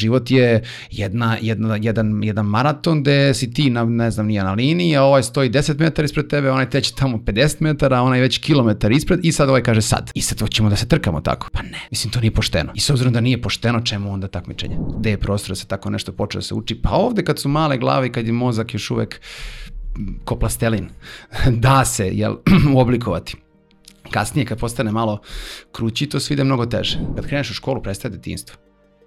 život je jedna, jedna, jedan, jedan maraton gde si ti, na, ne znam, nije na liniji, a ovaj stoji 10 metara ispred tebe, onaj teće tamo 50 metara, onaj već kilometar ispred i sad ovaj kaže sad. I sad hoćemo da se trkamo tako. Pa ne, mislim to nije pošteno. I s obzirom da nije pošteno, čemu onda takmičenje? Gde je prostor da se tako nešto počne da se uči? Pa ovde kad su male glave i kad je mozak još uvek ko plastelin, da se jel, oblikovati. Kasnije kad postane malo krući, to sve ide mnogo teže. Kad kreneš u školu, prestaje detinstvo.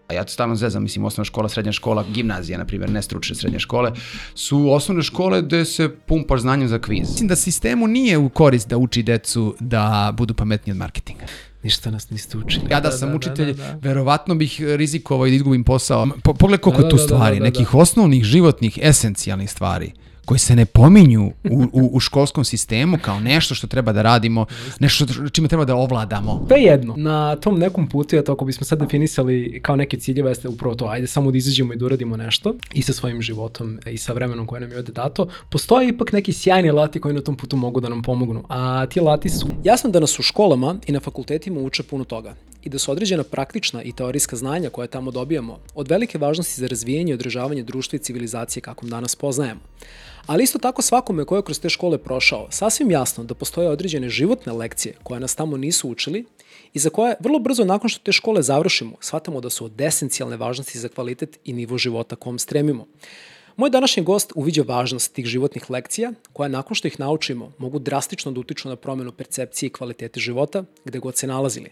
A ja to stalno zezam, mislim, osnovna škola, srednja škola, gimnazija, na primjer, ne stručne srednje škole, su osnovne škole gde se pumpaš znanjem za kviz. Mislim da sistemu nije u korist da uči decu da budu pametniji od marketinga. Ništa nas niste učili. Ja da, da sam da, učitelj, da, da, da. verovatno bih rizikovao da izgubim posao. Po, pogledaj koliko da, da, tu stvari, da, da, da, nekih osnovnih, životnih, esencijalnih stvari koji se ne pominju u, u, u školskom sistemu kao nešto što treba da radimo, nešto čime treba da ovladamo. To je jedno. Na tom nekom putu, eto, ako bismo sad definisali kao neke ciljeve, jeste upravo to, ajde samo da izađemo i da uradimo nešto i sa svojim životom i sa vremenom koje nam je ovde dato, postoje ipak neki sjajni lati koji na tom putu mogu da nam pomognu. A ti lati su... Jasno da nas u školama i na fakultetima uče puno toga i da su određena praktična i teorijska znanja koje tamo dobijamo od velike važnosti za razvijanje i održavanje društva i civilizacije kakvom danas poznajemo. Ali isto tako svakome ko je kroz te škole prošao, sasvim jasno da postoje određene životne lekcije koje nas tamo nisu učili i za koje vrlo brzo nakon što te škole završimo, shvatamo da su od esencijalne važnosti za kvalitet i nivo života kom stremimo. Moj današnji gost uviđa važnost tih životnih lekcija, koja nakon što ih naučimo mogu drastično da utiču na promenu percepcije i kvalitete života, gde god se nalazili.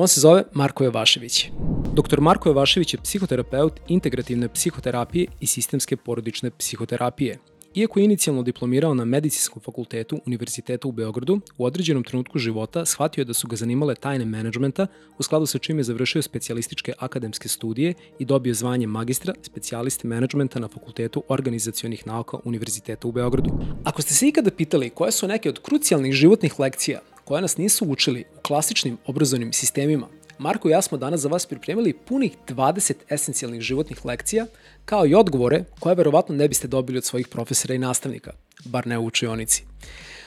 On se zove Marko Jovašević. Dr. Marko Jovašević je psihoterapeut integrativne psihoterapije i sistemske porodične psihoterapije. Iako je inicijalno diplomirao na Medicinskom fakultetu Univerziteta u Beogradu, u određenom trenutku života shvatio je da su ga zanimale tajne menadžmenta, u skladu sa čim je završio specijalističke akademske studije i dobio zvanje magistra specijaliste menadžmenta na Fakultetu organizacionih nauka Univerziteta u Beogradu. Ako ste se ikada pitali koje su neke od krucijalnih životnih lekcija koje nas nisu učili u klasičnim obrazovnim sistemima, Marko i ja smo danas za vas pripremili punih 20 esencijalnih životnih lekcija, kao i odgovore koje verovatno ne biste dobili od svojih profesora i nastavnika, bar ne u učionici.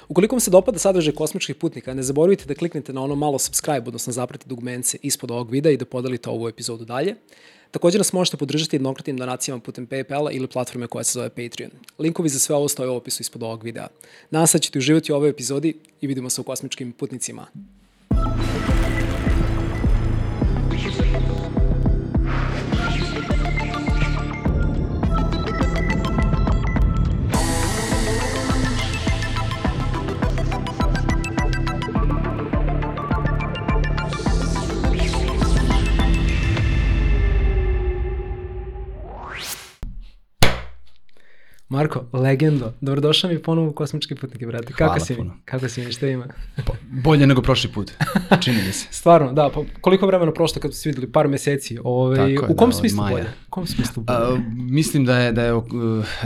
Ukoliko vam se dopada sadržaj kosmičkih putnika, ne zaboravite da kliknete na ono malo subscribe, odnosno zapratite dugmence ispod ovog videa i da podelite ovu epizodu dalje. Takođe nas možete podržati jednokratnim donacijama putem Paypala ili platforme koja se zove Patreon. Linkovi za sve ovo stoje u opisu ispod ovog videa. Se da ćete uživati u ovoj epizodi i vidimo se u kosmičkim putnicima. Marko, legendo, dobrodošao mi ponovo u Kosmički putnike, brate. Kako Hvala si puno. mi? Kako si mi? Šta ima? Pa, bolje nego prošli put, čini mi se. Stvarno, da. Pa koliko vremena prošlo kad ste videli? Par meseci. Ove, ovaj, Tako je, u kom da, smislu bolje? Kom smislu bolje? A, mislim da je, da, je,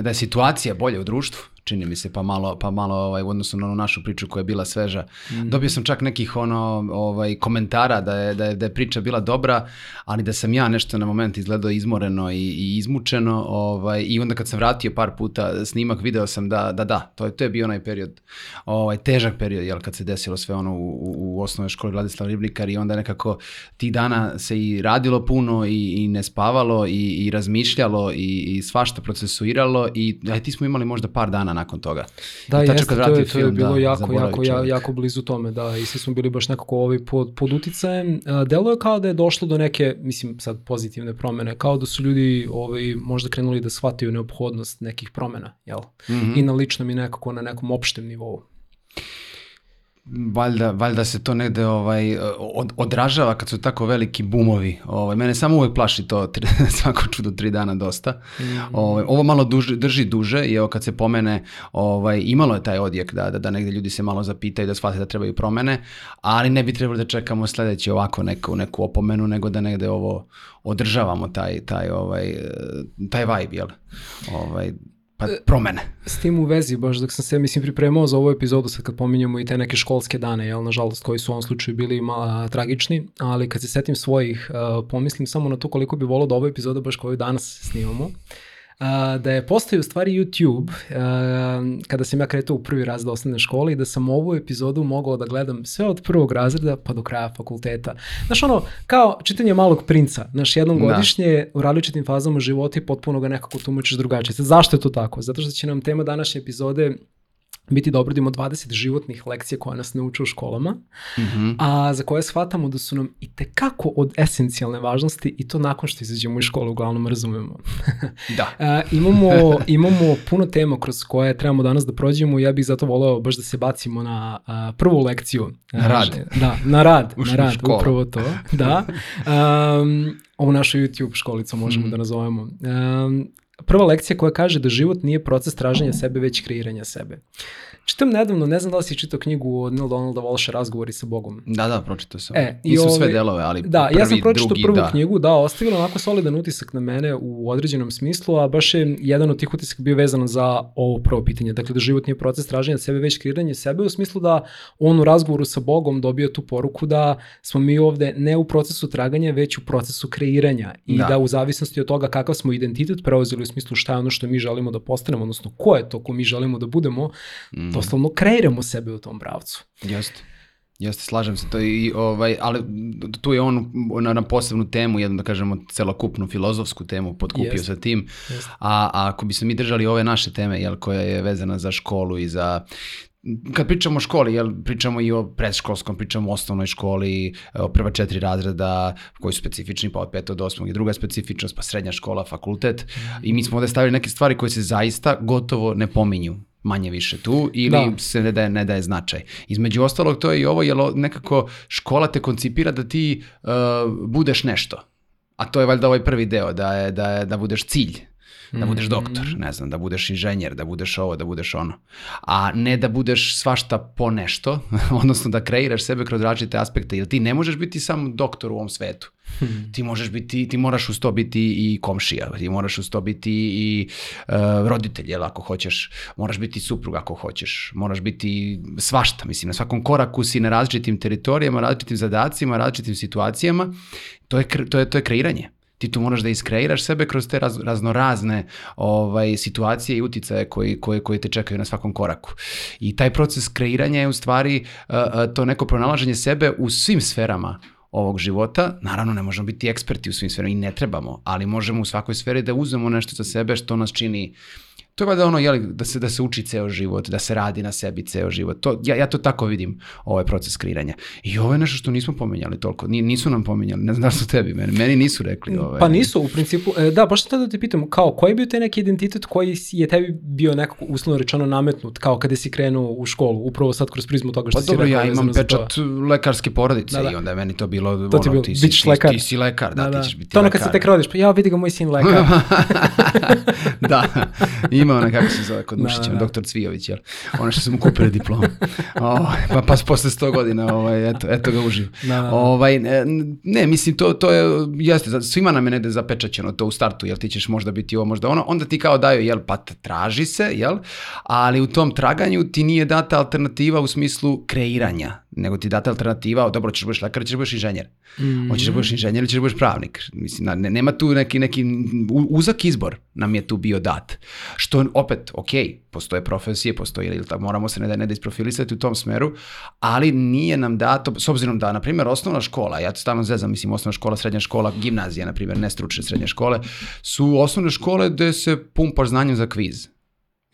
da je situacija bolja u društvu čini mi se, pa malo, pa malo ovaj, u odnosu na onu našu priču koja je bila sveža. Mm. Dobio sam čak nekih ono, ovaj, komentara da je, da, je, da je priča bila dobra, ali da sam ja nešto na moment izgledao izmoreno i, i izmučeno ovaj, i onda kad sam vratio par puta snimak video sam da, da, da, to je, to je bio onaj period, ovaj, težak period, jel, kad se desilo sve ono u, u, u osnovnoj školi Vladislav Ribnikar i onda nekako tih dana se i radilo puno i, i ne spavalo i, i razmišljalo i, i svašta procesuiralo i aj, ti smo imali možda par dana nakon toga. Da, I jeste, to je, to je bilo da, jako, jako, čovjek. jako blizu tome, da, i svi smo bili baš nekako ovaj pod, pod uticajem. Delo je kao da je došlo do neke, mislim sad pozitivne promene, kao da su ljudi ovaj, možda krenuli da shvataju neophodnost nekih promena, jel? Mm -hmm. I na ličnom i nekako na nekom opštem nivou valjda, valjda se to negde ovaj, od, odražava kad su tako veliki bumovi. Ovaj, mene samo uvek plaši to tri, svako čudo tri dana dosta. Mm -hmm. ovaj, ovo malo duže, drži duže i evo kad se pomene, ovaj, imalo je taj odjek da, da, da negde ljudi se malo zapitaju da shvate da trebaju promene, ali ne bi trebali da čekamo sledeći ovako neku, neku opomenu, nego da negde ovo održavamo taj, taj, ovaj, taj vibe, jel? Ovaj, pa e, promene. S tim u vezi, baš dok sam se, mislim, pripremao za ovu epizodu, sad kad pominjamo i te neke školske dane, jel, nažalost, koji su u ovom slučaju bili malo tragični, ali kad se setim svojih, uh, pomislim samo na to koliko bi volao da ovu epizodu baš koju danas snimamo, a, da je postao u stvari YouTube a, kada sam ja kretao u prvi razred osnovne škole i da sam ovu epizodu mogao da gledam sve od prvog razreda pa do kraja fakulteta. Znaš ono, kao čitanje malog princa, znaš jednom Da. godišnje u različitim fazama života i potpuno ga nekako tumačiš drugačije. Sad, zašto je to tako? Zato što će nam tema današnje epizode biti da obradimo 20 životnih lekcija koje nas ne uče u školama, Mhm. a za koje shvatamo da su nam i tekako od esencijalne važnosti i to nakon što izađemo iz škole uglavnom razumemo. Da. A, imamo, imamo puno tema kroz koje trebamo danas da prođemo i ja bih zato voleo baš da se bacimo na a, prvu lekciju. Na rad. Da, na rad, Ušli na rad, školu. upravo to. Da. Um, ovu našu YouTube školicu možemo Mhm. da nazovemo. Um, prva lekcija koja kaže da život nije proces traženja sebe, već kreiranja sebe. Čitam nedavno, ne znam da li si čitao knjigu od Neil Donalda Walsha Razgovori sa Bogom. Da, da, pročitao sam. E, i Nisu sve ovaj- delove, ali Da, prvi, ja sam pročitao drugi, prvu da. knjigu, da, ostavila onako solidan utisak na mene u određenom smislu, a baš je jedan od tih utisaka bio vezan za ovo prvo pitanje. Dakle, da život nije proces traženja sebe, već kreiranje sebe, u smislu da on u razgovoru sa Bogom dobio tu poruku da smo mi ovde ne u procesu traganja, već u procesu kreiranja. I Da. da, u zavisnosti od toga kakav smo identitet preuzeli u smislu šta je ono što mi želimo da postanemo, odnosno ko je to ko mi želimo da budemo, Mhm. Doslovno kreiramo sebe u tom pravcu. Jeste. Jeste, slažem se to i ovaj, ali tu je on na, na posebnu temu, jednu da kažemo celokupnu filozofsku temu potkupio Jeste. sa tim. A, a ako bi se mi držali ove naše teme, jel, koja je vezana za školu i za kad pričamo o školi, jel, pričamo i o predškolskom, pričamo o osnovnoj školi, o prva četiri razreda koji su specifični, pa od petog do osmog i druga specifičnost, pa srednja škola, fakultet. I mi smo ovde stavili neke stvari koje se zaista gotovo ne pominju manje više tu ili Da. se ne daje, ne daje značaj. Između ostalog to je i ovo, jer o- nekako škola te koncipira da ti uh, budeš nešto. A to je valjda ovaj prvi deo, da, je, da, je, da budeš cilj. Da budeš doktor, ne znam, da budeš inženjer, da budeš ovo, da budeš ono. A ne da budeš svašta po nešto, odnosno da kreiraš sebe kroz različite aspekte, jer ti ne možeš biti samo doktor u ovom svetu. Ti možeš biti, ti moraš uz to biti i komšija, ti moraš uz to biti i uh, roditelj, jel, ako hoćeš, moraš biti suprug ako hoćeš, moraš biti svašta, mislim, na svakom koraku si na različitim teritorijama, različitim zadacima, različitim situacijama, to je, to je, to je kreiranje. Ti tu moraš da iskreiraš sebe kroz te raz, raznorazne ovaj, situacije i uticaje koji, koji, koji te čekaju na svakom koraku. I taj proces kreiranja je u stvari to neko pronalaženje sebe u svim sferama ovog života. Naravno, ne možemo biti eksperti u svim sferama i ne trebamo, ali možemo u svakoj sferi da uzmemo nešto za sebe što nas čini To je valjda ono, jeli, da se, da se uči ceo život, da se radi na sebi ceo život. To, ja, ja to tako vidim, ovaj proces kreiranja. I ovo je nešto što nismo pomenjali toliko. Ni, nisu nam pomenjali, ne znam da su tebi, meni, meni nisu rekli. Ovaj. Pa nisu, u principu, e, da, baš sam da te pitam, kao, koji je bio taj neki identitet koji je tebi bio nekako uslovno rečeno nametnut, kao kada si krenuo u školu, upravo sad kroz prizmu toga što Pa si dobro, rekao ja vezano imam to. pečat lekarske porodice Da, da. i onda je meni to bilo, To ti ono, bilo, ti, si, ti, lekar. ti si lekar, da, ti ćeš biti To ono lekar. kad se tek rodiš, pa ja vidi ga moj sin lekar. da, ima ona kako se zove kod Da, Mušića, da, da. doktor Cvijović, jel? Ono što su mu kupili diplomu. O, pa, pa posle 100 godina, ovaj, eto, eto ga uživ. Da, da, da. Ovaj, ne, ne, mislim, to, to je, jeste, svima nam je negde zapečaćeno to u startu, jel ti ćeš možda biti ovo, možda ono, onda ti kao daju, jel, pa traži se, jel, ali u tom traganju ti nije data alternativa u smislu kreiranja, nego ti data alternativa, o, dobro, ćeš da budeš lekar, ćeš da budeš inženjer. Mm. Hoćeš da budeš inženjer ili ćeš da budeš pravnik. Mislim, na- ne, nema tu neki, neki uzak izbor nam je tu bio dat. Što opet, ok, postoje profesije, postoje, ili tako, moramo se ne da, ne da isprofilisati u tom smeru, ali nije nam dato, s obzirom da, na primjer, osnovna škola, ja to stalno zezam, mislim, osnovna škola, srednja škola, gimnazija, na primjer, ne stručne srednje škole, su osnovne škole gde se pumpaš znanjem za kviz.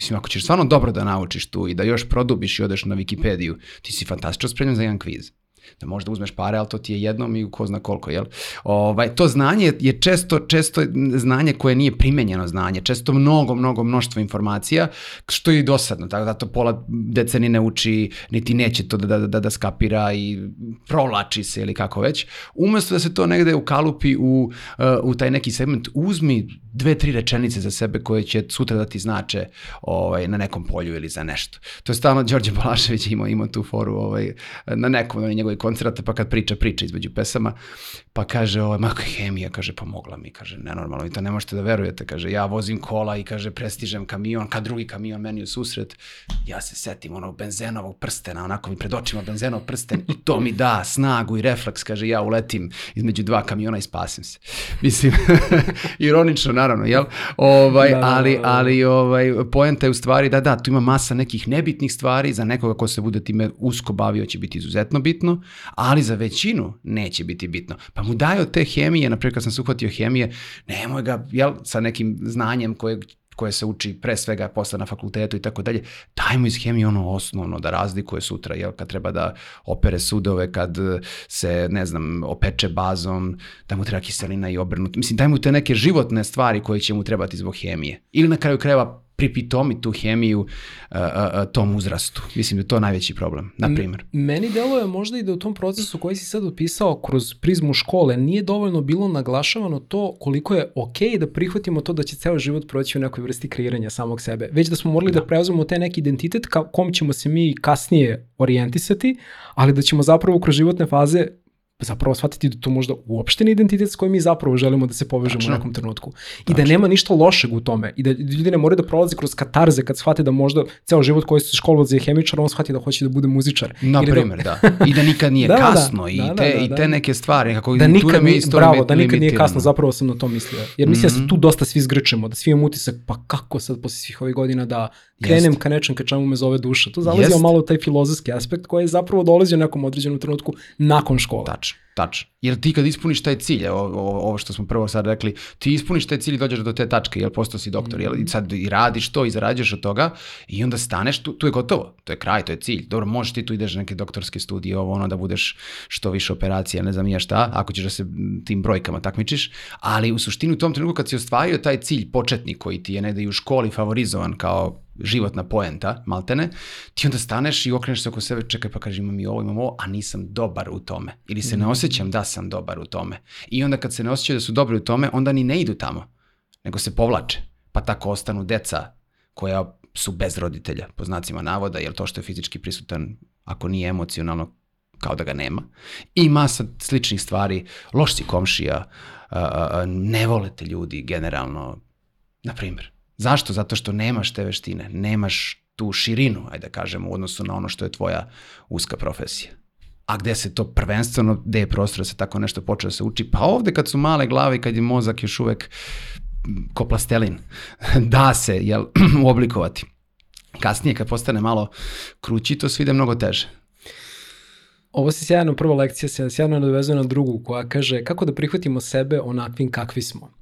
Mislim, ako ćeš stvarno dobro da naučiš tu i da još produbiš i odeš na Wikipediju, ti si fantastično spremljen za jedan kviz da možda uzmeš pare, ali to ti je jednom i ko zna koliko, jel? Ovaj, to znanje je često, često znanje koje nije primenjeno znanje, često mnogo, mnogo mnoštvo informacija, što je i dosadno, tako da to pola decenije ne uči, niti neće to da, da, da, da skapira i provlači se ili kako već. Umesto da se to negde ukalupi u, uh, u taj neki segment, uzmi dve, tri rečenice za sebe koje će sutra da ti znače ovaj, na nekom polju ili za nešto. To je stalno Đorđe Balašević imao, imao tu foru ovaj, na nekom od njegovih ovaj, koncerata, pa kad priča, priča između pesama, pa kaže, ovaj, ma hemija, kaže, pomogla mi, kaže, nenormalno, vi to ne možete da verujete, kaže, ja vozim kola i kaže, prestižem kamion, kad drugi kamion meni u susret, ja se setim onog benzenovog prstena, onako mi pred očima benzenov prsten i to mi da snagu i refleks, kaže, ja uletim između dva kamiona i spasim se. Mislim, ironično, naravno, jel? Ovaj, da, da, ali, da, da. ali ovaj, poenta je u stvari da, da, tu ima masa nekih nebitnih stvari, za nekoga ko se bude time usko bavio će biti izuzetno bitno, ali za većinu neće biti bitno. Pa mu daju te hemije, naprijed kad sam se uhvatio hemije, nemoj ga, jel, sa nekim znanjem koje koje se uči pre svega posle na fakultetu i tako dalje, dajmo iz hemije ono osnovno da razlikuje sutra, jel, kad treba da opere sudove, kad se, ne znam, opeče bazom, da mu treba kiselina i obrnuto. Mislim, dajmo te neke životne stvari koje će mu trebati zbog hemije. Ili na kraju krajeva pripitomi tu hemiju uh, uh, tom uzrastu. Mislim da je to najveći problem, na primjer. Meni deluje možda i da u tom procesu koji si sad opisao kroz prizmu škole nije dovoljno bilo naglašavano to koliko je okej okay da prihvatimo to da će ceo život proći u nekoj vrsti kreiranja samog sebe. Već da smo morali da, da preuzmemo taj neki identitet ka kom ćemo se mi kasnije orijentisati, ali da ćemo zapravo kroz životne faze zapravo shvatiti da to možda uopšte ne identitet s kojim mi zapravo želimo da se povežemo Tačno. u nekom trenutku. I Tačno. da nema ništa lošeg u tome. I da ljudi ne moraju da prolaze kroz katarze kad shvate da možda ceo život koji se školovao za hemičar, on shvati da hoće da bude muzičar. Na da- primjer, da... da. I da nikad nije da, da kasno da, i, da, te, da, da, i te neke stvari. Kako da nikad, nije, bravo, da nikad nije kasno, zapravo sam na to mislio. Jer mislim mm -hmm. da se mhm. tu dosta svi zgrčemo, da svi imamo utisak, pa kako sad posle svih ovih godina da krenem Jest. ka nečem ka čemu me zove duša. To zalazio malo taj filozofski aspekt koji je zapravo dolazio u nekom određenom trenutku nakon škole. Tačno. Tačno. Jer ti kad ispuniš taj cilj, ovo, ovo što smo prvo sad rekli, ti ispuniš taj cilj i dođeš do te tačke, jel postao si doktor, mm. jel, i sad i radiš to i zarađuješ od toga i onda staneš, tu, tu je gotovo, to je kraj, to je cilj. Dobro, možeš ti tu ideš neke doktorske studije, ovo ono da budeš što više operacija, ne znam ja šta, ako ćeš da se tim brojkama takmičiš, ali u suštini u tom trenutku kad si ostvario taj cilj početnik koji ti je negde i u školi favorizovan kao životna poenta, maltene, ti onda staneš i okreneš se oko sebe, čekaj pa kažeš imam i ovo, imam ovo, a nisam dobar u tome. Ili se ne mhm. Osjećam da sam dobar u tome. I onda kad se ne osjećaju da su dobri u tome, onda ni ne idu tamo, nego se povlače. Pa tako ostanu deca koja su bez roditelja, po znacima navoda, jer to što je fizički prisutan, ako nije emocionalno, kao da ga nema. I masa sličnih stvari, loš si komšija, ne volete ljudi generalno, na primjer. Zašto? Zato što nemaš te veštine, nemaš tu širinu, ajde da kažemo, u odnosu na ono što je tvoja uska profesija. A gde se to prvenstveno, gde je prostor da se tako nešto počeo da se uči? Pa ovde kad su male glave i kad je mozak još uvek ko plastelin, da se jel, oblikovati. Kasnije kad postane malo krući, to sve ide mnogo teže. Ovo si sjajno prva lekcija, se sjajno nadovezuje na drugu koja kaže kako da prihvatimo sebe onakvim kakvi smo.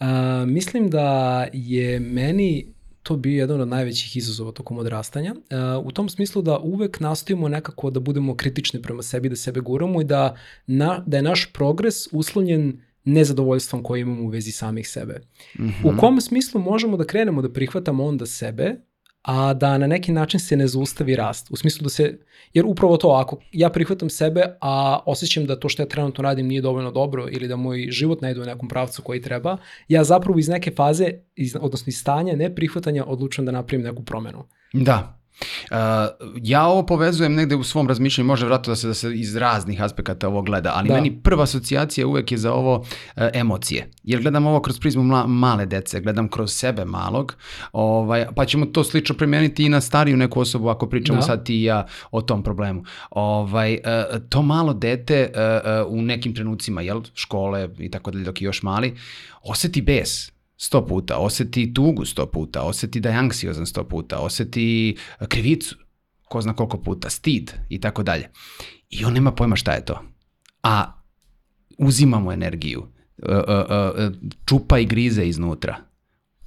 A, mislim da je meni to bio jedan od najvećih izazova tokom odrastanja. Uh, u tom smislu da uvek nastojimo nekako da budemo kritični prema sebi, da sebe guramo i da, na, da je naš progres uslovljen nezadovoljstvom koje imamo u vezi samih sebe. Mm -hmm. U kom smislu možemo da krenemo da prihvatamo onda sebe, a da na neki način se ne zaustavi rast. U smislu da se, jer upravo to, ako ja prihvatam sebe, a osjećam da to što ja trenutno radim nije dovoljno dobro ili da moj život ne ide u nekom pravcu koji treba, ja zapravo iz neke faze, iz, odnosno iz stanja neprihvatanja odlučujem da napravim neku promenu. Da, Uh, ja ovo povezujem negde u svom razmišljanju, može vratno da se, da se iz raznih aspekata ovo gleda, ali da. meni prva asocijacija uvek je za ovo uh, emocije. Jer gledam ovo kroz prizmu mla, male dece, gledam kroz sebe malog, ovaj, pa ćemo to slično primeniti i na stariju neku osobu ako pričamo da. sad ti i ja o tom problemu. Ovaj, uh, to malo dete uh, uh, u nekim trenucima, jel, škole i tako dalje dok je još mali, oseti bes sto puta, oseti tugu sto puta, oseti da je anksiozan sto puta, oseti e, krivicu, ko zna koliko puta, stid i tako dalje. I on nema pojma šta je to. A uzimamo energiju, e, e, čupa i grize iznutra.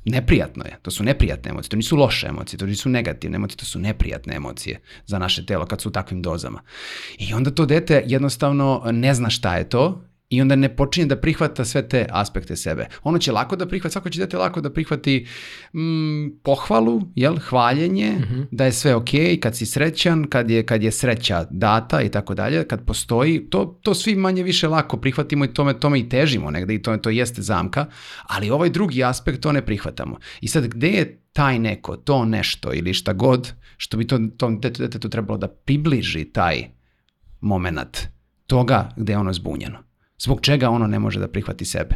Neprijatno je, to su neprijatne emocije, to nisu loše emocije, to nisu negativne emocije, to su neprijatne emocije za naše telo kad su u takvim dozama. I onda to dete jednostavno ne zna šta je to i onda ne počinje da prihvata sve te aspekte sebe. Ono će lako da prihvati, svako će dete lako da prihvati mm, pohvalu, jel, hvaljenje, mm -hmm. da je sve ok, kad si srećan, kad je, kad je sreća data i tako dalje, kad postoji, to, to svi manje više lako prihvatimo i tome, tome i težimo negde i to, to jeste zamka, ali ovaj drugi aspekt to ne prihvatamo. I sad gde je taj neko, to nešto ili šta god, što bi to, tom detetu trebalo da približi taj moment toga gde je ono zbunjeno. Zbog čega ono ne može da prihvati sebe.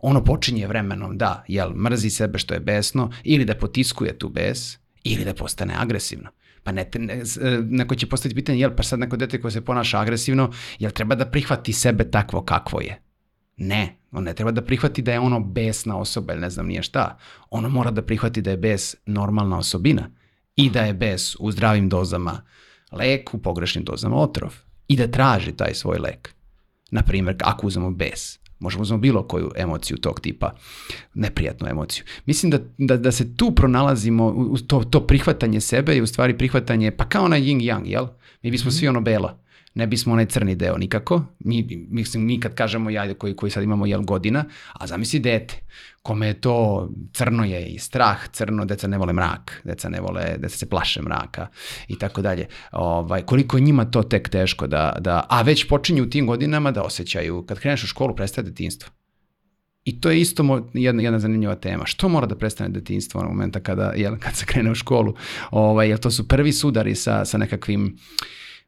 Ono počinje vremenom da, jel, mrzi sebe što je besno, ili da potiskuje tu bes, ili da postane agresivno. Pa ne, ne, e, neko će postaviti pitanje, jel, pa sad neko dete koje se ponaša agresivno, jel treba da prihvati sebe takvo kakvo je? Ne, on ne treba da prihvati da je ono besna osoba ili ne znam nije šta. Ono mora da prihvati da je bes normalna osobina i da je bes u zdravim dozama lek, u pogrešnim dozama otrov i da traži taj svoj lek. Naprimjer, ako uzmemo bes, možemo uzmemo bilo koju emociju tog tipa, neprijatnu emociju. Mislim da, da, da se tu pronalazimo, u to, to prihvatanje sebe i u stvari prihvatanje, pa kao onaj yin yang, jel? Mi bismo mm -hmm. svi ono belo ne bismo onaj crni deo nikako. Mi, mislim, mi kad kažemo ja koji, koji sad imamo jel godina, a zamisli dete, kome je to crno je i strah, crno, deca ne vole mrak, deca ne vole, deca se plaše mraka i tako dalje. Ovaj, koliko je njima to tek teško da, da, a već počinju u tim godinama da osjećaju, kad kreneš u školu prestaje detinstvo. I to je isto jedna, jedna zanimljiva tema. Što mora da prestane detinstvo onog momenta kada, jel, kad se krene u školu? Ovaj, jel to su prvi sudari sa, sa nekakvim uh,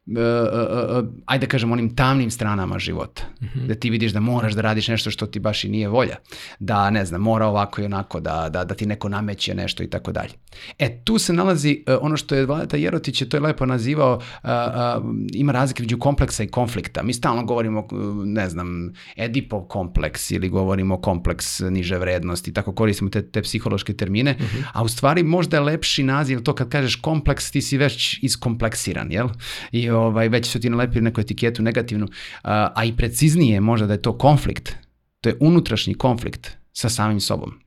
uh, uh, ajde da kažem, onim tamnim stranama života. Mm -hmm. Da ti vidiš da moraš da radiš nešto što ti baš i nije volja. Da, ne znam, mora ovako i onako, da, da, da ti neko nameće nešto i tako dalje. E, tu se nalazi uh, ono što je Valeta Jerotić je to je lepo nazivao, uh, uh, ima razlike među kompleksa i konflikta. Mi stalno govorimo, ne znam, Edipov kompleks ili govorimo kompleks niže vrednosti, tako koristimo te, te psihološke termine, mm -hmm. a u stvari možda je lepši naziv to kad kažeš kompleks, ti si već iskompleksiran, jel? I ovaj, već su ti nalepili neku etiketu negativnu, a, a i preciznije možda da je to konflikt, to je unutrašnji konflikt sa samim sobom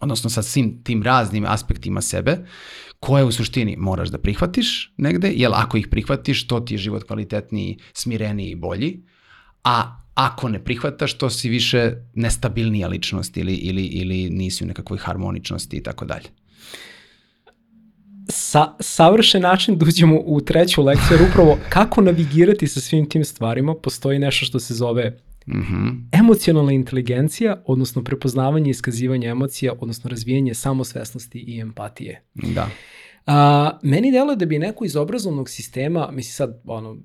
odnosno sa svim tim raznim aspektima sebe, koje u suštini moraš da prihvatiš negde, jer ako ih prihvatiš, to ti je život kvalitetniji, smireniji i bolji, a ako ne prihvataš, to si više nestabilnija ličnost ili, ili, ili nisi u nekakvoj harmoničnosti i tako dalje sa, savršen način da uđemo u treću lekciju, jer upravo kako navigirati sa svim tim stvarima, postoji nešto što se zove Mm -hmm. Emocionalna inteligencija, odnosno prepoznavanje i iskazivanje emocija, odnosno razvijanje samosvesnosti i empatije. Da. A, meni deluje da bi neko iz obrazovnog sistema, misli sad, ono,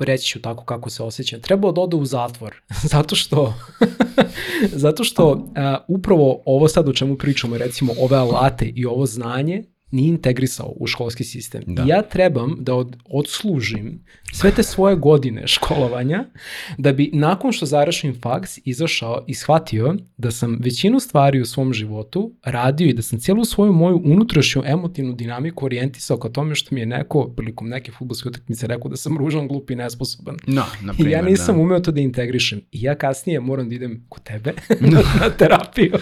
reći ću tako kako se osjećam, trebao da ode u zatvor, zato što, zato što uh, upravo ovo sad o čemu pričamo, recimo ove alate i ovo znanje, nije integrisao u školski sistem. Da. Ja trebam da od, odslužim sve te svoje godine školovanja da bi nakon što završim faks izašao i shvatio da sam većinu stvari u svom životu radio i da sam cijelu svoju moju unutrašnju emotivnu dinamiku orijentisao ka tome što mi je neko prilikom neke futbolske utakmice rekao da sam ružan, glup i nesposoban. No, na primer, I ja nisam da. umeo to da integrišem. I ja kasnije moram da idem kod tebe na, na terapiju.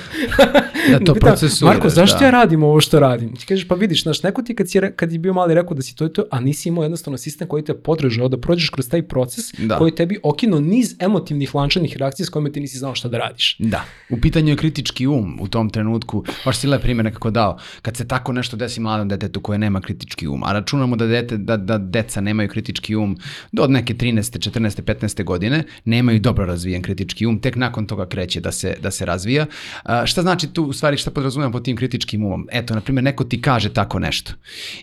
da to procesuješ. Marko, zašto da. ja radim ovo što radim? Ti kažeš, pa vidiš, znaš, neko ti kad, si, kad je bio mali rekao da si to i to, a nisi imao jednostavno sistem koji te podržao da prođeš kroz taj proces da. koji tebi okino niz emotivnih lančanih reakcija s kojima ti nisi znao šta da radiš. Da. U pitanju je kritički um u tom trenutku. Baš si lep primjer nekako dao. Kad se tako nešto desi mladom detetu koje nema kritički um, a računamo da, dete, da, da deca nemaju kritički um do neke 13. 14. 15. godine, nemaju dobro razvijen kritički um, tek nakon toga kreće da se, da se razvija. A, šta znači tu, u stvari, šta podrazumijam pod tim kritičkim umom? Eto, na primjer, neko ti kaže tako nešto.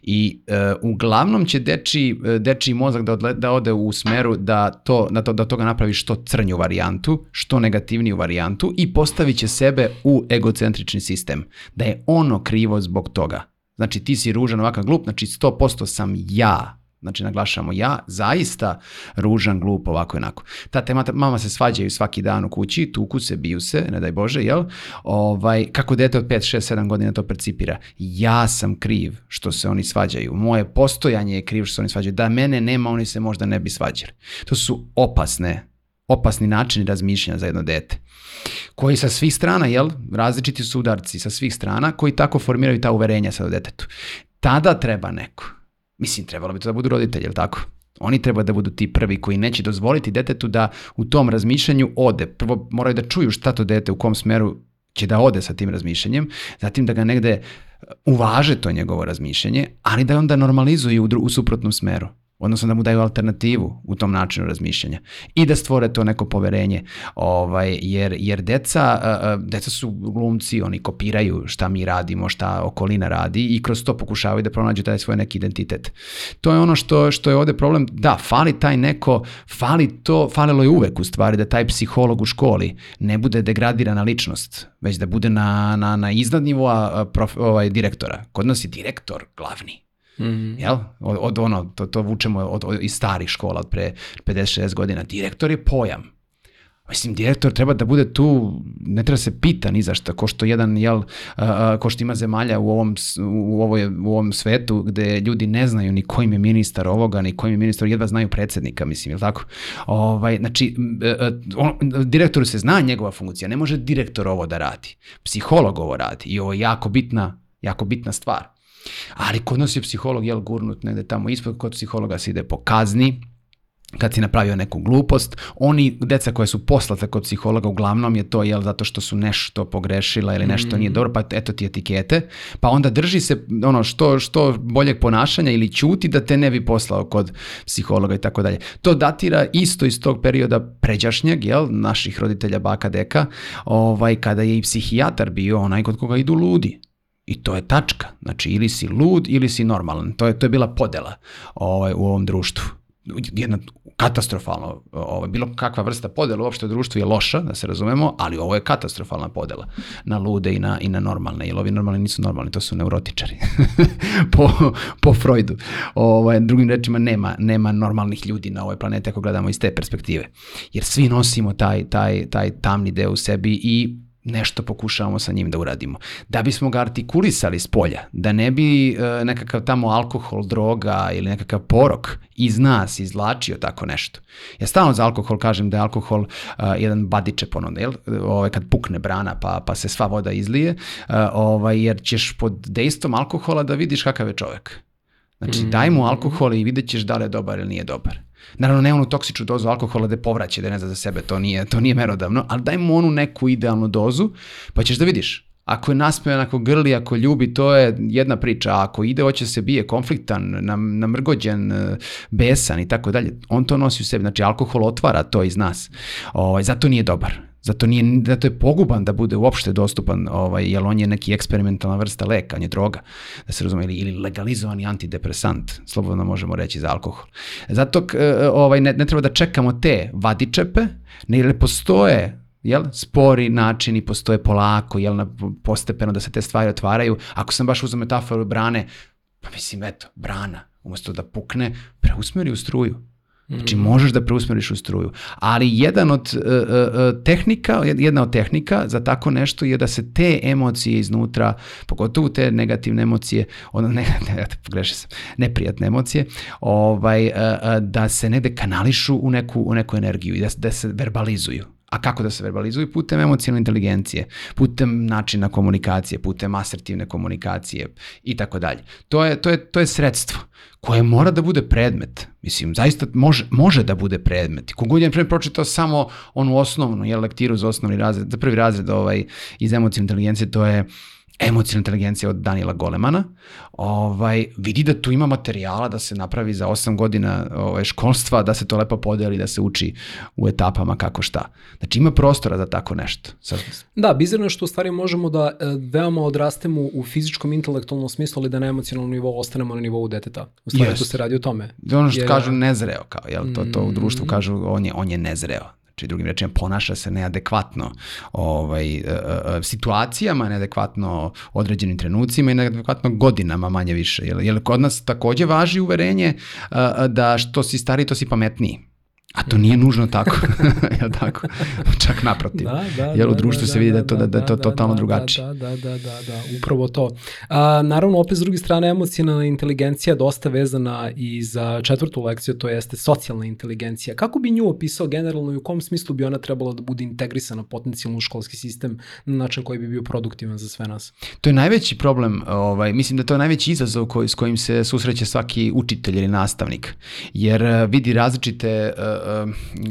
I uh, uglavnom će deči, e, deči mozak da, odle, da ode u smeru da, to, da, to, da toga napravi što crnju varijantu, što negativniju varijantu i postavit će sebe u egocentrični sistem. Da je ono krivo zbog toga. Znači ti si ružan ovakav glup, znači 100% sam ja Znači, naglašamo ja, zaista ružan, glup, ovako i onako. Ta tema, mama se svađaju svaki dan u kući, tuku se, biju se, ne daj Bože, jel? Ovaj, kako dete od 5, 6, 7 godina to percipira? Ja sam kriv što se oni svađaju. Moje postojanje je kriv što se oni svađaju. Da mene nema, oni se možda ne bi svađali. To su opasne, opasni načini razmišljanja za jedno dete koji sa svih strana, jel, različiti su udarci sa svih strana, koji tako formiraju ta uverenja sa detetu. Tada treba neko Mislim, trebalo bi to da budu roditelji, jel tako? Oni treba da budu ti prvi koji neće dozvoliti detetu da u tom razmišljanju ode. Prvo moraju da čuju šta to dete u kom smeru će da ode sa tim razmišljanjem, zatim da ga negde uvaže to njegovo razmišljanje, ali da onda normalizuju u, u suprotnom smeru odnosno da mu daju alternativu u tom načinu razmišljanja i da stvore to neko poverenje, ovaj, jer, jer deca, deca su glumci, oni kopiraju šta mi radimo, šta okolina radi i kroz to pokušavaju da pronađu taj svoj neki identitet. To je ono što, što je ovde problem, da, fali taj neko, fali to, falilo je uvek u stvari da taj psiholog u školi ne bude degradirana ličnost, već da bude na, na, na iznad nivoa prof, ovaj, direktora. Kod nas je direktor glavni. Mm. Jel? Od, od ono, to, to vučemo od, od, iz starih škola od pre 56 godina. Direktor je pojam. Mislim, direktor treba da bude tu, ne treba se pita ni za šta, ko što jedan, jel, a, ko što ima zemalja u ovom, u, ovoj, u ovom svetu gde ljudi ne znaju ni kojim je ministar ovoga, ni kojim je ministar, jedva znaju predsednika, mislim, jel tako? Ovaj, znači, on, direktoru se zna njegova funkcija, ne može direktor ovo da radi. Psiholog ovo radi i ovo je jako bitna, jako bitna stvar. Ali kod nas je psiholog, jel, gurnut negde tamo ispod, kod psihologa se ide po kazni, kad si napravio neku glupost, oni, deca koje su poslata kod psihologa, uglavnom je to, jel, zato što su nešto pogrešila ili nešto mm. nije dobro, pa eto ti etikete, pa onda drži se ono što, što boljeg ponašanja ili ćuti da te ne bi poslao kod psihologa i tako dalje. To datira isto iz tog perioda pređašnjeg, jel, naših roditelja baka deka, ovaj, kada je i psihijatar bio onaj kod koga idu ludi. I to je tačka. Znači, ili si lud ili si normalan. To je, to je bila podela ovaj, u ovom društvu jedna katastrofalno, ovaj, bilo kakva vrsta podela uopšte u društvu je loša, da se razumemo, ali ovo je katastrofalna podela na lude i na, i na normalne, jer ovi normalni nisu normalni, to su neurotičari po, po Freudu. Ovaj, drugim rečima, nema, nema normalnih ljudi na ovoj planeti ako gledamo iz te perspektive. Jer svi nosimo taj, taj, taj tamni deo u sebi i nešto pokušavamo sa njim da uradimo. Da bismo ga artikulisali s polja, da ne bi e, nekakav tamo alkohol, droga ili nekakav porok iz nas izvlačio tako nešto. Ja stalno za alkohol kažem da je alkohol uh, jedan badičep ono, jel? Ovaj, kad pukne brana pa, pa se sva voda izlije, uh, ovaj, jer ćeš pod dejstvom alkohola da vidiš kakav je čovek. Znači, mm. daj mu alkohol i vidjet ćeš da li je dobar ili nije dobar. Naravno, ne onu toksičnu dozu alkohola da povraća, da ne zna za sebe, to nije, to nije merodavno, ali daj mu onu neku idealnu dozu, pa ćeš da vidiš. Ako je nasmejan, ako grli, ako ljubi, to je jedna priča. A ako ide, hoće se bije konfliktan, nam, namrgođen, e, besan i tako dalje, on to nosi u sebi. Znači, alkohol otvara to iz nas. O, ovaj, zato nije dobar. Zato, nije, zato je poguban da bude uopšte dostupan, ovaj, jer on je neki eksperimentalna vrsta leka, on je droga, da se razume, ili, ili legalizovani antidepresant, slobodno možemo reći za alkohol. Zato e, ovaj, ne, ne treba da čekamo te vadičepe, ne postoje jel, spori načini, postoje polako, jel, postepeno da se te stvari otvaraju. Ako sam baš uzao metaforu brane, pa mislim, eto, brana, umesto da pukne, preusmeri u struju Znači možeš da preusmeriš u struju. Ali jedan od uh, uh, tehnika, jedna od tehnika za tako nešto je da se te emocije iznutra, pogotovo te negativne emocije, ono ne, ne pogrešio sam, neprijatne emocije, ovaj, uh, da se negde kanališu u neku, u neku energiju i da, da se verbalizuju. A kako da se verbalizuju? Putem emocionalne inteligencije, putem načina komunikacije, putem asertivne komunikacije i tako dalje. To je, to je, to je sredstvo koje mora da bude predmet. Mislim, zaista može, može da bude predmet. Kogod je, na pročitao samo onu osnovnu, je lektiru za osnovni razred, za prvi razred ovaj, iz emocijne inteligencije, to je emocijna inteligencija od Daniela Golemana, ovaj, vidi da tu ima materijala da se napravi za 8 godina ovaj, školstva, da se to lepo podeli, da se uči u etapama kako šta. Znači ima prostora za tako nešto. Sad... Da, bizarno je što u stvari možemo da e, veoma odrastemo u fizičkom, intelektualnom smislu, ali da na emocionalnom nivou ostanemo na nivou deteta. U stvari yes. tu se radi o tome. Ono što Jer... kažu nezreo, kao, jel? To, to u društvu mm. kažu on je, on je nezreo. Znači, drugim rečima, ponaša se neadekvatno ovaj, uh, situacijama, neadekvatno određenim trenucima i neadekvatno godinama manje više. Jer, jer kod nas takođe važi uverenje da što si stariji, to si pametniji. A to nije nužno tako, ja tako, čak naprotiv. Da, da, Jer u da, društvu da, se vidi da, je to, da, da, da, to totalno da, drugačije. Da, da, da, da, da, upravo to. A, naravno, opet s druge strane, emocionalna inteligencija je dosta vezana i za četvrtu lekciju, to jeste socijalna inteligencija. Kako bi nju opisao generalno i u kom smislu bi ona trebala da bude integrisana potencijalno u školski sistem na način koji bi bio produktivan za sve nas? To je najveći problem, ovaj, mislim da to je najveći izazov koji, s kojim se susreće svaki učitelj ili nastavnik, jer vidi različite uh,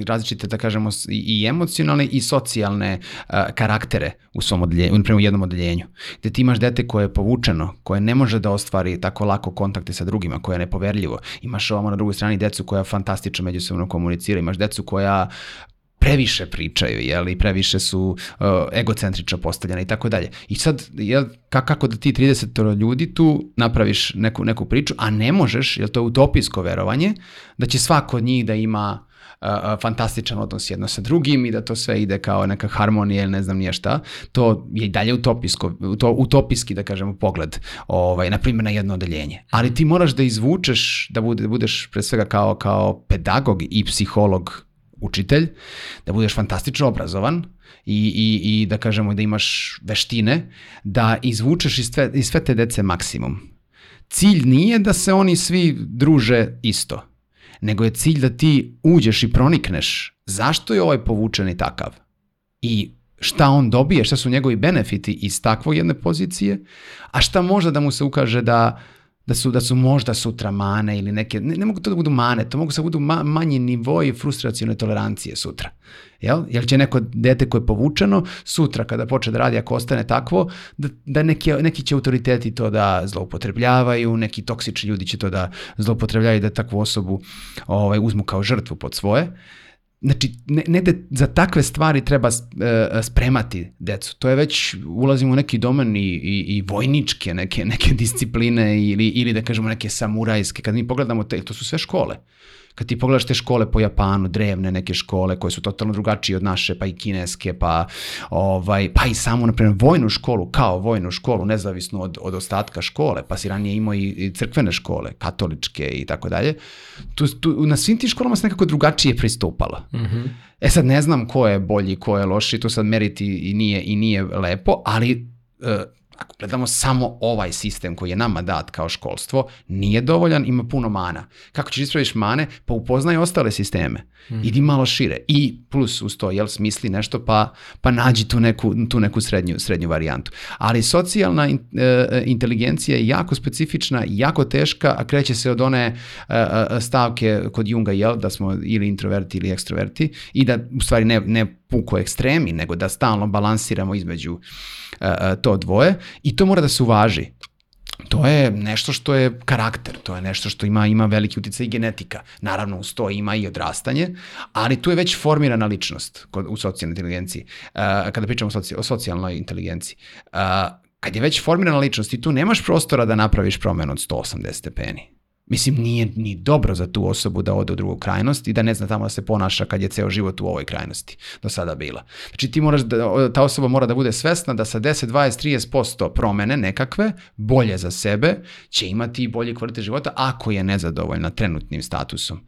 različite, da kažemo, i emocionalne i socijalne uh, karaktere u svom odeljenju, u jednom odeljenju. Gde ti imaš dete koje je povučeno, koje ne može da ostvari tako lako kontakte sa drugima, koje je nepoverljivo. Imaš ovamo na drugoj strani decu koja fantastično međusobno komunicira, imaš decu koja previše pričaju, jel, i previše su uh, egocentrično postavljene i tako dalje. I sad, jel, kako da ti 30 ljudi tu napraviš neku, neku priču, a ne možeš, jel to je utopijsko verovanje, da će svako od njih da ima fantastičan odnos jedno sa drugim i da to sve ide kao neka harmonija ili ne znam nije šta, to je i dalje utopijsko, to, utopijski da kažemo pogled, ovaj, na primjer na jedno odeljenje. Ali ti moraš da izvučeš, da, bude, da budeš pre svega kao, kao pedagog i psiholog učitelj, da budeš fantastično obrazovan i, i, i da kažemo da imaš veštine, da izvučeš iz sve, iz sve te dece maksimum. Cilj nije da se oni svi druže isto, nego je cilj da ti uđeš i pronikneš zašto je ovaj povučeni takav i šta on dobije, šta su njegovi benefiti iz takvog jedne pozicije, a šta možda da mu se ukaže da da su, da su možda sutra mane ili neke, ne, ne mogu to da budu mane, to mogu da budu ma, manji nivoji frustracijone tolerancije sutra. Jel? Jel će neko dete koje je povučeno sutra kada počne da radi, ako ostane takvo, da, da neki, neki će autoriteti to da zloupotrebljavaju, neki toksični ljudi će to da zloupotrebljavaju da takvu osobu ovaj, uzmu kao žrtvu pod svoje. Znači, ne, negde za takve stvari treba e, spremati decu. To je već, ulazimo u neki domen i, i, i vojničke neke, neke discipline ili, ili da kažemo neke samurajske. Kad mi pogledamo te, to su sve škole. Kad ti pogledaš te škole po Japanu, drevne neke škole koje su totalno drugačije od naše, pa i kineske, pa, ovaj, pa i samo, na primjer, vojnu školu, kao vojnu školu, nezavisno od, od ostatka škole, pa si ranije imao i, i crkvene škole, katoličke i tako dalje. Tu, tu, na svim tim školama se nekako drugačije pristupalo. Mm -hmm. E sad ne znam ko je bolji, ko je loši, to sad meriti i nije, i nije lepo, ali uh, ako gledamo samo ovaj sistem koji je nama dat kao školstvo, nije dovoljan, ima puno mana. Kako ćeš ispraviš mane? Pa upoznaj ostale sisteme. Mm. Idi malo šire. I plus uz to, jel, smisli nešto, pa, pa nađi tu neku, tu neku srednju, srednju varijantu. Ali socijalna in, e, inteligencija je jako specifična, jako teška, a kreće se od one e, e stavke kod Junga, jel, da smo ili introverti ili ekstroverti i da u stvari ne, ne puko ekstremi, nego da stalno balansiramo između uh, to dvoje i to mora da se uvaži. To je nešto što je karakter, to je nešto što ima ima veliki uticaj i genetika. Naravno, uz to ima i odrastanje, ali tu je već formirana ličnost kod, u socijalnoj inteligenciji, uh, kada pričamo o, soci, o socijalnoj inteligenciji. Kad je već formirana ličnost i tu nemaš prostora da napraviš promenu od 180 stepeni. Mislim, nije ni dobro za tu osobu da ode u drugu krajnost i da ne zna tamo da se ponaša kad je ceo život u ovoj krajnosti do sada bila. Znači ti moraš da, ta osoba mora da bude svesna da sa 10, 20, 30% promene nekakve, bolje za sebe, će imati i bolji kvalitet života ako je nezadovoljna trenutnim statusom.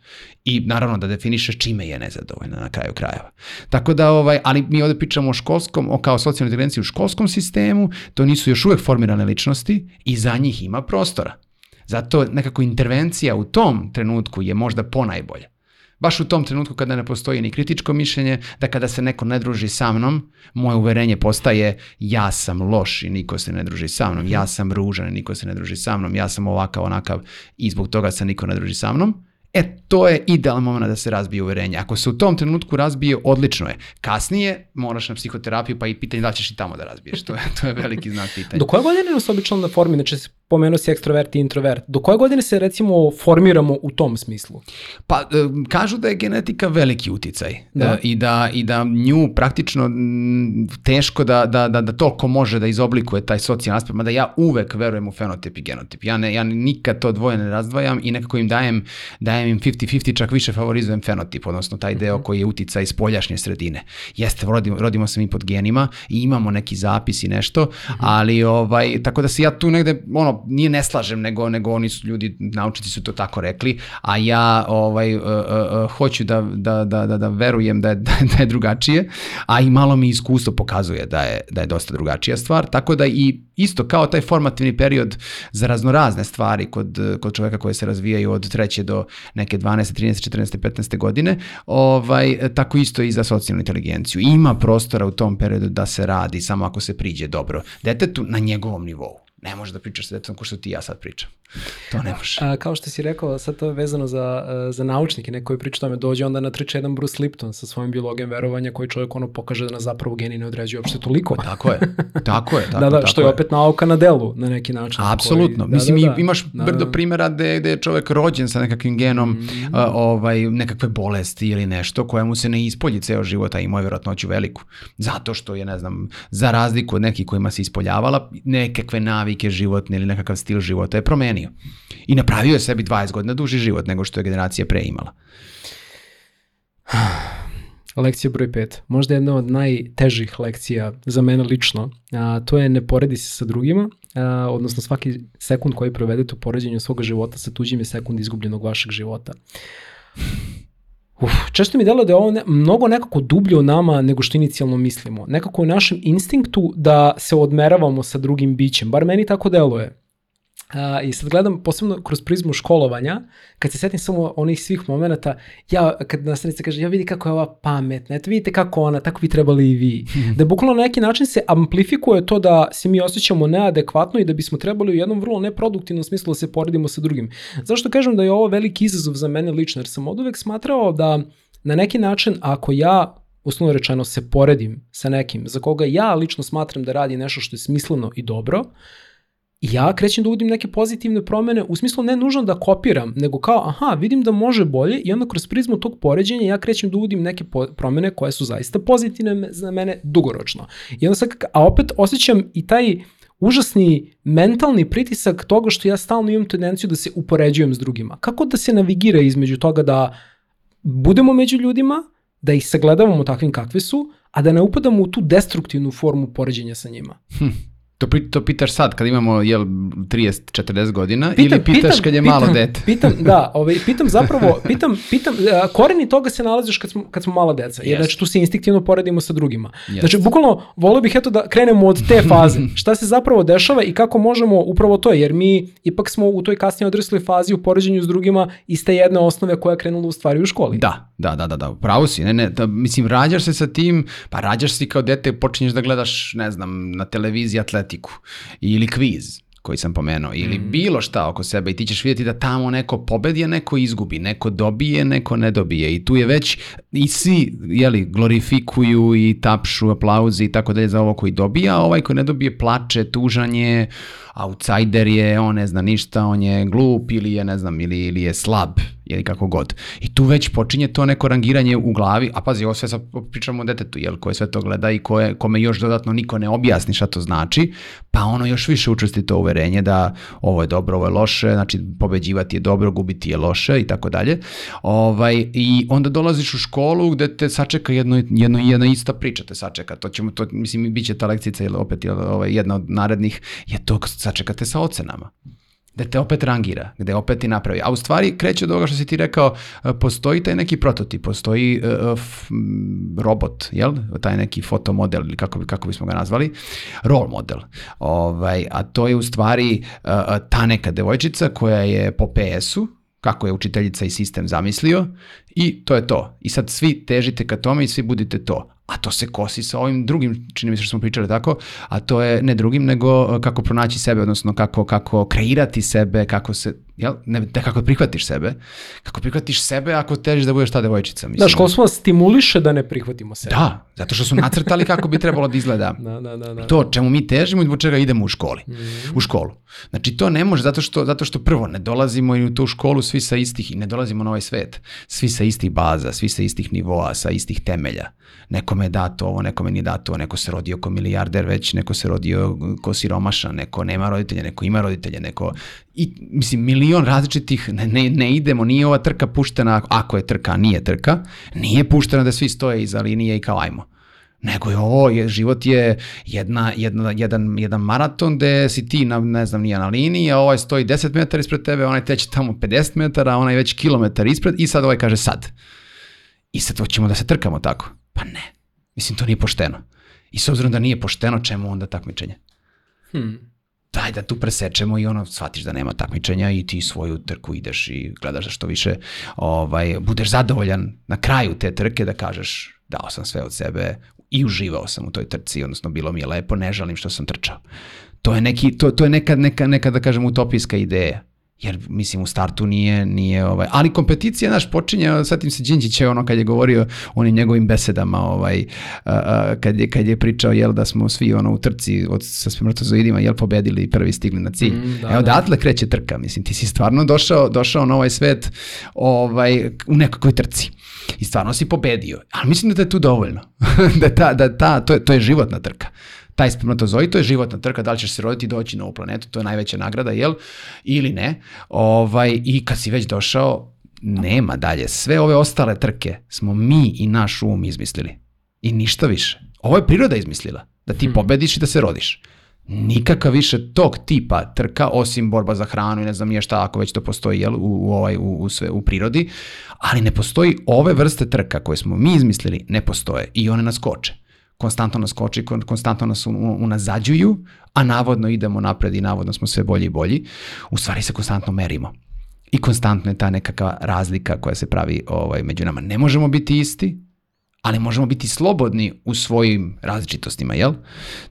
I naravno da definiše čime je nezadovoljna na kraju krajeva. Tako da, ovaj, ali mi ovde pričamo o školskom, o kao socijalnoj inteligenciji u školskom sistemu, to nisu još uvek formirane ličnosti i za njih ima prostora. Zato nekako intervencija u tom trenutku je možda ponajbolja. Baš u tom trenutku kada ne postoji ni kritičko mišljenje, da kada se neko ne druži sa mnom, moje uverenje postaje ja sam loš i niko se ne druži sa mnom, ja sam ružan i niko se ne druži sa mnom, ja sam ovakav, onakav i zbog toga se niko ne druži sa mnom. E, to je idealan moment da se razbije uverenje. Ako se u tom trenutku razbije, odlično je. Kasnije moraš na psihoterapiju, pa i pitanje da ćeš i tamo da razbiješ. To je, to je veliki znak pitanja. Do koje godine je obično da formi, znači pomenuo si ekstrovert i introvert. Do koje godine se recimo formiramo u tom smislu? Pa e, kažu da je genetika veliki uticaj da. E, i, da, i da nju praktično teško da, da, da, da toliko može da izoblikuje taj socijalni aspekt, mada ja uvek verujem u fenotip i genotip. Ja, ne, ja nikad to dvoje ne razdvajam i nekako im dajem, dajem im 50-50, čak više favorizujem fenotip, odnosno taj deo mhm. koji je uticaj iz poljašnje sredine. Jeste, rodimo, rodimo se mi pod genima i imamo neki zapis i nešto, mhm. ali ovaj, tako da se ja tu negde, ono, nije ne slažem, nego, nego oni su ljudi, naučnici su to tako rekli, a ja ovaj, uh, uh, hoću da, da, da, da, da verujem da je, da, da je drugačije, a i malo mi iskustvo pokazuje da je, da je dosta drugačija stvar, tako da i isto kao taj formativni period za raznorazne stvari kod, kod čoveka koje se razvijaju od treće do neke 12, 13, 14, 15. godine, ovaj, tako isto i za socijalnu inteligenciju. Ima prostora u tom periodu da se radi samo ako se priđe dobro detetu na njegovom nivou. Ne možeš da pričaš sa detetom ko što ti ja sad pričam. To ne može. A, kao što si rekao, sad to je vezano za, za naučnike, neko koji priča tome, dođe onda na triče jedan Bruce Lipton sa svojim biologijom verovanja koji čovjek ono pokaže da nas zapravo geni ne određuju uopšte toliko. Tako je, tako je. Tako, da, da, tako što je opet nauka na delu na neki način. Apsolutno. Koji, da, Mislim, da, da, imaš da, brdo da. primjera gde, gde je čovek rođen sa nekakvim genom Mhm. a, ovaj, nekakve bolesti ili nešto koje mu se ne ispolji ceo život, a imao je verovatnoću veliku. Zato što je, ne znam, za razliku od nekih kojima se ispoljavala, nekakve navike životne ili nekakav stil života je promenio. I napravio je sebi 20 godina duži život nego što je generacija pre imala. Lekcija broj 5. Možda jedna od najtežih lekcija za mene lično. A, to je ne poredi se sa drugima, a, odnosno svaki sekund koji provedete u poređenju svoga života sa tuđim je sekund izgubljenog vašeg života. Uf, često mi delo da je ovo ne, mnogo nekako dublje u nama nego što inicijalno mislimo. Nekako u našem instinktu da se odmeravamo sa drugim bićem. Bar meni tako deluje. A, I sad gledam posebno kroz prizmu školovanja, kad se setim samo onih svih momenta, ja, kad nastavnica kaže, ja vidi kako je ova pametna, eto vidite kako ona, tako bi trebali i vi. da bukvalno na neki način se amplifikuje to da se mi osjećamo neadekvatno i da bismo trebali u jednom vrlo neproduktivnom smislu da se poredimo sa drugim. Zašto kažem da je ovo veliki izazov za mene lično, jer sam od uvek smatrao da na neki način ako ja uslovno rečeno se poredim sa nekim za koga ja lično smatram da radi nešto što je smisleno i dobro, I ja krećem da uvodim neke pozitivne promene, u smislu ne nužno da kopiram, nego kao, aha, vidim da može bolje i onda kroz prizmu tog poređenja ja krećem da uvodim neke promene koje su zaista pozitivne za mene dugoročno. I onda sad, a opet osjećam i taj užasni mentalni pritisak toga što ja stalno imam tendenciju da se upoređujem s drugima. Kako da se navigira između toga da budemo među ljudima, da ih sagledavamo takvim kakvi su, a da ne upadamo u tu destruktivnu formu poređenja sa njima. To, to pitaš sad kad imamo jel, 30-40 godina ili pitaš kad je malo pitam, dete? Pitam, da, ovaj, pitam zapravo, pitam, pitam, a, koreni toga se nalazi još kad smo, kad smo mala deca, jer Jest. znači tu se instinktivno poredimo sa drugima. Jest. Znači, bukvalno, volio bih eto da krenemo od te faze, šta se zapravo dešava i kako možemo upravo to, jer mi ipak smo u toj kasnije odrasloj fazi u poređenju s drugima iz te jedne osnove koja je krenula u stvari u školi. Da, da, da, da, da, pravo si, ne, ne, da, mislim, rađaš se sa tim, pa rađaš se kao dete, počinješ da gledaš, ne znam, na televiziji atletiku ili kviz koji sam pomenuo, ili Mhm. bilo šta oko sebe i ti ćeš vidjeti da tamo neko pobedi, a neko izgubi, neko dobije, neko ne dobije i tu je već, i svi, jeli, glorifikuju i tapšu aplauzi i tako dalje za ovo koji dobija, a ovaj koji ne dobije plače, tužan je, outsider je, on ne zna ništa, on je glup ili je, ne znam, ili, ili je slab, ili kako god. I tu već počinje to neko rangiranje u glavi, a pazi, ovo sve sad pričamo o detetu, jel, koje sve to gleda i koje, kome još dodatno niko ne objasni šta to znači, pa ono još više učesti to uverenje da ovo je dobro, ovo je loše, znači pobeđivati je dobro, gubiti je loše i tako dalje. Ovaj, I onda dolaziš u školu gde te sačeka jedno, jedno, jedna ista priča te sačeka. To ćemo, to, mislim, bit će ta lekcica ili opet jel, ovaj, jedna od narednih, je to sačekate sa ocenama gde te opet rangira, gde opet ti napravi. A u stvari kreće od ovoga što si ti rekao, e, postoji taj neki prototip, postoji uh, f, robot, jel? Taj neki fotomodel ili kako, bi, kako bismo ga nazvali, role model. Ovaj, a to je u stvari uh, ta neka devojčica koja je po PS-u, kako je učiteljica i sistem zamislio i to je to. I sad svi težite ka tome i svi budite to. A to se kosi sa ovim drugim, čini mi se što smo pričali tako, a to je ne drugim nego kako pronaći sebe, odnosno kako, kako kreirati sebe, kako se, jel, ne, da kako prihvatiš sebe, kako prihvatiš sebe ako težiš da budeš ta devojčica. Mislim. Da, školstvo nas stimuliše da ne prihvatimo sebe. Da, zato što su nacrtali kako bi trebalo da izgleda Da, da, da. da. to čemu mi težimo i zbog čega idemo u školi, u školu. Znači to ne može zato što, zato što prvo ne dolazimo i u tu školu svi sa istih i ne dolazimo na ovaj svet. Svi sa istih baza, svi sa istih nivoa, sa istih temelja. Nekome je dato ovo, nekome nije dato ovo, neko se rodio ko milijarder već, neko se rodio ko siromašan, neko nema roditelja, neko ima roditelja, neko... I, mislim, milion različitih, ne, ne, ne idemo, nije ova trka puštena, ako je trka, nije trka, nije puštena da svi stoje iza linije i kao ajmo nego je ovo, je, život je jedna, jedna, jedan, jedan maraton gde si ti, na, ne znam, nije na liniji, a ovaj stoji 10 metara ispred tebe, onaj teče tamo 50 metara, onaj već kilometar ispred i sad ovaj kaže sad. I sad hoćemo da se trkamo tako. Pa ne. Mislim, to nije pošteno. I s obzirom da nije pošteno, čemu onda takmičenje? Hmm. daj da tu presečemo i ono shvatiš da nema takmičenja i ti svoju trku ideš i gledaš da što više ovaj, budeš zadovoljan na kraju te trke da kažeš dao sam sve od sebe i uživao sam u toj trci, odnosno bilo mi je lepo, ne žalim što sam trčao. To je, neki, to, to je neka, neka, neka, da kažem, utopijska ideja. Jer, mislim, u startu nije, nije ovaj, ali kompeticija, naš, počinje, sad se Đinđiće, ono, kad je govorio onim njegovim besedama, ovaj, a, a, kad, je, kad je pričao, jel, da smo svi, ono, u trci od, sa spermatozoidima, jel, pobedili i prvi stigli na cilj. Mm, da, Evo, da. odatle kreće trka, mislim, ti si stvarno došao, došao na ovaj svet, ovaj, u nekakvoj trci. I stvarno si pobedio. Ali mislim da je tu dovoljno. da, ta, da ta, to, je, to je životna trka taj spermatozoid, to je životna trka, da li ćeš se roditi i doći na ovu planetu, to je najveća nagrada, jel? Ili ne. Ovaj, I kad si već došao, nema dalje. Sve ove ostale trke smo mi i naš um izmislili. I ništa više. Ovo je priroda izmislila. Da ti hmm. pobediš i da se rodiš. Nikakav više tog tipa trka, osim borba za hranu i ne znam nije šta, ako već to postoji jel, u, u, ovaj, u, u, sve, u prirodi, ali ne postoji ove vrste trka koje smo mi izmislili, ne postoje i one nas koče konstantno nas koči, konstantno nas unazađuju, a navodno idemo napred i navodno smo sve bolji i bolji, u stvari se konstantno merimo. I konstantno je ta nekakva razlika koja se pravi ovaj, među nama. Ne možemo biti isti, ali možemo biti slobodni u svojim različitostima, jel?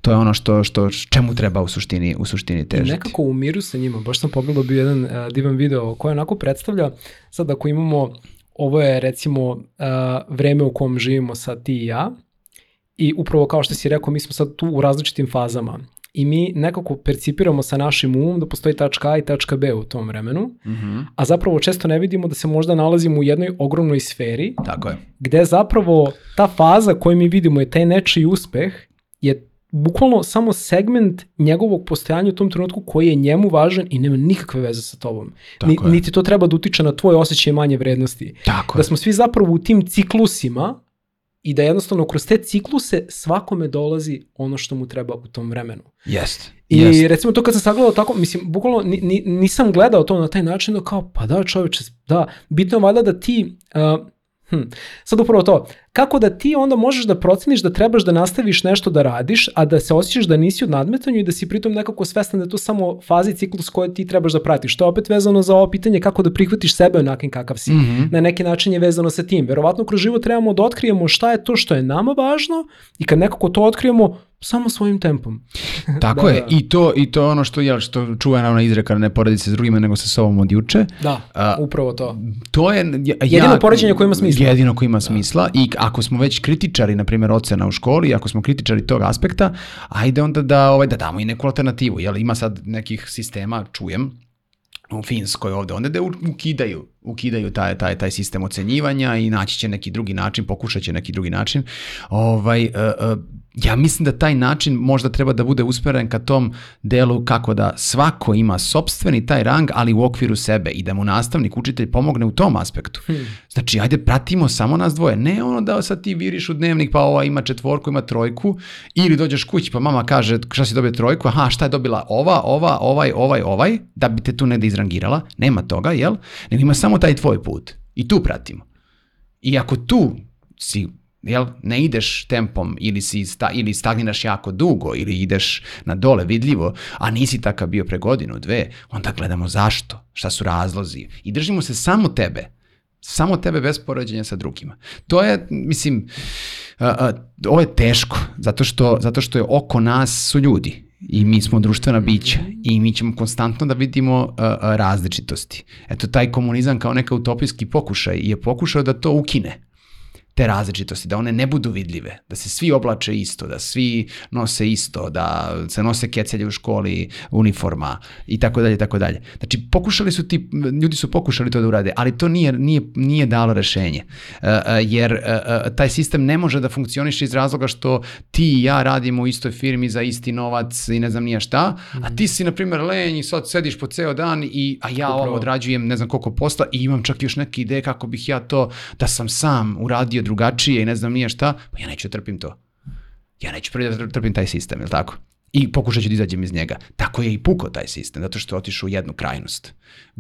To je ono što, što čemu treba u suštini, u suštini težiti. I nekako u miru sa njima. Baš sam pogledao bio jedan uh, divan video koji onako predstavlja, sad ako imamo, ovo je recimo uh, vreme u kom živimo sad ti i ja, I upravo kao što si rekao, mi smo sad tu u različitim fazama i mi nekako percipiramo sa našim umom da postoji tačka A i tačka B u tom vremenu, mm -hmm. a zapravo često ne vidimo da se možda nalazimo u jednoj ogromnoj sferi, Tako je. gde zapravo ta faza koju mi vidimo je taj nečiji uspeh je bukvalno samo segment njegovog postojanja u tom trenutku koji je njemu važan i nema nikakve veze sa tobom. Tako Ni, niti to treba da utiče na tvoj osjećaj manje vrednosti. Tako da smo svi zapravo u tim ciklusima i da jednostavno kroz te cikluse svakome dolazi ono što mu treba u tom vremenu. Jest. I jest. recimo to kad sam sagledao tako, mislim, bukvalno ni, nisam gledao to na taj način da kao, pa da čovječe, da, bitno je valjda da ti uh, Hm. Sad upravo to, kako da ti onda možeš da proceniš da trebaš da nastaviš nešto da radiš, a da se osjećaš da nisi u nadmetanju i da si pritom nekako svestan da je to samo fazi ciklus koje ti trebaš da pratiš. To je opet vezano za ovo pitanje kako da prihvatiš sebe onakim kakav si. Mm -hmm. Na neki način je vezano sa tim. Verovatno kroz život trebamo da otkrijemo šta je to što je nama važno i kad nekako to otkrijemo, samo svojim tempom. Tako da, je, da. i to i to ono što je što čuva ona izreka ne poredi se s drugima nego sa sobom od juče. Da, upravo to. To je ja, jedino poređenje koje ima smisla. Jedino koje ima da. smisla i ako smo već kritičari na primjer ocena u školi, ako smo kritičari tog aspekta, ajde onda da ovaj da damo i neku alternativu. Jel ima sad nekih sistema, čujem, u Finskoj ovde, onda da ukidaju, ukidaju taj, taj, taj sistem ocenjivanja i naći će neki drugi način, pokušat će neki drugi način. Ovaj, uh, uh, ja mislim da taj način možda treba da bude usmeren ka tom delu kako da svako ima sobstveni taj rang, ali u okviru sebe i da mu nastavnik, učitelj pomogne u tom aspektu. Hmm. Znači, ajde, pratimo samo nas dvoje. Ne ono da sad ti viriš u dnevnik, pa ova ima četvorku, ima trojku, ili dođeš kući, pa mama kaže šta si dobio trojku, aha, šta je dobila ova, ova, ovaj, ovaj, ovaj, da bi te tu negde izrangirala. Nema toga, jel? Nego ima samo taj tvoj put. I tu pratimo. I ako tu si jel, ne ideš tempom ili, si sta, ili stagniraš jako dugo ili ideš na dole vidljivo, a nisi takav bio pre godinu, dve, onda gledamo zašto, šta su razlozi i držimo se samo tebe, samo tebe bez poređenja sa drugima. To je, mislim, uh, uh, ovo je teško, zato što, zato što je oko nas su ljudi i mi smo društvena bića i mi ćemo konstantno da vidimo uh, različitosti. Eto, taj komunizam kao neka utopijski pokušaj je pokušao da to ukine te različitosti, da one ne budu vidljive, da se svi oblače isto, da svi nose isto, da se nose kecelje u školi, uniforma i tako dalje, tako dalje. Znači, pokušali su ti, ljudi su pokušali to da urade, ali to nije, nije, nije dalo rešenje. Uh, uh, jer uh, taj sistem ne može da funkcioniše iz razloga što ti i ja radimo u istoj firmi za isti novac i ne znam nije šta, a ti si, na primjer, lenj i sad sediš po ceo dan i, a ja ovo odrađujem ne znam koliko posla i imam čak još neke ideje kako bih ja to, da sam sam uradio drugačije i ne znam nije šta, pa ja neću da trpim to. Ja neću prvi da trpim taj sistem, je tako? I pokušat ću da izađem iz njega. Tako je i puko taj sistem, zato što je otišao u jednu krajnost.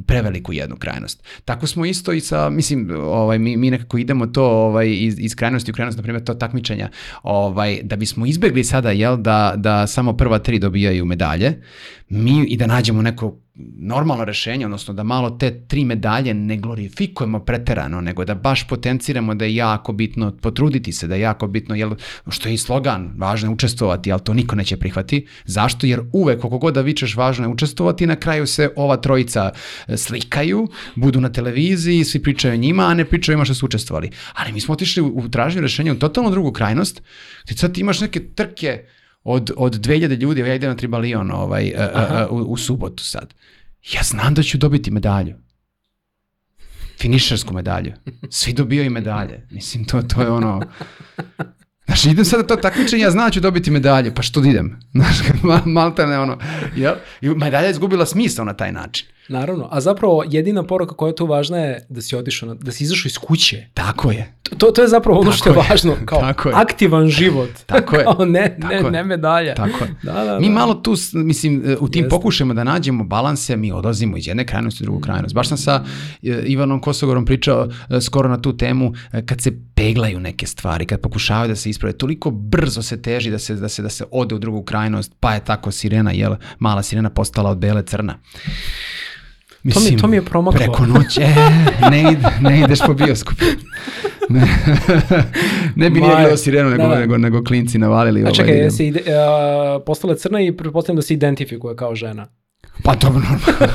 Preveliku jednu krajnost. Tako smo isto i sa, mislim, ovaj, mi, mi nekako idemo to ovaj, iz, iz krajnosti u krajnost, na primjer, to takmičenja, ovaj, da bismo izbegli sada, jel, da, da samo prva tri dobijaju medalje, mi i da nađemo neko normalno rešenje, odnosno da malo te tri medalje ne glorifikujemo preterano, nego da baš potenciramo da je jako bitno potruditi se, da je jako bitno, jel, što je i slogan, važno je učestvovati, ali to niko neće prihvati. Zašto? Jer uvek, koliko god da vičeš važno je učestvovati, na kraju se ova trojica e, slikaju, budu na televiziji, svi pričaju o njima, a ne pričaju ima što su učestvovali. Ali mi smo otišli u, u traženju rešenja u totalno drugu krajnost, gde sad imaš neke trke od, od 2000 ljudi, ja idem na Tribalion ovaj, a, a, a, u, u subotu sad. Ja znam da ću dobiti medalju. Finišersku medalju. Svi dobijaju medalje. Mislim, to, to je ono... Znaš, idem sada to takmičenje, ja znam da ću dobiti medalje, pa što da idem? Znaš, malta ne ono, jel? I medalja je izgubila smisao na taj način. Naravno, a zapravo jedina poruka koja je tu važna je da si otišao, da si izašao iz kuće. Tako je. To, to je zapravo ono što je, je važno, kao Tako je. aktivan život. Tako je. kao ne, Tako ne, je. ne medalja. Tako je. Da, da, mi da. malo tu, mislim, e, u tim Jeste. pokušajima da nađemo balanse, mi odlazimo iz jedne krajnosti u drugu krajnost. Baš sam sa e, Ivanom Kosogorom pričao e, skoro na tu temu, kad se peglaju neke stvari, kad pokušavaju da se isprave, toliko brzo se teži da se, da se, da se ode u drugu krajnost, pa je tako sirena, jel, mala sirena postala od bele crna. Mislim, to, mi, to mi je promaklo. Preko noći, e, ne, ide, ne ideš po bioskopu. Ne, ne bi nije bilo sirenu, nego, ne, nego, nego klinci navalili. A čekaj, ovaj, ide, uh, postala crna i pretpostavljam da se identifikuje kao žena. Pa dobro, normalno.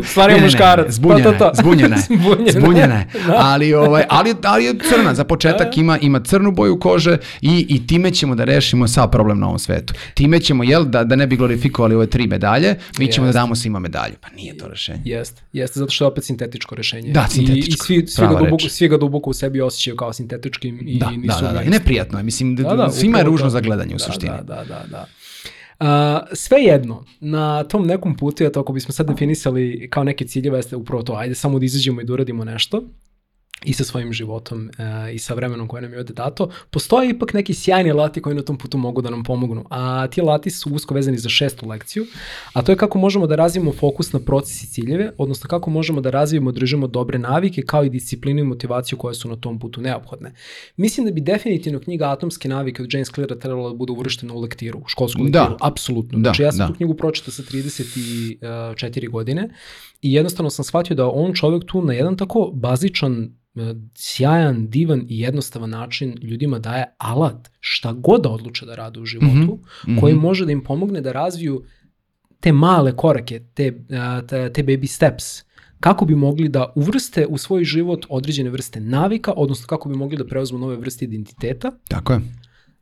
U stvari je muškarac. Zbunjena, pa to, to. zbunjena je. Zbunjena, zbunjena da. Ali, ovaj, ali, ali je crna. Za početak da. ima, ima crnu boju kože i, i time ćemo da rešimo sav problem na ovom svetu. Time ćemo, jel, da, da ne bi glorifikovali ove tri medalje, mi ćemo jest. da damo svima medalju. Pa nije to rešenje. Jeste, jeste, zato što je opet sintetičko rešenje. Da, sintetičko. I, i svi, svi, ga duboko, svi ga duboko u sebi osjećaju kao sintetičkim i da, nisu da, da, da. I neprijatno je. Mislim, da, da, svima je ružno za gledanje u da, suštini. Da, da, da, da. Uh, sve jedno, na tom nekom putu, eto ako bismo sad definisali kao neke ciljeve, jeste upravo to, ajde samo da izađemo i da uradimo nešto, i sa svojim životom e, i sa vremenom koje nam je ovde dato, postoje ipak neki sjajni lati koji na tom putu mogu da nam pomognu. A ti lati su usko vezani za šestu lekciju, a to je kako možemo da razvijemo fokus na proces i ciljeve, odnosno kako možemo da razvijemo i držimo dobre navike kao i disciplinu i motivaciju koje su na tom putu neophodne. Mislim da bi definitivno knjiga Atomske navike od James Cleara trebala da bude uvrštena u lektiru, u školsku lektiru, da. apsolutno. Da, znači ja sam da. tu knjigu pročitao sa 34 godine i jednostavno sam shvatio da on čovek tu na jedan tako bazičan E, sjajan, divan i jednostavan način ljudima daje alat šta god da odluče da rade u životu, mm -hmm. koji može da im pomogne da razviju te male korake, te, e, te, te baby steps, kako bi mogli da uvrste u svoj život određene vrste navika, odnosno kako bi mogli da preuzmu nove vrste identiteta. Tako je.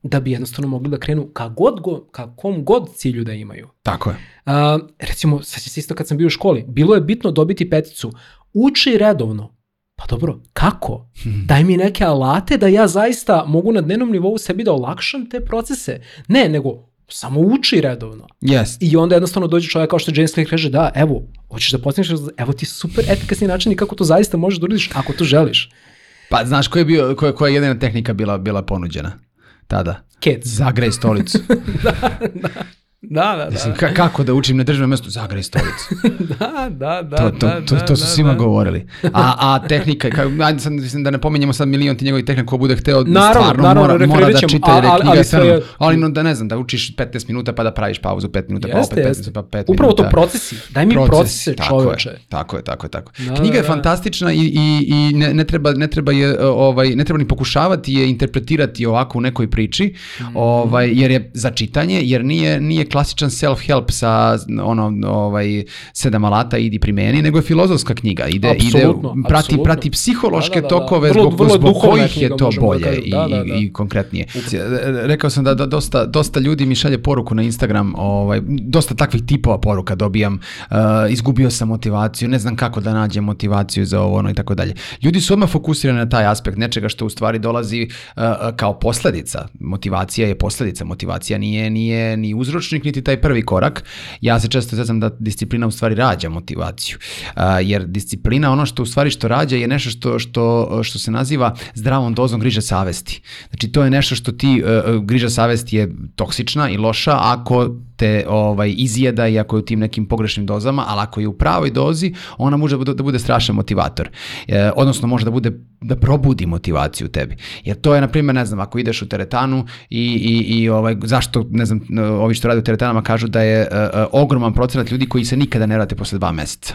Da bi jednostavno mogli da krenu ka, god go, ka kom god cilju da imaju. Tako je. A, recimo, sad se isto kad sam bio u školi, bilo je bitno dobiti peticu. Uči redovno, Pa dobro, kako? Hmm. Daj mi neke alate da ja zaista mogu na dnevnom nivou sebi da olakšam te procese. Ne, nego samo uči redovno. Yes. I onda jednostavno dođe čovjek kao što James Clear kaže, da, evo, hoćeš da postigneš, evo ti super efikasni način i kako to zaista možeš da uradiš ako to želiš. Pa znaš koja je, bio, koja, koja je jedina tehnika bila, bila ponuđena tada? Kec. Zagrej stolicu. da, da. Da, da, da. Mislim, ka, kako da učim na državnom mjestu? Zagraj stolicu. da, da, da. To, to, da, to, to, to su da, svima da. govorili. A, a tehnika, kao, ajde sad, mislim, da ne pominjemo sad milion ti njegovih tehnika, ko bude hteo, naravno, stvarno naravno, mora, mora da čita jer je knjiga ali, je... ali no, da ne znam, da učiš 15 minuta pa da praviš pauzu 5 minuta, pa jeste, pa opet 15 minuta, pa 5 Upravo minuta. to procesi. Daj mi Proces, procese, čoveče. Tako je, tako je, tako je. Da, Knjiga je da, fantastična i, i, i ne, ne, treba, ne, treba je, ovaj, ne treba ni pokušavati je interpretirati ovako u nekoj priči, mm. ovaj, jer je za čitanje, jer nije, nije klasičan self help sa ono ovaj sedam alata idi primeni, nego je filozofska knjiga. Ide absolutno, ide prati absolutno. prati psihološke da, da, da, tokove vrlo, zbog, vrlo zbog kojih je to bolje da, i, da, da. i konkretnije. Rekao sam da, da dosta, dosta ljudi mi šalje poruku na Instagram, ovaj dosta takvih tipova poruka dobijam. Uh, izgubio sam motivaciju, ne znam kako da nađem motivaciju za ovo ono i tako dalje. Ljudi su odmah fokusirani na taj aspekt nečega što u stvari dolazi uh, kao posledica. Motivacija je posledica, motivacija nije nije ni uzročnik niti taj prvi korak. Ja se često zezam da disciplina u stvari rađa motivaciju. Jer disciplina, ono što u stvari što rađa je nešto što, što, što se naziva zdravom dozom griža savesti. Znači to je nešto što ti, uh, griža savesti je toksična i loša ako te ovaj, izjeda i ako je u tim nekim pogrešnim dozama, ali ako je u pravoj dozi, ona može da da bude strašan motivator. E, odnosno može da bude da probudi motivaciju u tebi. Jer to je, na primjer, ne znam, ako ideš u teretanu i, i, i ovaj, zašto, ne znam, ovi što rade u teretanama kažu da je uh, ogroman procenat ljudi koji se nikada ne vrate posle dva meseca.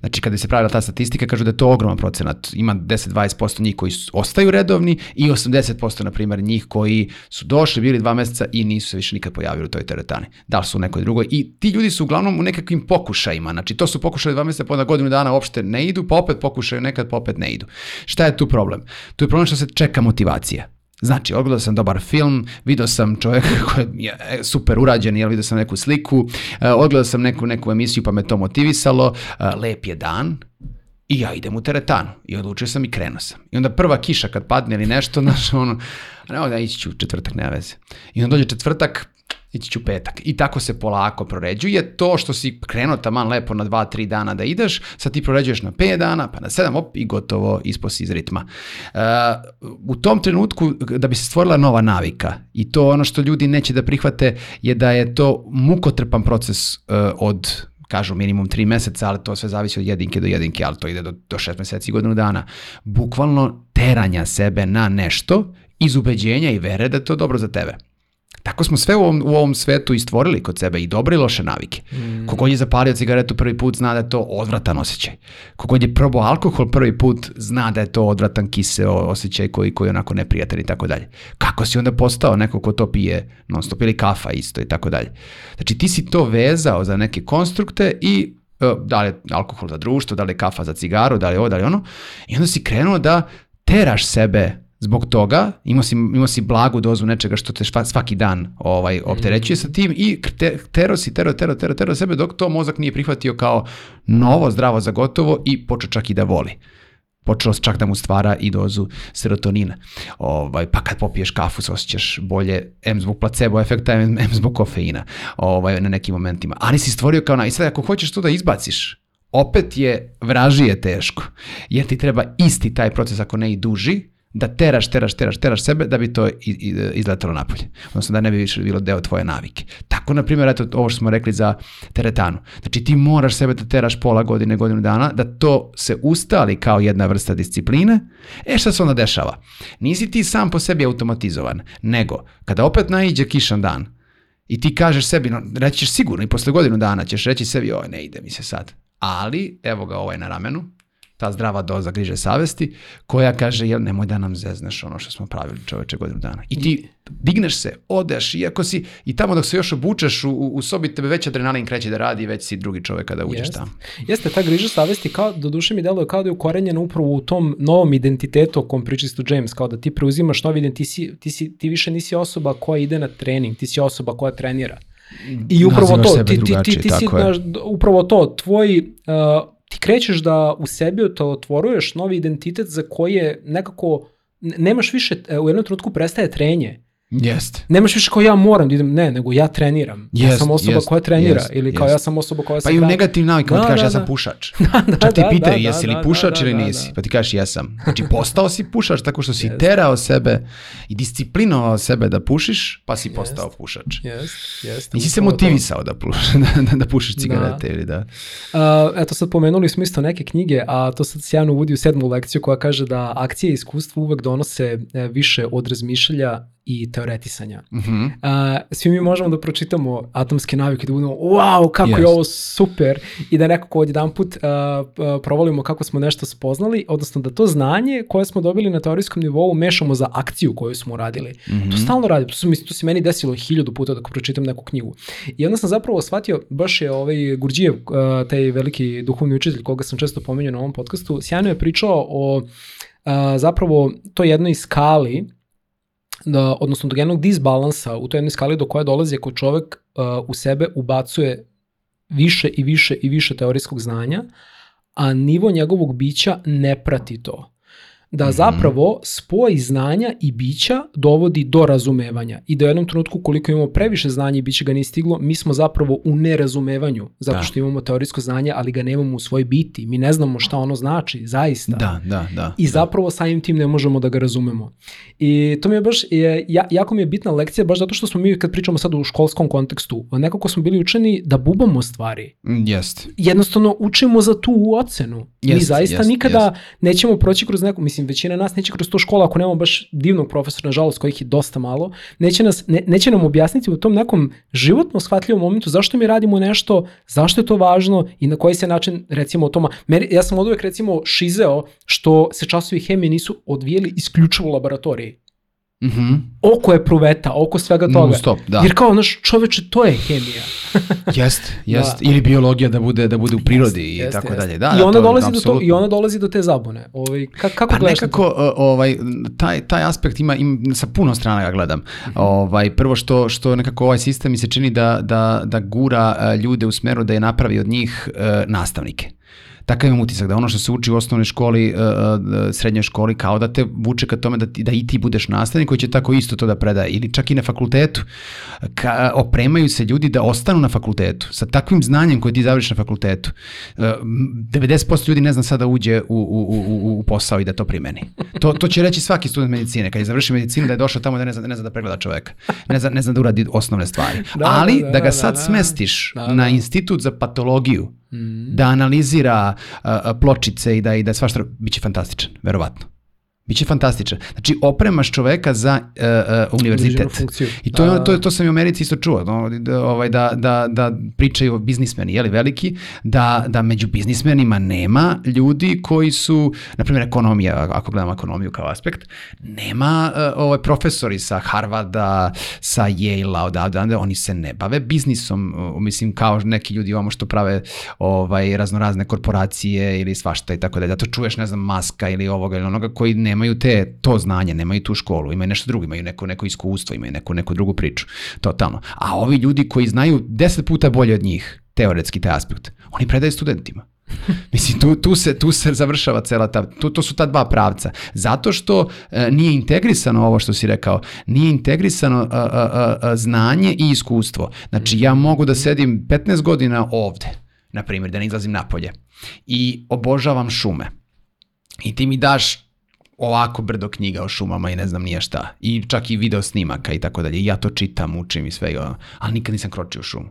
Znači, kada se pravila ta statistika, kažu da je to ogroman procenat. Ima 10-20% njih koji su, ostaju redovni i 80% na primjer njih koji su došli, bili dva meseca i nisu se više nikad pojavili u toj teretani. Da li su u nekoj drugoj. I ti ljudi su uglavnom u nekakvim pokušajima. Znači, to su pokušali dva meseca, pa onda godinu dana uopšte ne idu, pa opet pokušaju nekad, pa opet ne idu. Šta je tu problem? Tu je problem što se čeka motivacija. Znači, odgledao sam dobar film, vidio sam čovjeka koji je e, super urađen, jel vidio sam neku sliku, e, odgledao sam neku, neku emisiju pa me to motivisalo, e, lep je dan, i ja idem u teretanu. I odlučio sam i krenuo sam. I onda prva kiša kad padne ili nešto, znaš, ono, ne, da ići ću četvrtak, nema veze. I onda dođe četvrtak, ići ću petak. I tako se polako proređuje. To što si krenuo taman lepo na 2-3 dana da ideš, sad ti proređuješ na 5 dana, pa na 7, op, i gotovo, isposi iz ritma. Uh, u tom trenutku, da bi se stvorila nova navika, i to ono što ljudi neće da prihvate, je da je to mukotrpan proces uh, od kažu minimum 3 meseca, ali to sve zavisi od jedinke do jedinke, ali to ide do, do 6 meseci i godinu dana. Bukvalno teranja sebe na nešto iz ubeđenja i vere da je to dobro za tebe. Tako smo sve u ovom, u ovom svetu i stvorili kod sebe i dobre i loše navike. Mm. Kogod je zapalio cigaretu prvi put zna da je to odvratan osjećaj. Kogod je probao alkohol prvi put zna da je to odvratan kiseo osjećaj koji, koji je onako neprijatan i tako dalje. Kako si onda postao neko ko to pije non stop ili kafa isto i tako dalje. Znači ti si to vezao za neke konstrukte i e, da li je alkohol za društvo, da li je kafa za cigaru, da li je ovo, da li ono. I onda si krenuo da teraš sebe Zbog toga imao si, imao si blagu dozu nečega što te svaki dan ovaj, opterećuje sa tim i te, tero si, tero, tero, tero, tero sebe dok to mozak nije prihvatio kao novo, zdravo za gotovo i počeo čak i da voli počelo se čak da mu stvara i dozu serotonina. Ovaj, pa kad popiješ kafu se osjećaš bolje, em zbog placebo efekta, em, em zbog kofeina ovaj, na nekim momentima. Ali si stvorio kao na... I sad ako hoćeš to da izbaciš, opet je vražije teško, jer ti treba isti taj proces, ako ne i duži, da teraš, teraš, teraš, teraš sebe da bi to izletalo napolje. Odnosno da ne bi više bilo deo tvoje navike. Tako, na primjer, eto, ovo što smo rekli za teretanu. Znači ti moraš sebe da teraš pola godine, godinu dana, da to se ustali kao jedna vrsta discipline. E šta se onda dešava? Nisi ti sam po sebi automatizovan, nego kada opet naiđe kišan dan i ti kažeš sebi, no, reći ćeš sigurno i posle godinu dana ćeš reći sebi, oj ne ide mi se sad. Ali, evo ga ovaj na ramenu, ta zdrava doza griže savesti, koja kaže, jel, nemoj da nam zezneš ono što smo pravili čoveče godinu dana. I ti digneš se, odeš, iako si, i tamo dok se još obučeš u, u sobi, tebe već adrenalin kreće da radi, već si drugi čovek kada uđeš Jest. tamo. Jeste, ta griža savesti, kao, do duše mi deluje kao da je ukorenjena upravo u tom novom identitetu o kom pričistu James, kao da ti preuzimaš novi identitet, ti, si, ti, si, ti više nisi osoba koja ide na trening, ti si osoba koja trenira. I upravo to, ti, ti, ti, ti si, naš, upravo to, tvoj uh, ti krećeš da u sebi to otvoruješ novi identitet za koji je nekako, nemaš više, e, u jednom trenutku prestaje trenje. Jest. Nemaš više kao ja moram da idem, ne, nego ja treniram. Jest, ja sam osoba jest, koja trenira jest, ili kao ja sam osoba koja se Pa i u negativnim navikama da, ti kažeš da, ja sam da. pušač. da, da, Čak ti da, pitaju da, jesi li pušač ili nisi, pa ti kažeš jesam. Znači postao si pušač tako što si terao sebe i disciplinovao sebe da pušiš, pa si postao pušač. Jest, jest. Nisi se motivisao da, puš, da, da pušiš cigarete ili da... Uh, eto sad pomenuli smo isto neke knjige, a to sad sjajno uvodi u sedmu lekciju koja kaže da akcije i iskustvo uvek donose e, više od razmišljalja i teoretisanja. Mm -hmm. uh, svi mi možemo da pročitamo atomske navike, da budemo wow, kako yes. je ovo super i da nekako jedan put uh, provalimo kako smo nešto spoznali, odnosno da to znanje koje smo dobili na teorijskom nivou mešamo za akciju koju smo uradili. Mm -hmm. To stalno radi, to, to se meni desilo hiljadu puta dok pročitam neku knjigu. I onda sam zapravo shvatio, baš je ovaj Gurđijev, uh, taj veliki duhovni učitelj koga sam često pomenuo na ovom podcastu, sjajno je pričao o uh, zapravo to jednoj skali da, odnosno do jednog disbalansa u toj jednoj skali do koje dolazi ako čovek uh, u sebe ubacuje više i više i više teorijskog znanja, a nivo njegovog bića ne prati to da mhm. zapravo spoj znanja i bića dovodi do razumevanja i da u jednom trenutku koliko imamo previše znanja i biće ga nije stiglo, mi smo zapravo u nerazumevanju, zato da. što imamo teorijsko znanje, ali ga nemamo u svoj biti. Mi ne znamo šta ono znači, zaista. Da, da, da. I da. zapravo samim tim ne možemo da ga razumemo. I to mi je baš, je, ja, jako mi je bitna lekcija, baš zato što smo mi kad pričamo sad u školskom kontekstu, nekako smo bili učeni da bubamo stvari. Mm, jest. Jednostavno učimo za tu ocenu. Jest, mi zaista jest, nikada jest. nećemo proći kroz neku, mislim, mislim, većina nas neće kroz tu školu, ako nemamo baš divnog profesora, nažalost, kojih je dosta malo, neće, nas, ne, neće nam objasniti u tom nekom životno shvatljivom momentu zašto mi radimo nešto, zašto je to važno i na koji se način, recimo, o toma, ja sam od uvek, recimo, šizeo što se časovi hemije nisu odvijeli isključivo u laboratoriji. Mm -hmm. Oko je pruveta, oko svega toga. Non stop, da. Jer kao, naš čoveče, to je hemija. jest, jest. Da. Ili biologija da bude da bude u prirodi jest, i jest, tako jest. dalje. Da, I da, ona to, dolazi do to, i ona dolazi do te zabune. Ovaj ka, kako pa gledaš nekako to? ovaj taj taj aspekt ima im sa puno strana ga gledam. Mm -hmm. Ovaj prvo što što nekako ovaj sistem mi se čini da da da gura ljude u smeru da je napravi od njih uh, nastavnike takav imam utisak da ono što se uči u osnovnoj školi, uh, srednjoj školi, kao da te vuče ka tome da, ti, da i ti budeš nastavnik koji će tako isto to da predaje, ili čak i na fakultetu. Ka, opremaju se ljudi da ostanu na fakultetu, sa takvim znanjem koje ti završiš na fakultetu. Uh, 90% ljudi ne zna sada da uđe u, u, u, u posao i da to primeni. To, to će reći svaki student medicine, kad je završio medicinu da je došao tamo da ne zna, ne zna da pregleda čoveka, ne zna, ne zna da uradi osnovne stvari. Da, Ali da, da, da ga sad da, da, smestiš da, da. na institut za patologiju, da analizira uh, pločice i da, i da svašta, bit će fantastičan, verovatno. Biće fantastičan. Znači, opremaš čoveka za uh, uh, univerzitet. I to, je, to, to sam i u Americi isto čuo, no, da, ovaj, da, da, da pričaju biznismeni, jeli, veliki, da, da među biznismenima nema ljudi koji su, na primjer, ekonomija, ako gledamo ekonomiju kao aspekt, nema uh, ovaj, profesori sa Harvarda, sa Yale-a, odavde, oni se ne bave biznisom, uh, mislim, kao neki ljudi ovamo što prave ovaj, raznorazne korporacije ili svašta i tako da. Zato čuješ, ne znam, Maska ili ovoga ili onoga koji ne nemaju te, to znanje, nemaju tu školu, imaju nešto drugo, imaju neko, neko iskustvo, imaju neku, neku drugu priču, totalno. A ovi ljudi koji znaju deset puta bolje od njih, teoretski taj aspekt, oni predaju studentima. Mislim, tu, tu, se, tu se završava cela ta, tu, to su ta dva pravca. Zato što e, nije integrisano ovo što si rekao, nije integrisano a, a, a, znanje i iskustvo. Znači, ja mogu da sedim 15 godina ovde, na primjer, da ne izlazim napolje, i obožavam šume. I ti mi daš ovako brdo knjiga o šumama i ne znam nije šta. I čak i video snimaka i tako dalje. Ja to čitam, učim i sve. Ali nikad nisam kročio u šumu.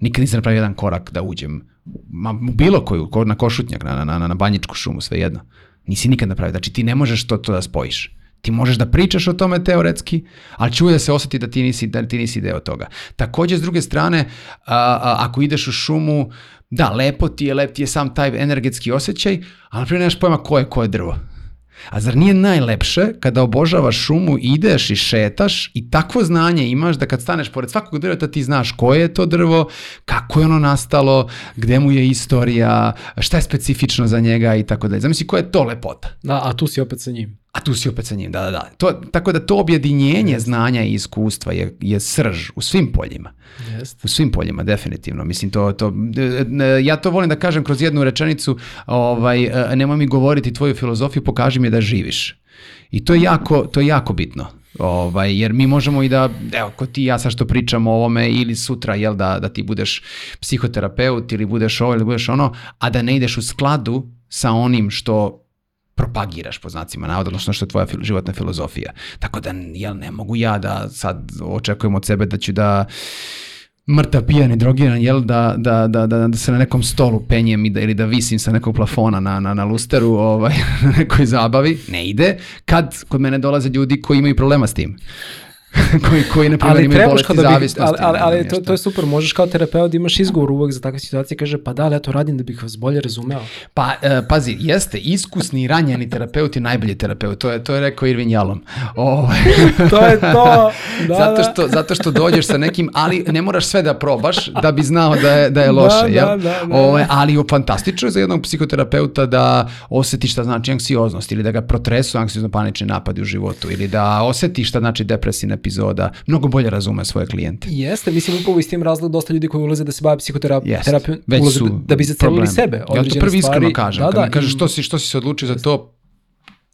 Nikad nisam napravio jedan korak da uđem ma, bilo koju, na košutnjak, na, na, na, na banjičku šumu, sve jedno. Nisi nikad napravio. Znači ti ne možeš to, to da spojiš. Ti možeš da pričaš o tome teoretski, ali čuje da se osjeti da ti nisi, da ti nisi deo toga. Takođe, s druge strane, a, a, ako ideš u šumu, da, lepo ti je, lep ti je sam taj energetski osjećaj, ali prije nemaš pojma ko je ko je drvo. A zar nije najlepše kada obožavaš šumu, ideš i šetaš i takvo znanje imaš da kad staneš pored svakog drveta ti znaš koje je to drvo, kako je ono nastalo, gde mu je istorija, šta je specifično za njega i tako dalje. Zamisli koja je to lepota. Da, a tu si opet sa njim. A tu si opet sa njim, da, da, da. To, tako da to objedinjenje yes. znanja i iskustva je, je srž u svim poljima. Yes. U svim poljima, definitivno. Mislim, to, to, ja to volim da kažem kroz jednu rečenicu, ovaj, e, nemoj mi govoriti tvoju filozofiju, pokaži mi da živiš. I to je jako, to je jako bitno. Ovaj, jer mi možemo i da, evo, ko ti ja sad što pričamo o ovome ili sutra, jel, da, da ti budeš psihoterapeut ili budeš ovo ili budeš ono, a da ne ideš u skladu sa onim što propagiraš po znacima navoda, odnosno što je tvoja životna filozofija. Tako da, jel, ne mogu ja da sad očekujem od sebe da ću da mrtav, pijan i drogiran, jel, da, da, da, da, da se na nekom stolu penjem i da, ili da visim sa nekog plafona na, na, na lusteru ovaj, na nekoj zabavi. Ne ide. Kad kod mene dolaze ljudi koji imaju problema s tim. koji, koji na primjer imaju bolesti da zavisnosti. Ali, ali, ali to, to je super, možeš kao terapeut da imaš izgovor uvek za takve situacije, kaže pa da, ali ja to radim da bih vas bolje razumeo. Pa, uh, pazi, jeste, iskusni ranjeni terapeut je najbolji terapeut, to je, to je rekao Irvin Jalom. Oh. to je to, da, zato, što, da. zato što dođeš sa nekim, ali ne moraš sve da probaš da bi znao da je, da je loše, da, jel? Da, da, da. Ove, ali je fantastično za jednog psihoterapeuta da oseti šta znači anksioznost ili da ga protresu anksiozno-panični napadi u životu ili da oseti šta znači depresivna epizoda, mnogo bolje razume svoje klijente. Jeste, mislim upravo iz tim razlog dosta ljudi koji ulaze da se bave psihoterapijom, ulaze da, da bi zacelili sebe. Ja to prvi iskreno kažem, da, kad da, mi kažeš što si, što si se odlučio za to,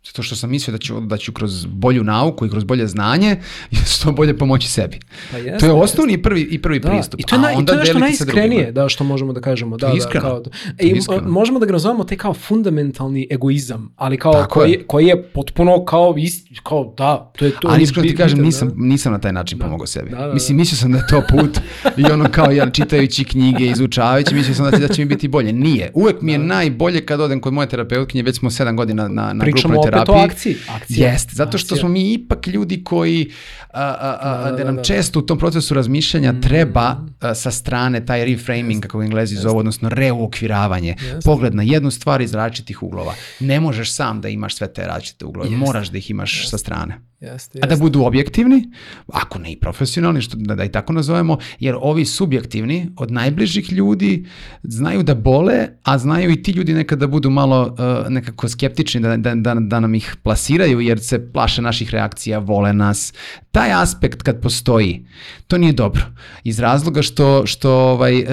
zato što sam mislio da ću, da ću kroz bolju nauku i kroz bolje znanje što bolje pomoći sebi. Pa jeste, to je osnovni i prvi, i prvi da. pristup. I to je, na, i to je nešto najiskrenije, da, što možemo da kažemo. Da. Da, kao, e, iskreno. možemo da ga nazovemo taj kao fundamentalni egoizam, ali kao koji, je. koji je potpuno kao ist, kao da, to je to. Ali iskreno ti kažem, nisam, da. nisam na taj način da. pomogao sebi. Da, da, da. Mislim, mislio sam da je to put i ono kao, ja čitajući knjige, izučavajući, mislio sam da će, da će mi biti bolje. Nije. Uvek mi je da. najbolje kad odem kod moje terapeutkinje, već smo sedam godina na, na grupnoj terapiji terapiji. opet o akciji. Akcija. Jeste, zato što Akcija. smo mi ipak ljudi koji, a, a, a, Da, da, da nam da, da. često u tom procesu razmišljanja treba a, sa strane taj reframing, kako ga englezi zovu, odnosno reuokviravanje, pogled na jednu stvar iz različitih uglova. Ne možeš sam da imaš sve te različite uglove, Jeste. moraš da ih imaš sa strane. Jeste, A da budu objektivni, ako ne i profesionalni, što, da, da i tako nazovemo, jer ovi subjektivni od najbližih ljudi znaju da bole, a znaju i ti ljudi nekad da budu malo uh, nekako skeptični, da, da, da, da nam ih plasiraju, jer se plaše naših reakcija, vole nas. Taj aspekt kad postoji, to nije dobro. Iz razloga što, što, ovaj,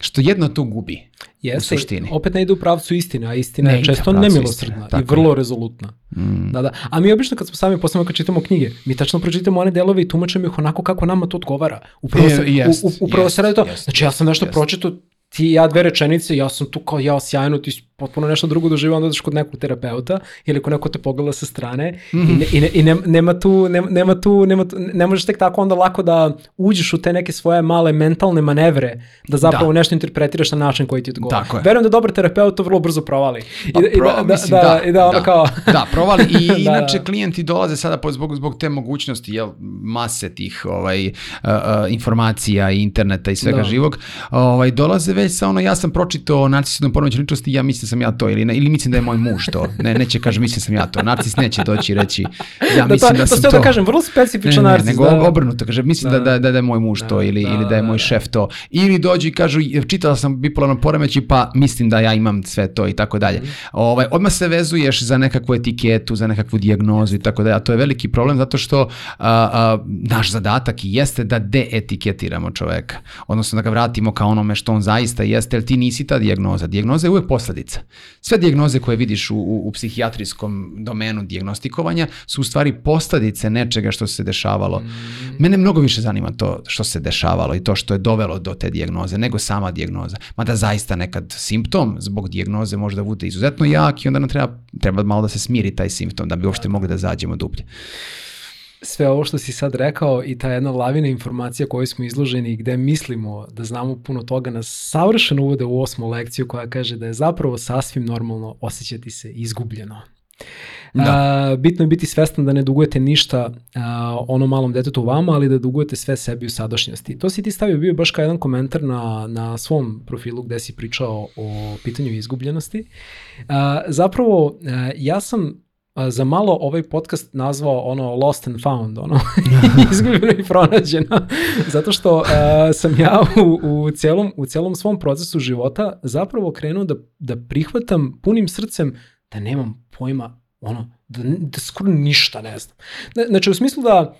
što jedno tu gubi. Jeste, u suštini. opet ne ide u pravcu istine, a istina Ne je često nemilosrdna istine, i vrlo rezolutna. Mm. Da, da. A mi obično kad smo sami posebno kad čitamo knjige, mi tačno pročitamo one delove i tumačimo ih onako kako nama to odgovara. Upravo Je, se, u, upravo jest, se radi to. jest, znači ja sam nešto jest. pročitao, ti ja dve rečenice, ja sam tu kao ja sjajno, ti potpuno nešto drugo doživao, onda odeš kod nekog terapeuta ili kod neko te pogleda sa strane i, ne, i, ne, i ne, nema tu, nema, nema tu, nema tu, ne možeš tek tako onda lako da uđeš u te neke svoje male mentalne manevre, da zapravo Da. nešto interpretiraš na način koji ti odgovara. Tako je. Verujem da dobar terapeut to vrlo brzo provali. I, Pa da- i pro- da, da, mislim, da, i da ono da, kao... da, provali i Da, inače da. klijenti dolaze sada po, zbog, zbog te mogućnosti, jel, mase tih ovaj, uh, uh, informacija i interneta i svega Da. živog, ovaj, dolaze već sa ono, ja sam pročitao narcisistom poremeću ličnosti, ja mislim da sam ja to, ili, ne, ili mislim da je moj muž to. Ne, neće kaže, mislim da sam ja to. Narcis neće doći i reći, ja Da, mislim to, da to sam ste to. da kažem, vrlo specifičan Ne, ne, narcis. nego da. obrnuto, kaže, mislim da, Da. da, da, da je moj muž to ili, da, ili da je da, moj da. šef to. Ili dođu i kažu, čitala sam bipolarno poremeći pa mislim da ja imam sve to i tako dalje. Mhm. Ovaj, odmah se vezuješ za nekakvu etiketu, za nekakvu dijagnozu i tako dalje, a to je veliki problem zato što a, a, naš zadatak i jeste da deetiketiramo čoveka, odnosno da ga vratimo ka onome što on zaista jeste, jer ti nisi ta dijagnoza. Dijagnoza je uvek posledica. Sve dijagnoze koje vidiš u, u, u psihijatrijskom domenu dijagnostikovanja su u stvari posljedice nečega što se dešavalo. Mene mnogo više zanima to što se dešavalo i to što je dovelo do te dijagnoze nego sama dijagnoza. Mada zaista nekad simptom zbog dijagnoze može da bude izuzetno jak i onda nam treba, treba malo da se smiri taj simptom da bi uopšte mogli da zađemo dublje. Sve ovo što si sad rekao i ta jedna lavina informacija kojoj smo izloženi i gde mislimo da znamo puno toga nas savršeno uvode u osmu lekciju koja kaže da je zapravo sasvim normalno osjećati se izgubljeno. A, bitno je biti svestan da ne dugujete ništa a, onom malom detetu vama, ali da dugujete sve sebi u sadašnjosti. To si ti stavio bio baš kao jedan komentar na, na svom profilu gde si pričao o pitanju izgubljenosti. A, zapravo, a, ja sam za malo ovaj podcast nazvao ono lost and found, ono izgubljeno i pronađeno, zato što a, sam ja u, u, cijelom, u cijelom svom procesu života zapravo krenuo da, da prihvatam punim srcem da nemam pojma, ono, da, da skoro ništa ne znam. Zna- Znači, u smislu da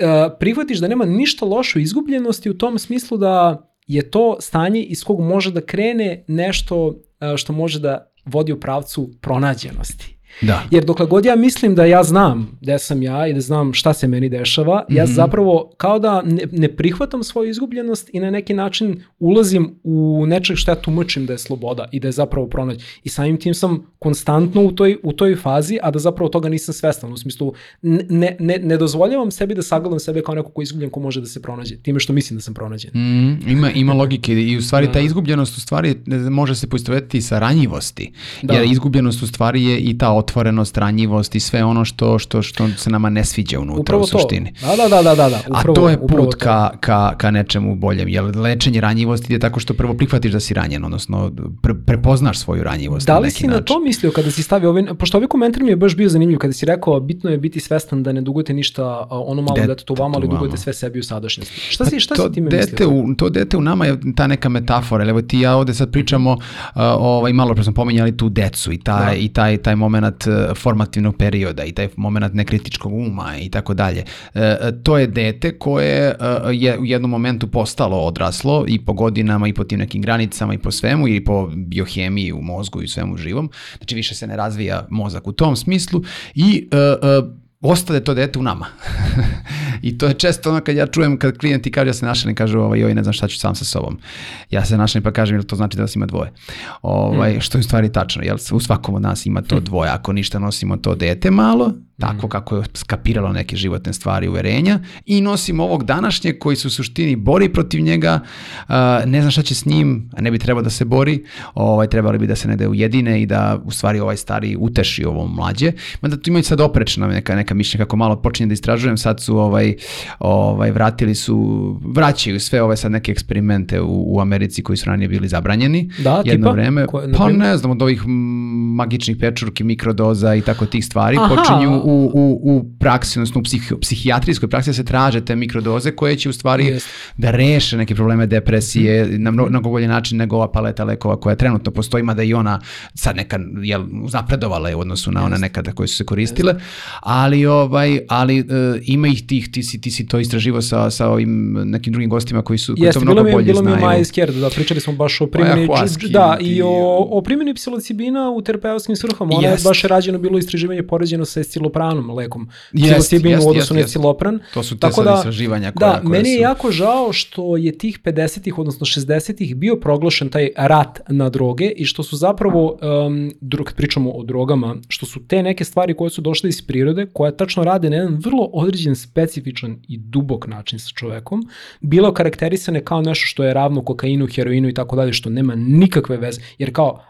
a, prihvatiš da nema ništa loše u izgubljenosti u tom smislu da je to stanje iz kog može da krene nešto a, što može da vodi u pravcu pronađenosti. Da. Jer dokle god ja mislim da ja znam gde sam ja i da znam šta se meni dešava, ja Mhm. zapravo kao da ne, ne prihvatam svoju izgubljenost i na neki način ulazim u nečeg što ja tumačim da je sloboda i da je zapravo pronađ. I samim tim sam konstantno u toj, u toj fazi, a da zapravo toga nisam svestan. U smislu, ne, ne, ne dozvoljavam sebi da sagledam sebe kao neko ko je izgubljen ko može da se pronađe. Time što mislim da sam pronađen. Mm, ima, ima logike i u stvari ta izgubljenost u stvari može se poistovetiti sa ranjivosti. Da. Jer izgubljenost u stvari je i ta otvorenost, ranjivost i sve ono što, što, što se nama ne sviđa unutra Upravo u to. suštini. Da, da, da, da, da. da. A Upravo, to je put to. ka, ka, ka nečemu boljem. Jer lečenje ranjivosti je tako što prvo prihvatiš da si ranjen, odnosno pre, prepoznaš svoju ranjivost Da na li neki si na način. to mislio kada si stavio ovaj, pošto ovaj komentar mi je baš bio zanimljiv, kada si rekao bitno je biti svestan da ne dugujete ništa a, ono malo Detetu detetu vama, ali dugujete sve sebi u sadašnjosti. Šta si, šta Pa to si time dete mislio? u, to dete u nama je ta neka metafora, evo ti ja ovde sad pričamo, uh, ovaj, malo pre smo pominjali tu decu i taj, Da. i taj, taj moment uh, formativnog perioda i taj moment nekritičkog uma i tako dalje. Uh, to je dete koje uh, je u jednom momentu postalo odraslo i po godinama i po tim nekim granicama i po svemu i po biohemiji u mozgu i svemu živom. Znači više se ne razvija mozak u tom smislu i uh, uh, ostade to dete u nama. I to je često ono kad ja čujem kad klijenti kažu ja se našalim, kažu ovaj, joj ne znam šta ću sam sa sobom. Ja se našalim pa kažem jel to znači da nas ima dvoje. Ovaj, Što je u stvari tačno, jel u svakom od nas ima to dvoje. Ako ništa nosimo to dete malo, tako mm. kako je skapiralo neke životne stvari uverenja i nosim ovog današnjeg koji se u suštini bori protiv njega, ne znam šta će s njim, a ne bi trebao da se bori, ovaj, trebali bi da se ne ujedine i da u stvari ovaj stari uteši ovo mlađe. Mada tu imaju sad oprečna neka, neka mišljenja kako malo počinje da istražujem, sad su ovaj, ovaj, vratili su, vraćaju sve ove sad neke eksperimente u, u Americi koji su ranije bili zabranjeni. Da, jedno tipa? vreme. Koje, pa ne znam, od ovih magičnih pečurki, mikrodoza i tako tih stvari Aha. počinju u, u, u praksi, odnosno u psih, psihijatrijskoj praksi se traže te mikrodoze koje će u stvari yes. da reše neke probleme depresije mm. na mnogo bolji način nego ova paleta lekova koja trenutno postoji, mada i ona sad neka, jel, napredovala je u odnosu na yes. one nekada koje su se koristile, yes. ali, ovaj, ali uh, ima ih tih, ti si, ti si to istraživo sa, sa ovim nekim drugim gostima koji su koji to mnogo bolje bilo znaju. Bilo mi je Maja da pričali smo baš o primjeni, da, i o, o primjeni psilocibina u terapeutskim svrhama. Ona jest. je baš rađeno bilo istraživanje poređeno sa estilopranom, lekom. Psilocibin u odnosu na estilopran. To su te Tako da, istraživanja koje, da, koje meni su... je jako žao što je tih 50-ih, odnosno 60-ih bio proglašen taj rat na droge i što su zapravo, um, drug, pričamo o drogama, što su te neke stvari koje su došle iz prirode, koje tačno rade na jedan vrlo određen, specifičan i dubok način sa čovekom, bilo karakterisane kao nešto što je ravno kokainu, heroinu i tako dalje, što nema nikakve veze, jer kao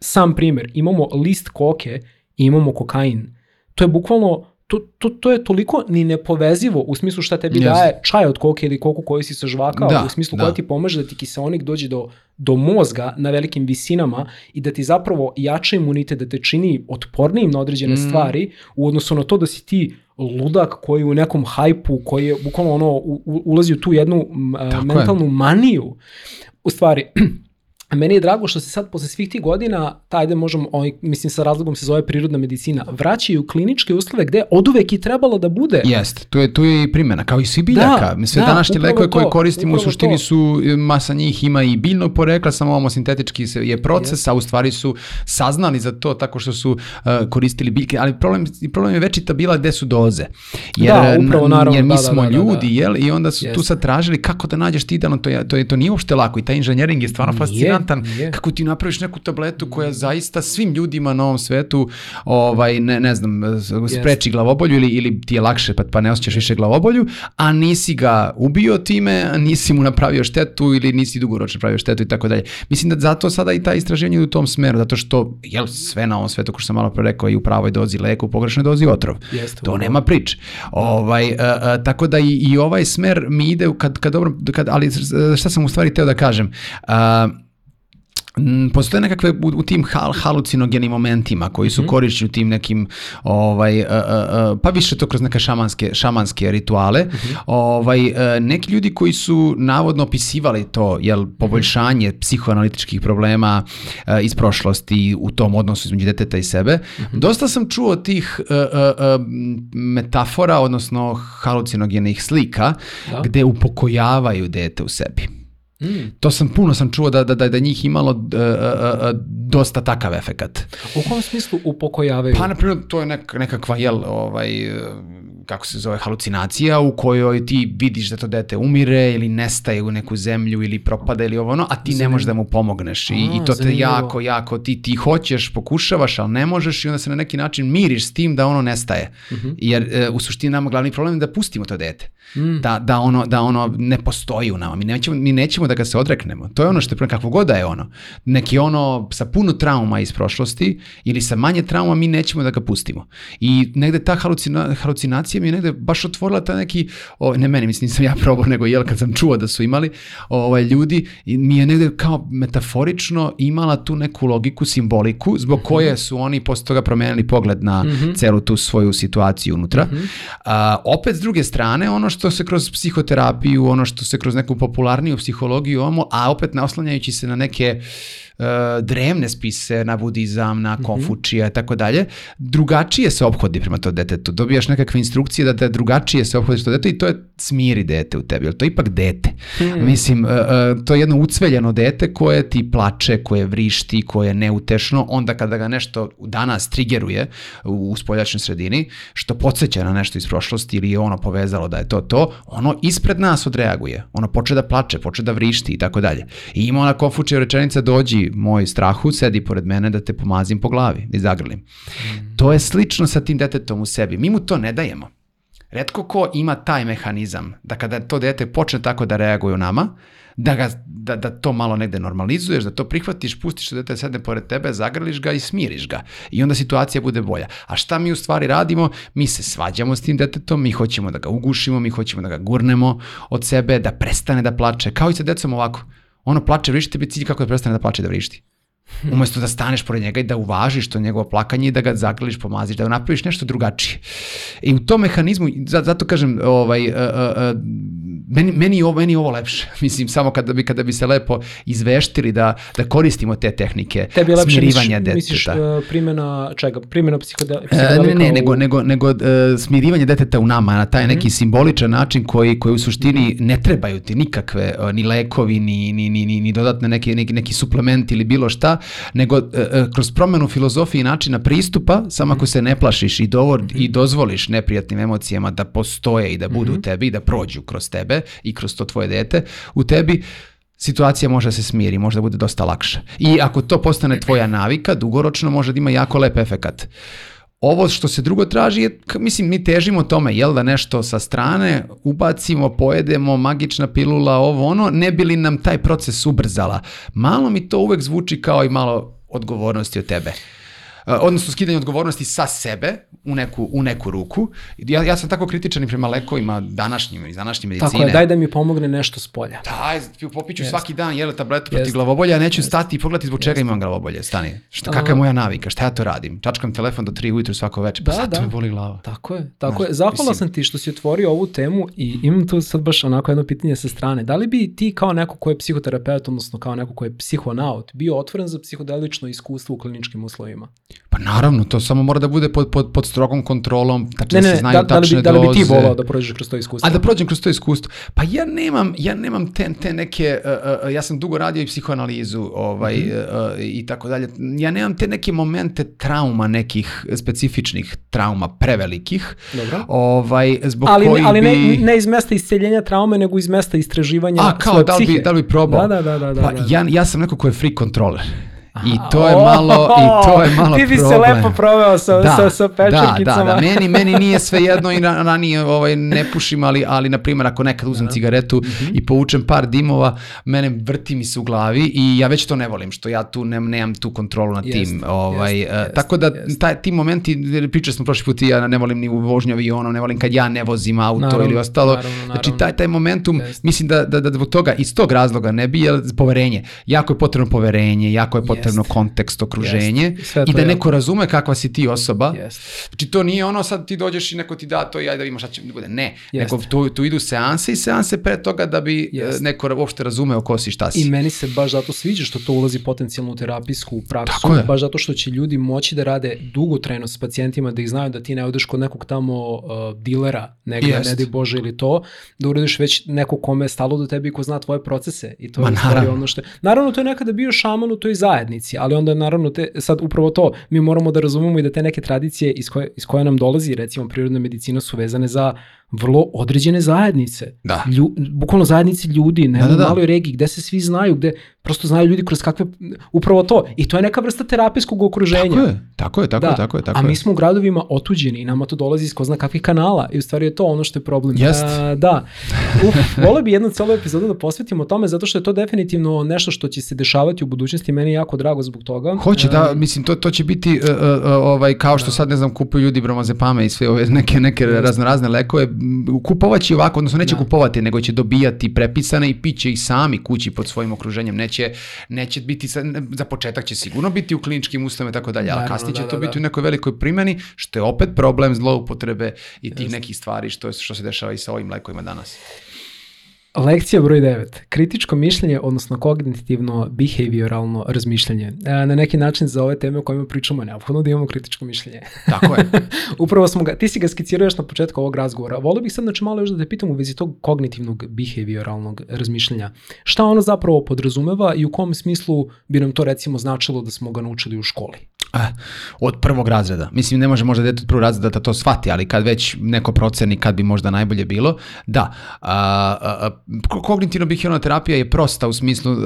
sam primer, imamo list koke i imamo kokain. To je bukvalno to, to, to je toliko ni nepovezivo u smislu šta tebi yes. daje čaj od koke ili koku koju si se žvakao, da, u smislu da. koja ti pomaže da ti kiseonik dođe do, do mozga na velikim visinama i da ti zapravo jača imunitet, da te čini otpornijim na određene mm. stvari u odnosu na to da si ti ludak koji u nekom hajpu, koji je bukvalno ono, u, u, ulazi u tu jednu Tako mentalnu je. maniju. U stvari, meni je drago što se sad posle svih tih godina, tajde možemo, ovaj, mislim sa razlogom se zove prirodna medicina, vraćaju kliničke uslove gde od uvek i trebalo da bude. Jest, tu je, tu je i primjena, kao i svi biljaka. Da, Sve da, današnje lekove koje koristimo u suštini to. su, masa njih ima i biljno porekla, samo ovo sintetički je proces, yes. a u stvari su saznali za to tako što su uh, koristili biljke, ali problem, problem je večita bila gde su doze. Jer, da, upravo, naravno, jer mi da, smo da, da, ljudi, da. jel, i onda su yes. tu sad tražili kako da nađeš ti idealno, to, je, to, je, to nije uopšte lako i taj inženjering je stvarno fascinantan fascinantan yeah. kako ti napraviš neku tabletu koja zaista svim ljudima na ovom svetu ovaj ne, ne znam spreči yes. glavobolju ili ili ti je lakše pa pa ne osjećaš više glavobolju, a nisi ga ubio time, nisi mu napravio štetu ili nisi dugoročno pravio štetu i tako dalje. Mislim da zato sada i ta istraženje u tom smeru zato što jel sve na ovom svetu kao što sam malo pre rekao i u pravoj dozi leku, u pogrešnoj dozi otrov. Jeste, to nema priče. Ovaj a, a, tako da i, i ovaj smer mi ide kad kad dobro kad ali šta sam u stvari teo da kažem. A, postoje nekakve u, u tim hal, halucinogenim momentima koji su mm korišćeni u tim nekim ovaj uh, uh, pa više to kroz neke šamanske šamanske rituale. Mm -hmm. Ovaj uh, neki ljudi koji su navodno opisivali to jel poboljšanje mm -hmm. psihoanalitičkih problema uh, iz prošlosti u tom odnosu između deteta i sebe. Mm -hmm. Dosta sam čuo tih uh, uh, metafora odnosno halucinogenih slika da. gde upokojavaju dete u sebi. Mm. To sam puno sam čuo da da da da njih imalo uh, uh, uh, dosta takav efekat. U kom smislu upokojavaju? Pa na primjer to je nek, nekakva jel ovaj kako se zove, halucinacija u kojoj ti vidiš da to dete umire ili nestaje u neku zemlju ili propada ili ovo ono, a ti zanimljivo. ne možeš da mu pomogneš i, a, i to zanimljivo. te jako, jako, ti, ti hoćeš, pokušavaš, ali ne možeš i onda se na neki način miriš s tim da ono nestaje. Uh mhm. -huh. Jer e, u suštini nama glavni problem je da pustimo to dete. Mm. Da, da, ono, da ono ne postoji u nama. Mi nećemo, mi nećemo da ga se odreknemo. To je ono što je kakvo god da je ono. Neki ono sa puno trauma iz prošlosti ili sa manje trauma mi nećemo da ga pustimo. I negde ta halucina, halucinacija mi je negde baš otvorila ta neki, o, ne meni, mislim nisam ja probao, nego jel kad sam čuo da su imali ovaj, ljudi, mi je negde kao metaforično imala tu neku logiku, simboliku, zbog mm -hmm. koje su oni posle toga promenili pogled na mm -hmm. celu tu svoju situaciju unutra. Mm -hmm. A, opet s druge strane, ono što se kroz psihoterapiju, ono što se kroz neku popularniju psihologiju, a opet naslanjajući se na neke drevne spise na budizam, na mhm. Konfučija i tako dalje, drugačije se obhodi prema to detetu. Dobijaš nekakve instrukcije da te drugačije se obhodiš to dete i to je smiri dete u tebi, ali to je ipak dete. Hmm. Mislim, uh, uh, to je jedno ucveljeno dete koje ti plače, koje vrišti, koje je neutešno, onda kada ga nešto danas trigeruje u, u spoljačnoj sredini, što podsjeća na nešto iz prošlosti ili je ono povezalo da je to to, ono ispred nas odreaguje. Ono poče da plače, poče da vrišti i tako dalje. I ima ona Konfučija rečenica dođi moj strahu, sedi pored mene da te pomazim po glavi i zagrlim. Mm. To je slično sa tim detetom u sebi. Mi mu to ne dajemo. Redko ko ima taj mehanizam da kada to dete počne tako da reaguje u nama, da, ga, da, da to malo negde normalizuješ, da to prihvatiš, pustiš da dete sedne pored tebe, zagrliš ga i smiriš ga. I onda situacija bude bolja. A šta mi u stvari radimo? Mi se svađamo s tim detetom, mi hoćemo da ga ugušimo, mi hoćemo da ga gurnemo od sebe, da prestane da plače. Kao i sa decom ovako. Ono plače, vrišti, tebi cilj kako da prestane da plače da vrišti. Umesto da staneš pored njega i da uvažiš to njegovo plakanje i da ga zagrliš, pomaziš, da napraviš nešto drugačije. I u tom mehanizmu, zato kažem, ovaj, uh, uh, meni, meni, ovo, meni ovo lepše. Mislim, samo kada bi, kada bi se lepo izveštili da, da koristimo te tehnike Tebi je lepše, smirivanja misliš, deteta. Misliš uh, primjena čega? Primjena psihodelika? Uh, ne, ne, nego, nego, nego uh, smirivanje deteta u nama na taj neki mm -hmm. simboličan način koji, koji u suštini ne trebaju ti nikakve uh, ni lekovi, ni, ni, ni, ni, ni dodatne neki, neki, neki suplement ili bilo šta, nego uh, kroz promenu filozofije i načina pristupa, samo ako se ne plašiš i, dovod, mm -hmm. i dozvoliš neprijatnim emocijama da postoje i da budu mm -hmm. u tebi i da prođu kroz tebe, i kroz to tvoje dete u tebi, situacija može da se smiri, može da bude dosta lakša. I ako to postane tvoja navika, dugoročno može da ima jako lep efekat. Ovo što se drugo traži je, mislim, mi težimo tome, jel da nešto sa strane ubacimo, pojedemo, magična pilula, ovo ono, ne bi li nam taj proces ubrzala. Malo mi to uvek zvuči kao i malo odgovornosti od tebe. Uh, odnosno skidanje odgovornosti sa sebe u neku, u neku ruku. Ja, ja sam tako kritičan i prema lekovima današnjim iz današnje medicine. Tako je, daj da mi pomogne nešto s polja. Daj, popiću Jest. svaki dan jele tabletu protiv Jest. glavobolja, ja neću Jest. stati i pogledati zbog čega Jest. imam glavobolje. Stani, šta, kakva je moja navika, šta ja to radim? Čačkam telefon do 3 ujutru svako večer, pa da, zato da. me boli glava. Tako je, tako Znaš, je. Zahvala sam ti što si otvorio ovu temu i imam tu sad baš onako jedno pitanje sa strane. Da li bi ti kao neko ko je psihoterapeut, odnosno kao neko ko je psihonaut, bio otvoren za psihodelično iskustvo u kliničkim uslovima? Pa naravno, to samo mora da bude pod, pod, pod strogom kontrolom, tačno ne, ne, da se znaju da, tačne da li, bi, doze. Da li bi ti volao da prođeš kroz to iskustvo? A da prođem kroz to iskustvo? Pa ja nemam, ja nemam te, te neke, uh, uh, ja sam dugo radio i psihoanalizu ovaj, mm -hmm. uh, i tako dalje, ja nemam te neke momente trauma nekih specifičnih trauma prevelikih, Dobro. ovaj, zbog ali, koji ali bi... ne, ne iz mesta isceljenja traume, nego iz mesta istraživanja A, kao, da li, bi, da li bi probao? Da, da, da. da, pa, da, da. Ja, ja sam neko ko je free controller. I to je malo, i to je malo Ti bi problem. se lepo proveo sa, da, sa, sa pečerkicama. Da, da, da, meni, meni nije sve jedno i ranije ovaj, ne pušim, ali, ali na primjer ako nekad uzmem da. cigaretu mm -hmm. i povučem par dimova, mene vrti mi se u glavi i ja već to ne volim, što ja tu ne, nemam tu kontrolu nad jest, tim. Ovaj, jest, jest, tako da jest. taj, ti momenti, pričali smo prošli put i ja ne volim ni u vožnju avionom, ne volim kad ja ne vozim auto naravno, ili ostalo. Naravno, naravno. Znači taj, taj momentum, jest. mislim da, da, da zbog toga, iz tog razloga ne bi, jer poverenje. Jako je potrebno poverenje, jako je potrebno jest. kontekst okruženje yes. i da neko je. razume kakva si ti osoba. Yes. Znači to nije ono sad ti dođeš i neko ti da to i ajde da vidimo šta će bude. Ne, yes. nego tu, tu idu seanse i seanse pre toga da bi yes. neko uopšte razumeo ko si šta si. I meni se baš zato sviđa što to ulazi potencijalno u terapijsku praksu. Baš zato što će ljudi moći da rade dugotrajno s pacijentima, da ih znaju da ti ne odeš kod nekog tamo uh, dilera, negde, yes. ne di Bože ili to, da uradiš već neko kome je stalo do tebi i ko zna tvoje procese. I to Ma, je naravno. ono što je. Naravno, to je nekada bio šaman u toj zajednici, ali onda naravno te, sad upravo to, mi moramo da razumemo i da te neke tradicije iz koje, iz koje nam dolazi, recimo prirodna medicina su vezane za vrlo određene zajednice. Da. Lju, bukvalno zajednice ljudi, ne da, da, da. u maloj regiji, gde se svi znaju, gde prosto znaju ljudi kroz kakve, upravo to. I to je neka vrsta terapijskog okruženja. Tako je, tako je, tako da. je, tako je. Tako A mi smo u gradovima otuđeni i nama to dolazi iz ko zna kakvih kanala i u stvari je to ono što je problem. Jest. A, da. Uf, vole bi jednu celu epizodu da posvetimo tome zato što je to definitivno nešto što će se dešavati u budućnosti meni je jako drago zbog toga. Hoće, da, mislim, to, to će biti uh, uh, ovaj, kao što da. sad, ne znam, kupuju ljudi bromazepame i sve ove neke, neke raznorazne lekove, kupovaće ovako, odnosno neće da. kupovati, nego će dobijati prepisane i piće i sami kući pod svojim okruženjem. Neće, neće biti, za početak će sigurno biti u kliničkim ustavima i tako dalje, ali kasnije će da, to da, biti da. u nekoj velikoj primjeni, što je opet problem zloupotrebe i tih Just. nekih stvari što, što se dešava i sa ovim lekovima danas. Lekcija broj 9. Kritičko mišljenje, odnosno kognitivno behavioralno razmišljanje. E, na neki način za ove teme o kojima pričamo neophodno da imamo kritičko mišljenje. Tako je. Upravo smo ga, ti si ga skicirao još na početku ovog razgovora. Volio bih sad znači malo još da te pitam u vezi tog kognitivnog behavioralnog razmišljanja. Šta ono zapravo podrazumeva i u kom smislu bi nam to recimo značilo da smo ga naučili u školi? Eh, od prvog razreda. Mislim, ne može možda dete od prvog razreda da to shvati, ali kad već neko proceni kad bi možda najbolje bilo, da. A, a, kognitivno behavioralna terapija je prosta u smislu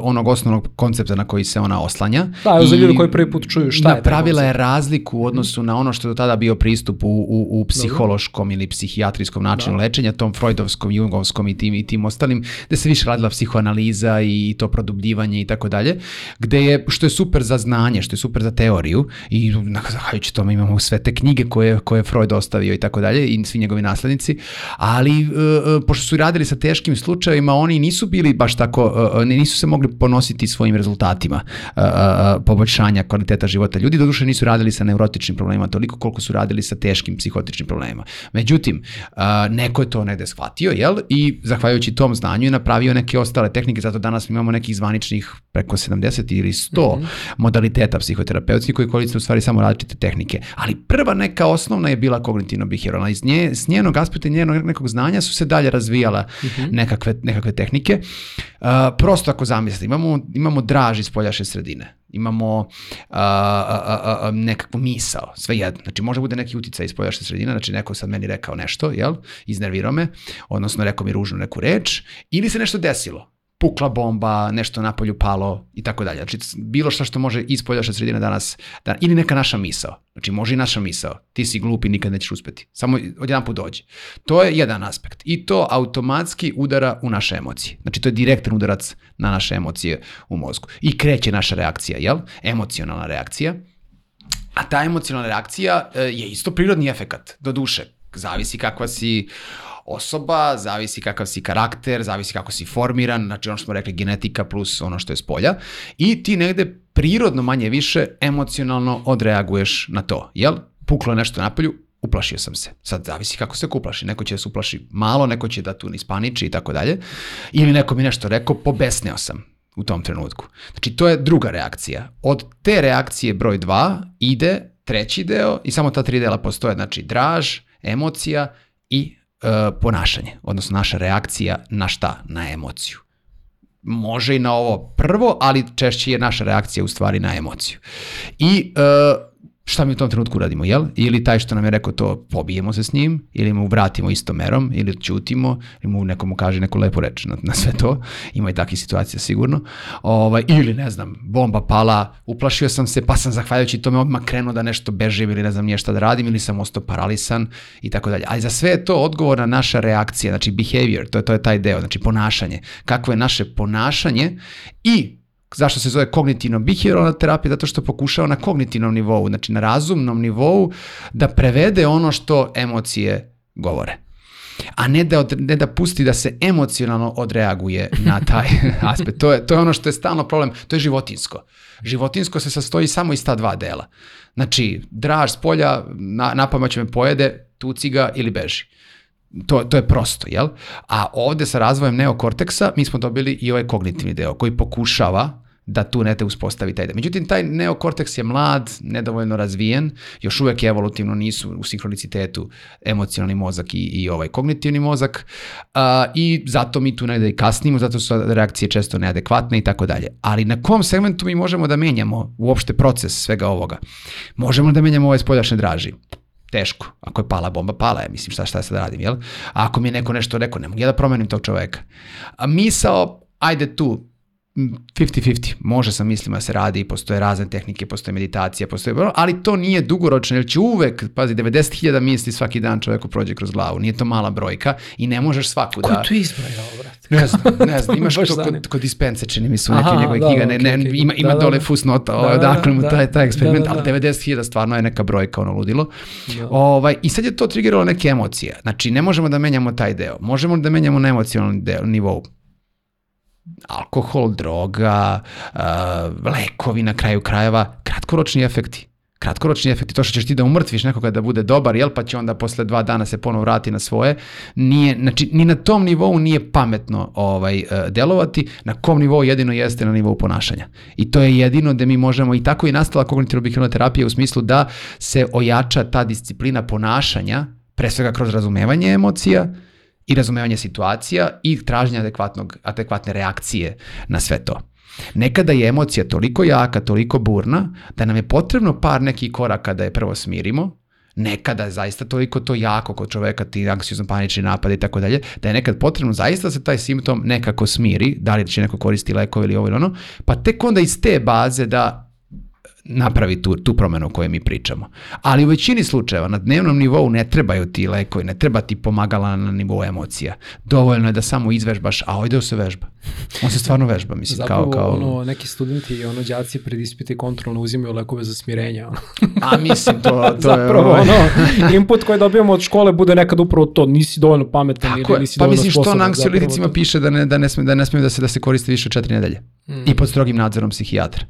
onog osnovnog koncepta na koji se ona oslanja. Da, evo za ljudi koji prvi put čuju šta da, je pravila je razliku u odnosu na ono što je do tada bio pristup u, u, u psihološkom ili psihijatrijskom načinu lečenja, tom freudovskom, jungovskom i tim, i tim ostalim, gde se više radila psihoanaliza i to produbljivanje i tako dalje, gde je, što je super za znanje, što je super za teoriju i na- zahvaljujući tome imamo sve te knjige koje, koje je Freud ostavio i tako dalje i svi njegovi naslednici, ali e, e, pošto su radili sa teškim slučajevima, oni nisu bili baš tako, e, e, nisu se mogli ponositi svojim rezultatima e, e, poboljšanja kvaliteta života ljudi, doduše nisu radili sa neurotičnim problemima toliko koliko su radili sa teškim psihotičnim problemima. Međutim, neko je to negde shvatio, jel? I zahvaljujući tom znanju je napravio neke ostale tehnike, zato danas imamo nekih zvaničnih preko 70 ili 100 modaliteta psihoterapeutskih koji koriste u stvari samo različite tehnike. Ali prva neka osnovna je bila kognitivno behavioralna. Iz nje, s njenog aspekta i njenog nekog znanja su se dalje razvijala nekakve, nekakve tehnike. A, prosto ako zamislite, imamo, imamo draž iz poljaše sredine imamo a, a, a, a, nekakvu misao, sve jedno. Znači može bude neki uticaj iz poljašnje sredine, znači neko sad meni rekao nešto, jel, iznervirao me, odnosno rekao mi ružnu neku reč, ili se nešto desilo pukla bomba, nešto napolju palo i tako dalje. Znači, bilo šta što može iz poljaša sredine danas, da, ili neka naša misao. Znači, može i naša misao. Ti si glup i nikad nećeš uspeti. Samo odjedan put dođe. To je jedan aspekt. I to automatski udara u naše emocije. Znači, to je direktan udarac na naše emocije u mozgu. I kreće naša reakcija, jel? Emocionalna reakcija. A ta emocionalna reakcija e, je isto prirodni efekat, do duše. Zavisi kakva si osoba, zavisi kakav si karakter, zavisi kako si formiran, znači ono što smo rekli genetika plus ono što je s polja i ti negde prirodno manje više emocionalno odreaguješ na to, jel? Puklo je nešto napolju, uplašio sam se. Sad zavisi kako se uplaši. Neko će da se uplaši malo, neko će da tu ispaniči i tako dalje. Ili neko mi nešto rekao, pobesneo sam u tom trenutku. Znači, to je druga reakcija. Od te reakcije broj 2 ide treći deo i samo ta tri dela postoje. Znači, draž, emocija i ponašanje, odnosno naša reakcija na šta? Na emociju. Može i na ovo prvo, ali češće je naša reakcija u stvari na emociju. I e, šta mi u tom trenutku radimo, jel? Ili taj što nam je rekao to, pobijemo se s njim, ili mu vratimo istom merom, ili ćutimo, ili mu nekomu kaže neku lepu reč na, na sve to. Ima i takvih situacija sigurno. Ovaj, ili ne znam, bomba pala, uplašio sam se, pa sam zahvaljujući tome odmah krenuo da nešto bežim ili ne znam nije šta da radim, ili sam ostao paralisan i tako dalje. Ali za sve je to odgovorna naša reakcija, znači behavior, to je, to je taj deo, znači ponašanje. Kakvo je naše ponašanje i Zašto se zove kognitivno behavioralna terapija? Zato što pokušava na kognitivnom nivou, znači na razumnom nivou da prevede ono što emocije govore. A ne da, od, ne da pusti da se emocionalno odreaguje na taj aspekt. To je, to je ono što je stalno problem, to je životinsko. Životinsko se sastoji samo iz ta dva dela. Znači, draž s polja, na, napojma će me pojede, tuci ga ili beži. To, to je prosto, jel? A ovde sa razvojem neokorteksa mi smo dobili i ovaj kognitivni deo koji pokušava da tu nete uspostavi taj deo. Međutim, taj neokorteks je mlad, nedovoljno razvijen, još uvek evolutivno nisu u sinhronicitetu emocionalni mozak i, i ovaj kognitivni mozak a, i zato mi tu negde i kasnimo, zato su reakcije često neadekvatne i tako dalje. Ali na kom segmentu mi možemo da menjamo uopšte proces svega ovoga? Možemo da menjamo ove spoljašnje draži teško. Ako je pala bomba, pala je. Mislim, šta, šta sad radim, jel? A ako mi je neko nešto rekao, ne mogu ja da promenim tog čoveka. A misao, ajde tu, 50-50, može sa mislima da se radi, postoje razne tehnike, postoje meditacija, postoje, ali to nije dugoročno, jer će uvek, pazi, 90.000 misli svaki dan čoveku prođe kroz glavu, nije to mala brojka i ne možeš svaku Ko da... tu izbrojao, brate? Ne znam, ne znam, imaš to kod, kod dispense, čini mi su neke njegove da, knjiga, da, ne, ne, okej. ima, ima Da, da, dole da. fusnota, Da, ovaj, da, odakle mu da. taj, taj eksperiment, Da, da, da. ali 90.000 stvarno je neka brojka, ono ludilo. Da. Ovaj, I sad je to triggeralo neke emocije. Znači, ne možemo da menjamo taj deo. Možemo da menjamo na emocionalnom deo, nivou alkohol, droga, uh, lekovi na kraju krajeva, kratkoročni efekti. Kratkoročni efekti, to što ćeš ti da umrtviš nekoga da bude dobar, jel, pa će onda posle dva dana se ponovo vrati na svoje, nije, znači, ni na tom nivou nije pametno ovaj, uh, delovati, na kom nivou jedino jeste na nivou ponašanja. I to je jedino da mi možemo, i tako i nastala kognitivno behavioralna terapija u smislu da se ojača ta disciplina ponašanja, pre svega kroz razumevanje emocija, i razumevanje situacija i traženje adekvatnog, adekvatne reakcije na sve to. Nekada je emocija toliko jaka, toliko burna, da nam je potrebno par nekih koraka da je prvo smirimo, nekada je zaista toliko to jako kod čoveka, ti anksiozno panični napad i tako dalje, da je nekad potrebno zaista da se taj simptom nekako smiri, da li će neko koristi lekove ili ovo ili ono, pa tek onda iz te baze da napravi tu, tu promenu o kojoj mi pričamo. Ali u većini slučajeva na dnevnom nivou ne trebaju ti lekovi, ne treba ti pomagala na nivou emocija. Dovoljno je da samo izvežbaš, a ovdje se vežba. On se stvarno vežba, mislim. Zapravo, kao, kao... ono, neki studenti i ono, đaci pred ispite kontrolno uzimaju lekove za smirenje. Ono. a mislim, to, to Zapravo, je... Ovaj- ono, input koji dobijamo od škole bude nekad upravo to, nisi dovoljno pametan Tako ili nisi pa dovoljno mislim, sposoban. Pa mislim što na anksiolitici piše da ne, da ne smije da, ne smije da se, da se koriste više od četiri nedelje. Mm. I pod strogim nadzorom psihijatra.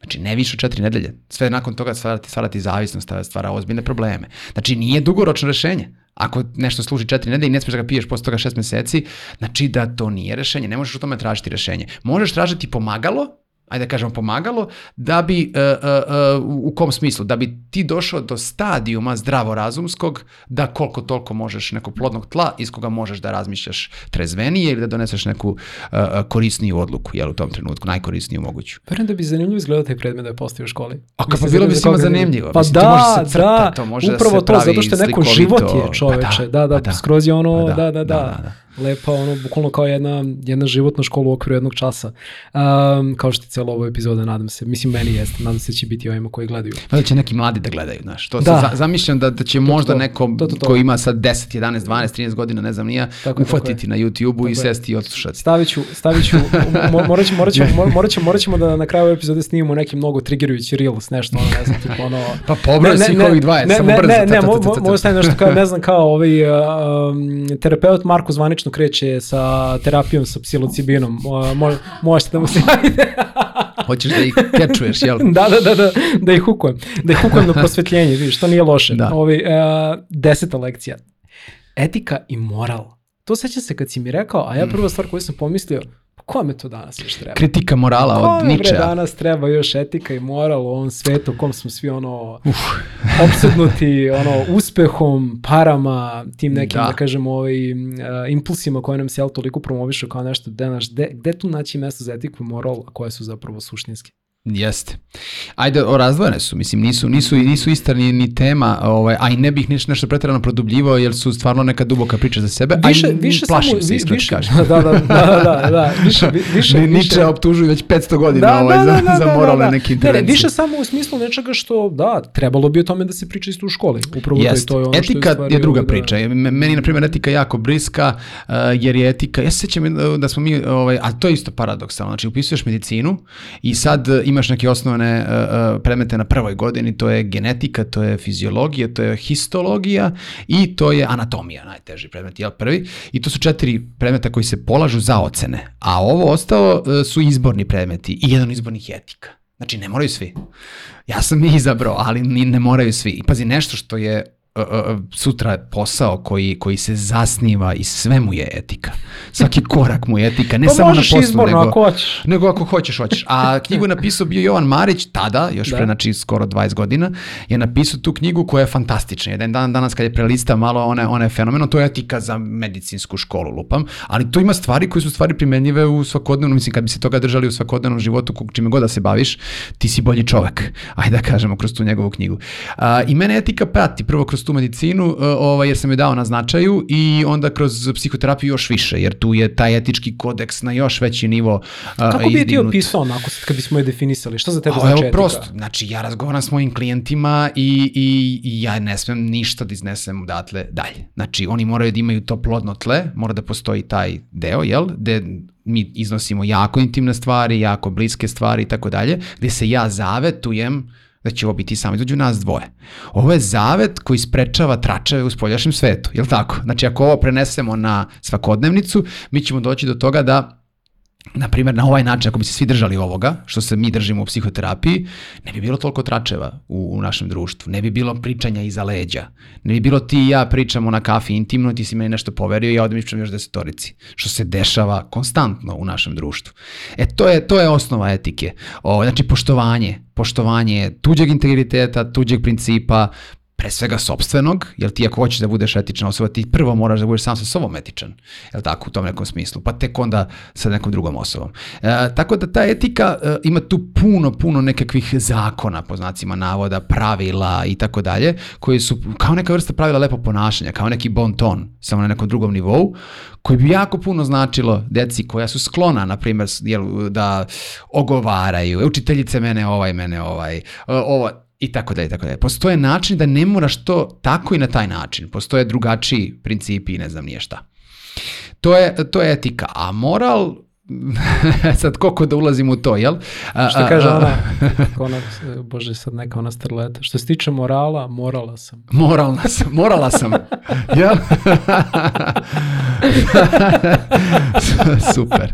Znači, ne više od četiri nedelje. Sve nakon toga stvarati, stvarati zavisnost, stvara ozbiljne probleme. Znači, nije dugoročno rešenje. Ako nešto služi četiri nedelje i ne smiješ da ga piješ posle toga šest meseci, znači da to nije rešenje. Ne možeš u tome tražiti rešenje. Možeš tražiti pomagalo, ajde da kažemo pomagalo, da bi, uh, uh, uh, u kom smislu, da bi ti došao do stadijuma zdravorazumskog, da koliko toliko možeš nekog plodnog tla iz koga možeš da razmišljaš trezvenije ili da doneseš neku korisniju odluku, jel u tom trenutku, najkorisniju moguću. Verujem da bi zanimljivo izgledao taj predmet da je postao u školi. A kako bilo bi svima zanimljivo. Pa Mislim, da, crta, da, to može upravo da se to, zato što je neko život je čoveče, pa da, da, da, pa da, skroz je ono, pa da, da, da, da, da, da lepa, ono, bukvalno kao jedna, jedna životna škola u okviru jednog časa. Um, kao što je cijela ova epizoda, nadam se. Mislim, meni jeste. Nadam se da će biti ovima koji gledaju. Pa da će neki mladi da gledaju, znaš. To da. za, zamišljam da, da će to, možda to, neko to, to, to. ko ima sad 10, 11, 12, 13 godina, ne znam nija, tako, ufatiti tako na YouTube-u i sesti i odslušati. Stavit ću, stavit ću, morat, ćemo, morat, ćemo, morat, ćemo, morat ćemo da na kraju epizode snimimo neki mnogo triggerujući reels, nešto, ono, ne znam, tipo, ono... Pa pobroj svih ovih 20, samo brzo. Ne, ne, možda stavim nešto kao, ne znam, kao ovaj terapeut Marko zvanično kreće sa terapijom sa psilocibinom. Mo, možete da mu se javite. Hoćeš da ih kečuješ, jel? da, da, da, da, da ih hukujem. Da ih hukujem na prosvetljenje, vidiš, to nije loše. Da. Ovi, uh, deseta lekcija. Etika i moral. To sećam se kad si mi rekao, a ja prva stvar koju sam pomislio, kome to danas još treba? Kritika morala kome od Ničea. Kome danas treba još etika i moral u ovom svetu u kom smo svi ono Uf. obsednuti ono uspehom, parama, tim nekim da, da kažemo ovaj, uh, impulsima koje nam se jel toliko promovišu kao nešto, gde, naš, gde, gde tu naći mesto za etiku i moral, a koje su zapravo suštinski? Jeste. Ajde, o razdvojene su, mislim, nisu, nisu, nisu ista ni, ni tema, ovaj, a i ne bih niš, nešto pretjerano produbljivao, jer su stvarno neka duboka priča za sebe, više, a i više plašim samo, se, iskreno više, kažem. Da, da, da, da, da, više, više, Niče optužuju već 500 godina da, ovaj, da, da, da, za, za moralne da, da. neke intervencije. Ne, ne, više samo u smislu nečega što, da, trebalo bi o tome da se priča isto u školi. Upravo Jest. to je ono etika što je, je druga da, priča. Meni, na primjer, etika jako bliska, uh, jer je etika, ja se sjećam da smo mi, ovaj, a to je isto paradoksalno, znači upisuješ medicinu i sad imaš neke osnovne uh, predmete na prvoj godini, to je genetika, to je fiziologija, to je histologija i to je anatomija, najteži predmet, jel prvi? I to su četiri predmeta koji se polažu za ocene, a ovo ostalo uh, su izborni predmeti i jedan izbornih etika. Znači, ne moraju svi. Ja sam ih izabrao, ali ne moraju svi. I pazi, nešto što je sutra posao koji, koji se zasniva i sve mu je etika. Svaki korak mu je etika, ne pa samo na poslu, izborno, nego, ako hoćeš. nego ako hoćeš, hoćeš. A knjigu je napisao bio Jovan Marić, tada, još da. pre znači skoro 20 godina, je napisao tu knjigu koja je fantastična. Jedan dan danas kad je prelista malo one, one fenomeno, to je etika za medicinsku školu, lupam, ali tu ima stvari koje su stvari primenjive u svakodnevnom, mislim kad bi se toga držali u svakodnevnom životu, čime god da se baviš, ti si bolji čovek. Ajde da kažemo kroz tu njegovu knjigu. A, I mene etika prati, prvo kroz tu medicinu, e, ovaj, jer sam je dao na značaju i onda kroz psihoterapiju još više, jer tu je taj etički kodeks na još veći nivo Kako bi je ti opisao onako, kad bismo je definisali? Šta za tebe znači evo, etika? prosto, znači ja razgovaram s mojim klijentima i, i, i ja ne smem ništa da iznesem odatle dalje. Znači oni moraju da imaju to plodno tle, mora da postoji taj deo, jel, gde mi iznosimo jako intimne stvari, jako bliske stvari i tako dalje, gde se ja zavetujem da će ovo biti samo između nas dvoje. Ovo je zavet koji sprečava tračeve u spoljašnjem svetu, je li tako? Znači ako ovo prenesemo na svakodnevnicu, mi ćemo doći do toga da na primjer, na ovaj način, ako bi se svi držali ovoga, što se mi držimo u psihoterapiji, ne bi bilo toliko tračeva u, u našem društvu, ne bi bilo pričanja iza leđa, ne bi bilo ti i ja pričamo na kafi intimno, ti si meni nešto poverio i ja odem još desetorici, što se dešava konstantno u našem društvu. E, to je, to je osnova etike. O, znači, poštovanje, poštovanje tuđeg integriteta, tuđeg principa, pre svega sobstvenog, jer ti ako hoćeš da budeš etična osoba, ti prvo moraš da budeš sam sa sobom etičan, jel tako, u tom nekom smislu, pa tek onda sa nekom drugom osobom. E, tako da ta etika e, ima tu puno, puno nekakvih zakona, po znacima navoda, pravila i tako dalje, koji su kao neka vrsta pravila lepo ponašanja, kao neki bon ton, samo na nekom drugom nivou, koji bi jako puno značilo deci koja su sklona, na primjer, jel, da ogovaraju, učiteljice mene ovaj, mene ovaj, ovo, i tako dalje, tako dalje. Postoje način da ne moraš to tako i na taj način. Postoje drugačiji principi i ne znam nije šta. To je, to je etika. A moral, sad koliko da ulazim u to, jel? A, što kaže ona, ona, bože sad neka ona strleta, što se tiče morala, morala sam. Moralna sam, morala sam, jel? Super.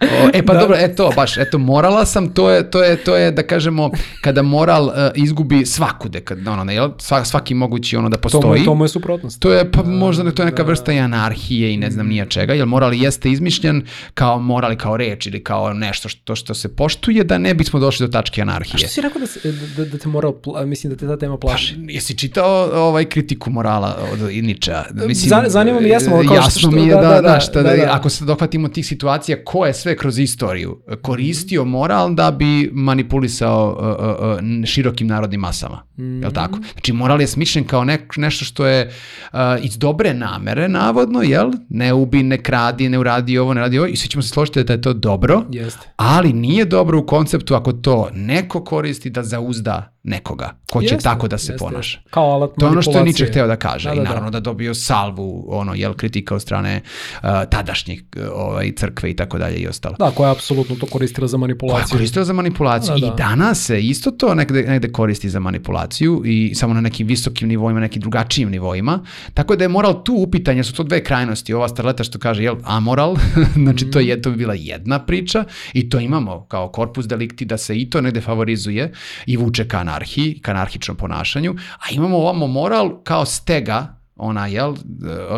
O, e pa da. dobro, e to, baš, eto, morala sam, to je, to je, to je da kažemo, kada moral uh, izgubi svakude, kad, ono, ne, jel? svaki mogući ono da postoji. To mu je suprotnost. To je, pa možda ne, to je neka da. vrsta i anarhije i ne znam nija čega, jer moral jeste izmišljen kao morali kao reč ili kao nešto što, što se poštuje, da ne bismo došli do tačke anarhije. A što si rekao da, se, da, da te moral, mislim da te ta tema plaši? Pa, jesi čitao ovaj kritiku morala od Iniča? Mislim, Zanima me, jesmo, kao jasno što, mi je da, da, da, šta, da, da, ako se dohvatimo tih situacija, ko je sve kroz istoriju koristio moral da bi manipulisao uh, uh, širokim narodnim masama. Mm -hmm. Je li tako? Znači, moral je smišljen kao ne, nešto što je uh, iz dobre namere, navodno, jel? Ne ubi, ne kradi, ne uradi ovo, ne radi ovo i svi ćemo se složiti da je to dobro, Jeste. ali nije dobro u konceptu ako to neko koristi da zauzda nekoga ko će jeste, tako da se jeste, ponaša. Kao alat To je ono što je Nietzsche hteo da kaže da, da, i da. naravno da. dobio salvu, ono, jel, kritika od strane uh, tadašnjih uh, ovaj, crkve i tako dalje i ostalo. Da, koja je apsolutno to koristila za manipulaciju. Koja je koristila za manipulaciju da, da. i danas se isto to negde, negde koristi za manipulaciju i samo na nekim visokim nivoima, nekim drugačijim nivoima. Tako da je moral tu upitanje, su to dve krajnosti. Ova starleta što kaže, jel, amoral, znači mm. to, je, to bi bila jedna priča i to imamo kao korpus delikti da se i to negde favorizuje i vuče ka anarhiji, ka anarhičnom ponašanju, a imamo ovamo moral kao stega ona, jel,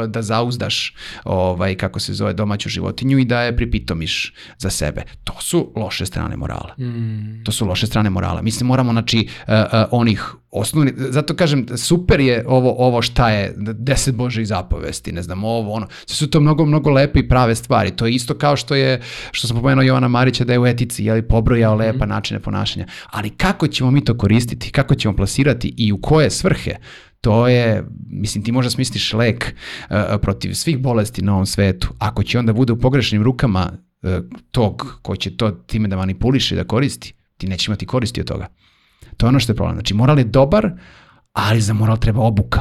da zauzdaš, ovaj, kako se zove, domaću životinju i da je pripitomiš za sebe. To su loše strane morala. Mm. To su loše strane morala. Mislim, moramo, znači, uh, uh, onih osnovni, zato kažem, super je ovo, ovo šta je deset Bože i zapovesti, ne znam, ovo, ono, sve su to mnogo, mnogo lepe i prave stvari. To je isto kao što je, što sam pomenuo Jovana Marića da je u etici, je li pobrojao mhm. lepa mm. načine ponašanja. Ali kako ćemo mi to koristiti, kako ćemo plasirati i u koje svrhe, to je, mislim, ti možda smisliš lek uh, protiv svih bolesti na ovom svetu, ako će onda bude u pogrešnim rukama uh, tog ko će to time da manipuliše da koristi, ti neće imati koristi od toga. To je ono što je problem. Znači, moral je dobar, ali za moral treba obuka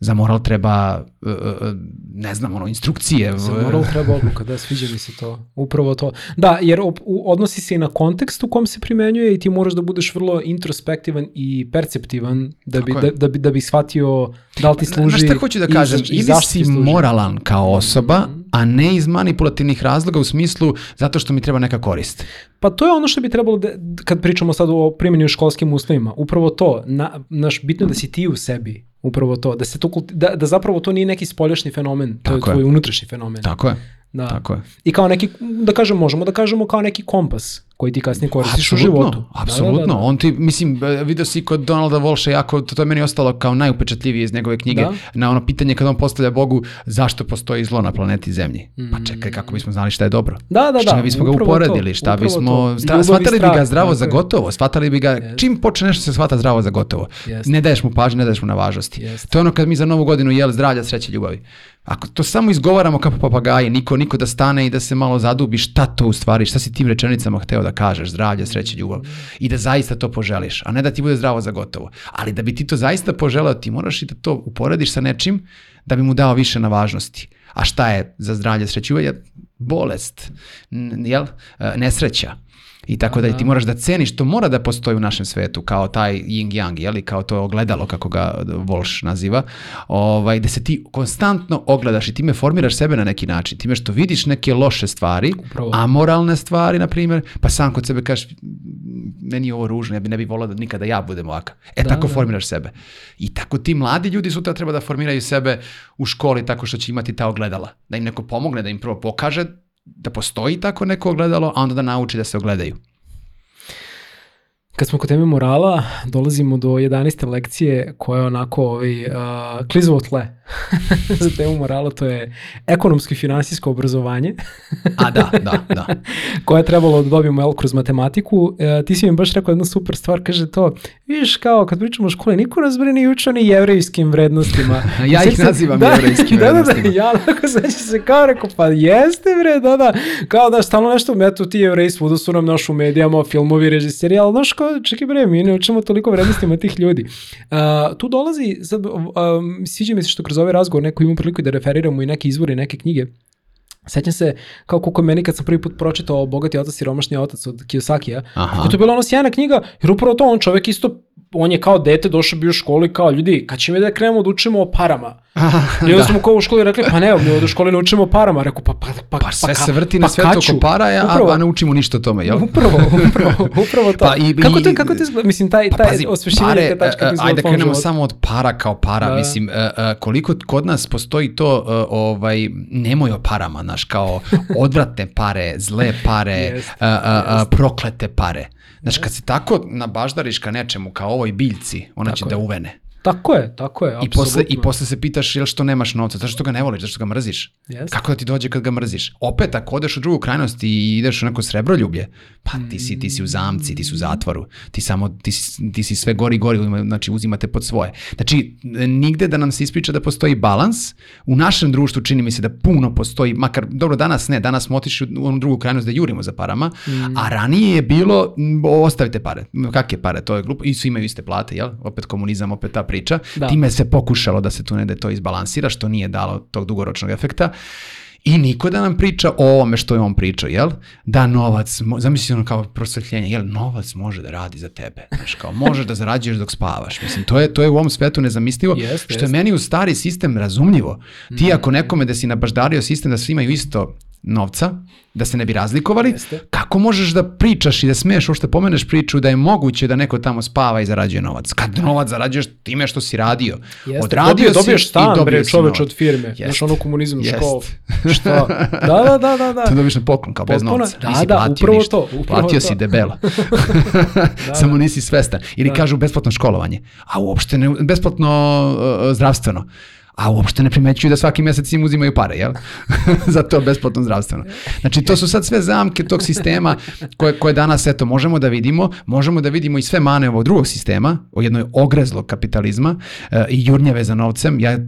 za moral treba, e, e, e, ne znam, ono, instrukcije. Za moral treba odluka, da, sviđa mi se to. Upravo to. Da, jer odnosi se i na kontekst u kom se primenjuje i ti moraš da budeš vrlo introspektivan i perceptivan da bi, da, da, bi, da bi shvatio da li ti služi... Znaš šta hoću da kažem? I, ili si moralan kao osoba, mm -hmm. a ne iz manipulativnih razloga u smislu zato što mi treba neka korist. Pa to je ono što bi trebalo, da, kad pričamo sad o primjenju školskim uslovima, upravo to, na, naš, bitno je da si ti u sebi, Upravo to, da, se to, da, da zapravo to nije neki spoljašnji fenomen, to Tako je tvoj unutrašnji fenomen. Tako je. Da. Tako je. I kao neki, da kažemo, možemo da kažemo kao neki kompas koji ti kasnije koristiš apsolutno, u životu. Apsolutno, da, da, da, da. on ti, mislim, vidio si kod Donalda Volša jako, to je meni ostalo kao najupečatljivije iz njegove knjige, da? na ono pitanje kada on postavlja Bogu zašto postoji zlo na planeti Zemlji. Mm. Pa čekaj, kako bismo znali šta je dobro. Da, da, da. Šta bismo ga uporedili, šta bismo, to. shvatali bi ga zdravo za gotovo, shvatali bi ga, yes. čim počne nešto se shvata zdravo za gotovo. Yes. Ne daješ mu pažnje, ne daješ mu na važnosti. Yes. To je ono kad mi za novu godinu jel zdravlja, sreće, ljubavi. Ako to samo izgovaramo kao papagaje, niko, niko da stane i da se malo zadubi šta to u stvari, šta si tim rečenicama hteo da kažeš, zdravlje, sreće, ljubav i da zaista to poželiš, a ne da ti bude zdravo za gotovo. Ali da bi ti to zaista poželeo, ti moraš i da to uporediš sa nečim da bi mu dao više na važnosti. A šta je za zdravlje, sreće, ljubav? Bolest, jel? E, nesreća I tako da ti moraš da ceniš, to mora da postoji u našem svetu, kao taj yin yang, jeli, kao to ogledalo, kako ga Volš naziva, ovaj, da se ti konstantno ogledaš i time formiraš sebe na neki način, time što vidiš neke loše stvari, Upravo. amoralne stvari, na primjer, pa sam kod sebe kažeš, meni je ovo ružno, ja bi ne bi volao da nikada ja budem ovakav. E, da, tako da. formiraš sebe. I tako ti mladi ljudi sutra treba da formiraju sebe u školi tako što će imati ta ogledala. Da im neko pomogne, da im prvo pokaže da postoji tako neko ogledalo, a onda da nauči da se ogledaju. kad smo kod teme morala, dolazimo do 11. lekcije koja je onako ovaj, uh, klizovo tle za temu morala, to je ekonomsko i finansijsko obrazovanje. A da, da, da. koje je trebalo da dobijemo jel, kroz matematiku. Uh, ti si mi baš rekao jednu super stvar, kaže to, vidiš kao kad pričamo o školi, niko nas bre ni uče ni jevrejskim vrednostima. ja ih nazivam da, jevrejskim da, vrednostima. Da, da, ja onako sećam se kao rekao, pa jeste bre, da, da, kao da stalno nešto, eto ti jevreji svuda su nam naš u medijama, filmovi, režiseri, ali znaš kao, čekaj bre, mi ne učimo toliko vrednostima tih ljudi. Uh, tu dolazi, sad, uh, sviđa mi se što kroz ovaj razgovor neko ima priliku da referiramo i neke izvore, neke knjige. Sećam se kao koliko meni kad sam prvi put pročitao Bogati otac i romašni otac od Kiyosakija, kako to je bila ona sjajna knjiga, jer upravo to on čovek isto on je kao dete došao bio u školu i kao ljudi, kad će mi da krenemo da učimo o parama? I onda da. smo kao u školi rekli, pa ne, mi ovdje u školi ne učimo o parama. Rekao, pa, pa, pa, pa, sve pa, se vrti pa, na svetu oko para, ja, upravo, a, ne učimo ništa o tome, jel? Upravo, upravo, upravo to. Pa, i, kako, te, kako te izgleda, mislim, taj, taj pa, pazi, osvešćivanje pare, te tačke Ajde da krenemo samo od para kao para, da. mislim, uh, uh, koliko kod nas postoji to, uh, ovaj, nemoj o parama, znaš, kao odvratne pare, zle pare, jest, uh, uh, jest. proklete pare. Znaš, kad se tako nabaždariš ka nečemu, kao ovoj biljci, ona tako će da je. da uvene. Tako je, tako je, I posle, I posle se pitaš jel što nemaš novca, zašto ga ne voliš, zašto ga mrziš? Yes. Kako da ti dođe kad ga mrziš? Opet, ako odeš u drugu krajnost i ideš u neko srebroljublje, pa ti si, ti si u zamci, ti si u zatvoru, ti, samo, ti, si, ti si sve gori i gori, znači uzimate pod svoje. Znači, nigde da nam se ispriča da postoji balans, u našem društvu čini mi se da puno postoji, makar, dobro, danas ne, danas smo otišli u onu drugu krajnost da jurimo za parama, mm. a ranije je bilo, ostavite pare, kakve pare, to je glupo, i svi imaju iste plate, jel? Opet komunizam, opet ta priča. Da. Time se pokušalo da se tu negde to izbalansira, što nije dalo tog dugoročnog efekta. I niko da nam priča o ovome što je on pričao, jel? Da novac, zamisli ono kao prosvetljenje, jel? Novac može da radi za tebe. Znaš, kao možeš da zarađuješ dok spavaš. Mislim, to je, to je u ovom svetu nezamislivo, jest, što jest. je meni u stari sistem razumljivo. Ti mm. ako nekome da si nabaždario sistem da svi imaju isto novca, da se ne bi razlikovali, Jeste. kako možeš da pričaš i da smiješ uopšte pomeneš priču da je moguće da neko tamo spava i zarađuje novac? Kad novac zarađuješ time što si radio. Jeste. Odradio Dobio, si dobiješ stan, i dobio bre, čoveč od firme. Jeste. Znaš ono komunizam Jeste. školu. Šta? Da, da, da, da. da. To dobiš na poklon kao bez novca. Da, nisi da, upravo ništa. to. Upravo platio to. si debelo. da, Samo nisi svestan. Ili da. kažu besplatno školovanje. A uopšte ne, besplatno uh, zdravstveno a uopšte ne primećuju da svaki mesec im uzimaju pare, jel? Za to besplatno zdravstveno. Znači, to su sad sve zamke tog sistema koje, koje danas, eto, možemo da vidimo, možemo da vidimo i sve mane ovog drugog sistema, o jednoj ogrezlog kapitalizma uh, i jurnjave za novcem. Ja,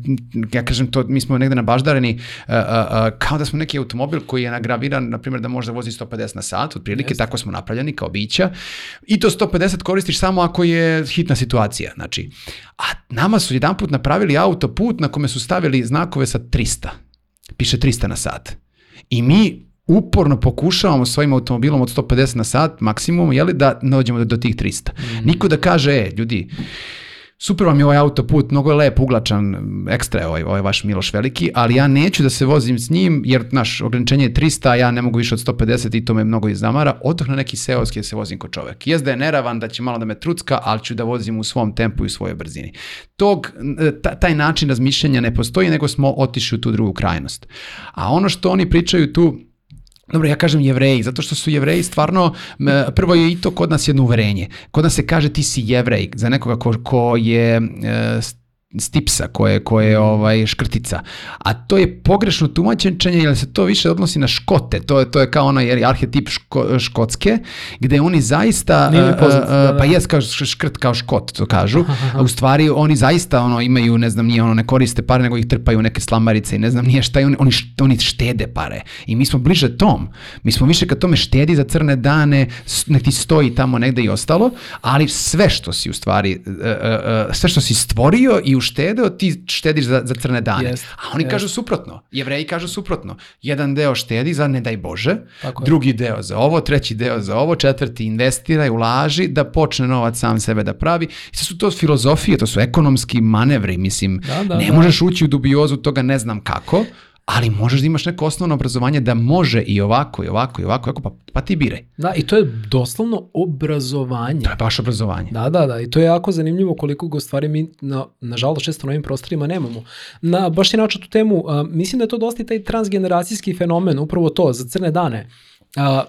ja kažem to, mi smo negde nabaždareni uh, uh, kao da smo neki automobil koji je nagraviran, na primjer, da može da vozi 150 na sat, otprilike, tako smo napravljeni kao bića, i to 150 koristiš samo ako je hitna situacija, znači, a nama su jedan put napravili autoput na kome su stavili znakove sa 300. Piše 300 na sat. I mi uporno pokušavamo svojim automobilom od 150 na sat maksimum, jeli, da dođemo do, do tih 300. Mm. Niko da kaže, e, ljudi, super vam je ovaj autoput, mnogo je lep, uglačan, ekstra je ovaj, ovaj vaš Miloš Veliki, ali ja neću da se vozim s njim, jer naš ograničenje je 300, a ja ne mogu više od 150 i to me mnogo izdamara, odoh na neki seoski da se vozim ko čovek. Jezda da je neravan, da će malo da me trucka, ali ću da vozim u svom tempu i u svojoj brzini. Tog, taj način razmišljanja ne postoji, nego smo otišli u tu drugu krajnost. A ono što oni pričaju tu, Dobro, ja kažem jevreji, zato što su jevreji stvarno, prvo je i to kod nas jedno uverenje. Kod nas se kaže ti si jevrej, za nekoga ko, ko je e, stipsa, koje, koje je ovaj, škrtica. A to je pogrešno tumačenje, jer se to više odnosi na škote. To je, to je kao onaj arhetip ško, škotske, gde oni zaista, Nije poznat, uh, da, da. pa jes kao škrt kao škot, to kažu. A u stvari oni zaista ono, imaju, ne znam, nije ono, ne koriste pare, nego ih trpaju neke slamarice i ne znam nije šta, oni, oni, oni štede pare. I mi smo bliže tom. Mi smo više kad tome štedi za crne dane, ne ti stoji tamo negde i ostalo, ali sve što si u stvari, sve što si stvorio i uštedeo, ti štediš za, za crne dane. Jest, A oni jest. kažu suprotno. Jevreji kažu suprotno. Jedan deo štedi za ne daj Bože, Tako drugi je. deo za ovo, treći deo za ovo, četvrti investiraj, ulaži, da počne novac sam sebe da pravi. I sve su to filozofije, to su ekonomski manevri, mislim. Da, da, ne da. možeš ući u dubiozu toga ne znam kako, ali možeš da imaš neko osnovno obrazovanje da može i ovako i ovako i ovako, ovako pa, pa ti biraj. Da, i to je doslovno obrazovanje. To je baš obrazovanje. Da, da, da, i to je jako zanimljivo koliko go stvari mi, na, nažalost, često na ovim prostorima nemamo. Na, baš ti način tu temu, a, mislim da je to dosta i taj transgeneracijski fenomen, upravo to, za crne dane. A,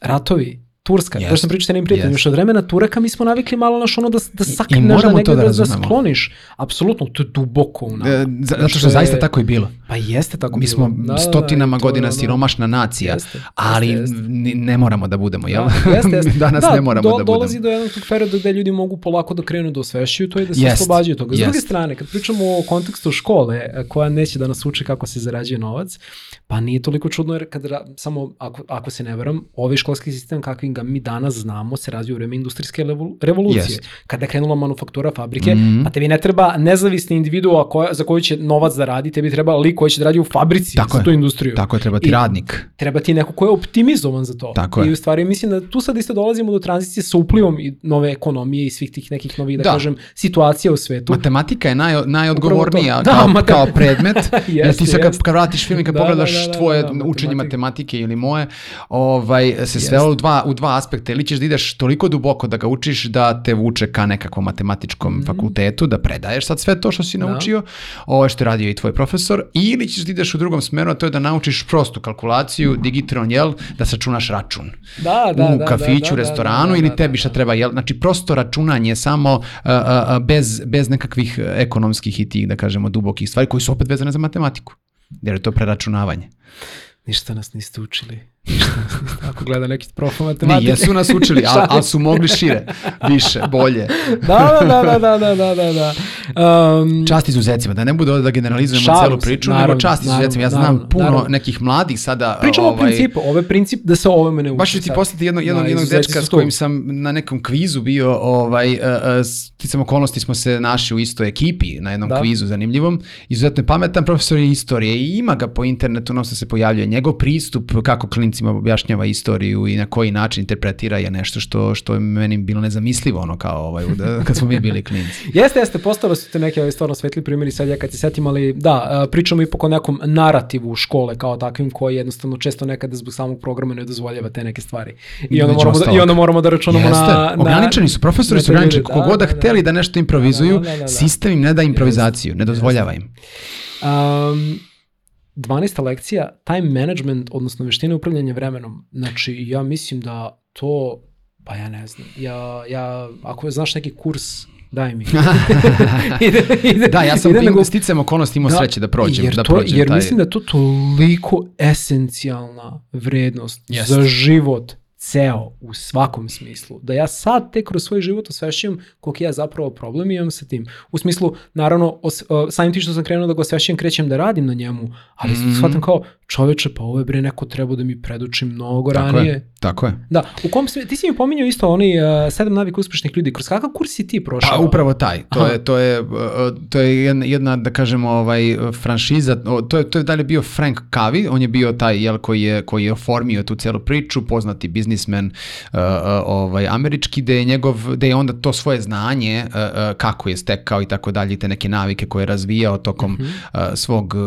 ratovi, Turska, to što sam pričao sa jednim prijateljem, Jest. još od vremena Turaka mi smo navikli malo naš ono da, da sakneš, da, negde da da, da skloniš. Apsolutno, to je duboko u nama. E, za- Zato što je- zaista tako i bilo. Pa jeste tako Mi bilo. smo Da, da, da, stotinama je godina ono- siromašna nacija, Jeste, jeste, ali jeste. ni- ne moramo da budemo, jel? Da, jeste, jeste. Danas da, ne moramo do, da dolazi budemo. do jednog tog perioda gde ljudi mogu polako da krenu da osvešćuju to i da se Jest, oslobađaju toga. S druge jest. strane, kad pričamo o kontekstu škole e, koja neće da nas uči kako se zarađuje novac, pa nije toliko čudno jer kad ra- samo, ako, ako se ne veram, ovaj školski sistem kakvim ga mi danas znamo se razvija u vreme industrijske revolucije. Jest. Kada je krenula manufaktura fabrike, Mhm. pa tebi ne treba nezavisni individua koja, za koju će novac da radi, tebi treba lik koji će da radi u fabrici Tako za je. tu industriju. Tako je, treba ti I- radnik. treba ti neko ko je optimizovan za to. Tako. I u stvari mislim da tu sad isto dolazimo do tranzicije sa uplivom i nove ekonomije i svih tih nekih novih, da, Da. kažem, situacija u svetu. Matematika je naj, najodgovornija kao, Da, matem- kao predmet. jer Jeste, ti sad kad, kad vratiš film i kad da, pogledaš da, da, tvoje da, da, učenje matematike ili moje, ovaj, se svelo u dva, u dva aspekta. Ili ćeš da ideš toliko duboko da ga učiš da te vuče ka nekakvom matematičkom fakultetu, da predaješ sad sve to što si Mhm. Da. naučio, ovo što je radio i tvoj profesor, ili ćeš da ideš u drugom smeru, a to je da naučiš prostu kalkulaciju, digitron, jel, da sačunaš račun Da, da, u da, kafiću, da, da, restoranu da, da, ili tebi šta treba, jel? Znači prosto računanje samo a, a, a, bez, bez nekakvih e, ekonomskih i tih, da kažemo, dubokih stvari koji su opet vezane za matematiku. Jer je to preračunavanje. Ništa nas niste učili. Ako gleda neki prof Ne, matematike. jesu nas učili, ali, ali su mogli šire, više, bolje. da, da, da, da, da, da, da, da. Um, Čast izuzecima, da ne bude da generalizujemo Šalim celu priču, naravno, nego čast izuzecima. Ja znam naravno, puno naravno. nekih mladih sada... Pričamo o ovaj, principu. Ovo je princip da se o ovome ne uči. Baš ću ti sad. poslati jedno, jednog, Da, jednog dečka s kojim sam na nekom kvizu bio, ovaj, uh, uh, sticam okolnosti smo se našli u istoj ekipi na jednom Da. kvizu zanimljivom. Izuzetno je pametan profesor je istorije i ima ga po internetu, non se pojavljuje. Njegov pristup kako klinicima objašnjava istoriju i na koji način interpretira je nešto što, što je meni bilo nezamislivo ono kao ovaj, da, kad smo mi bili klinici. Jeste, jeste, postale su te neke ovaj, stvarno svetli primjeri sad ja kad se setim, ali da, a, pričamo ipak o nekom narativu škole kao takvim koji jednostavno često nekada zbog samog programa ne dozvoljava te neke stvari. I onda, moramo da, i onda moramo da računamo Jeste, na, na... ograničeni su, profesori su ograničeni, ljude, koliko god da, da, da. hteli da nešto improvizuju, Da, da, da, da. sistem im ne da improvizaciju, ne dozvoljava im. Um, 12. lekcija, time management, odnosno veštine upravljanja vremenom. Znači, ja mislim da to, pa ja ne znam, ja, ja ako znaš neki kurs, daj mi. ide, ide, Da, ja sam ide tim nego- sticam okolnosti imao sreće da prođem. jer da to, prođem jer taj... mislim da je to toliko esencijalna vrednost Jest. za život ceo u svakom smislu. Da ja sad tek kroz svoj život osvešćujem koliko ja zapravo problem imam sa tim. U smislu, naravno, os, uh, samim tim što sam krenuo da ga osvešćujem, krećem da radim na njemu, ali Mhm. shvatam kao, čoveče, pa ovo je bre neko trebao da mi preduči mnogo Tako ranije. je, tako je. Da, u kom sve, ti si mi pominjao isto oni uh, sedam navika uspešnih ljudi. Kroz kakav kurs si ti prošao? Pa upravo taj. To Aha. je to je uh, to je jedna, jedna da kažemo ovaj franšiza. To je to je dalje bio Frank Kavi, on je bio taj jel koji je koji je oformio tu celu priču, poznati biznismen uh, uh, ovaj američki da je njegov da je onda to svoje znanje uh, uh, kako je stekao i tako dalje te neke navike koje je razvijao tokom Mhm. uh, svog uh,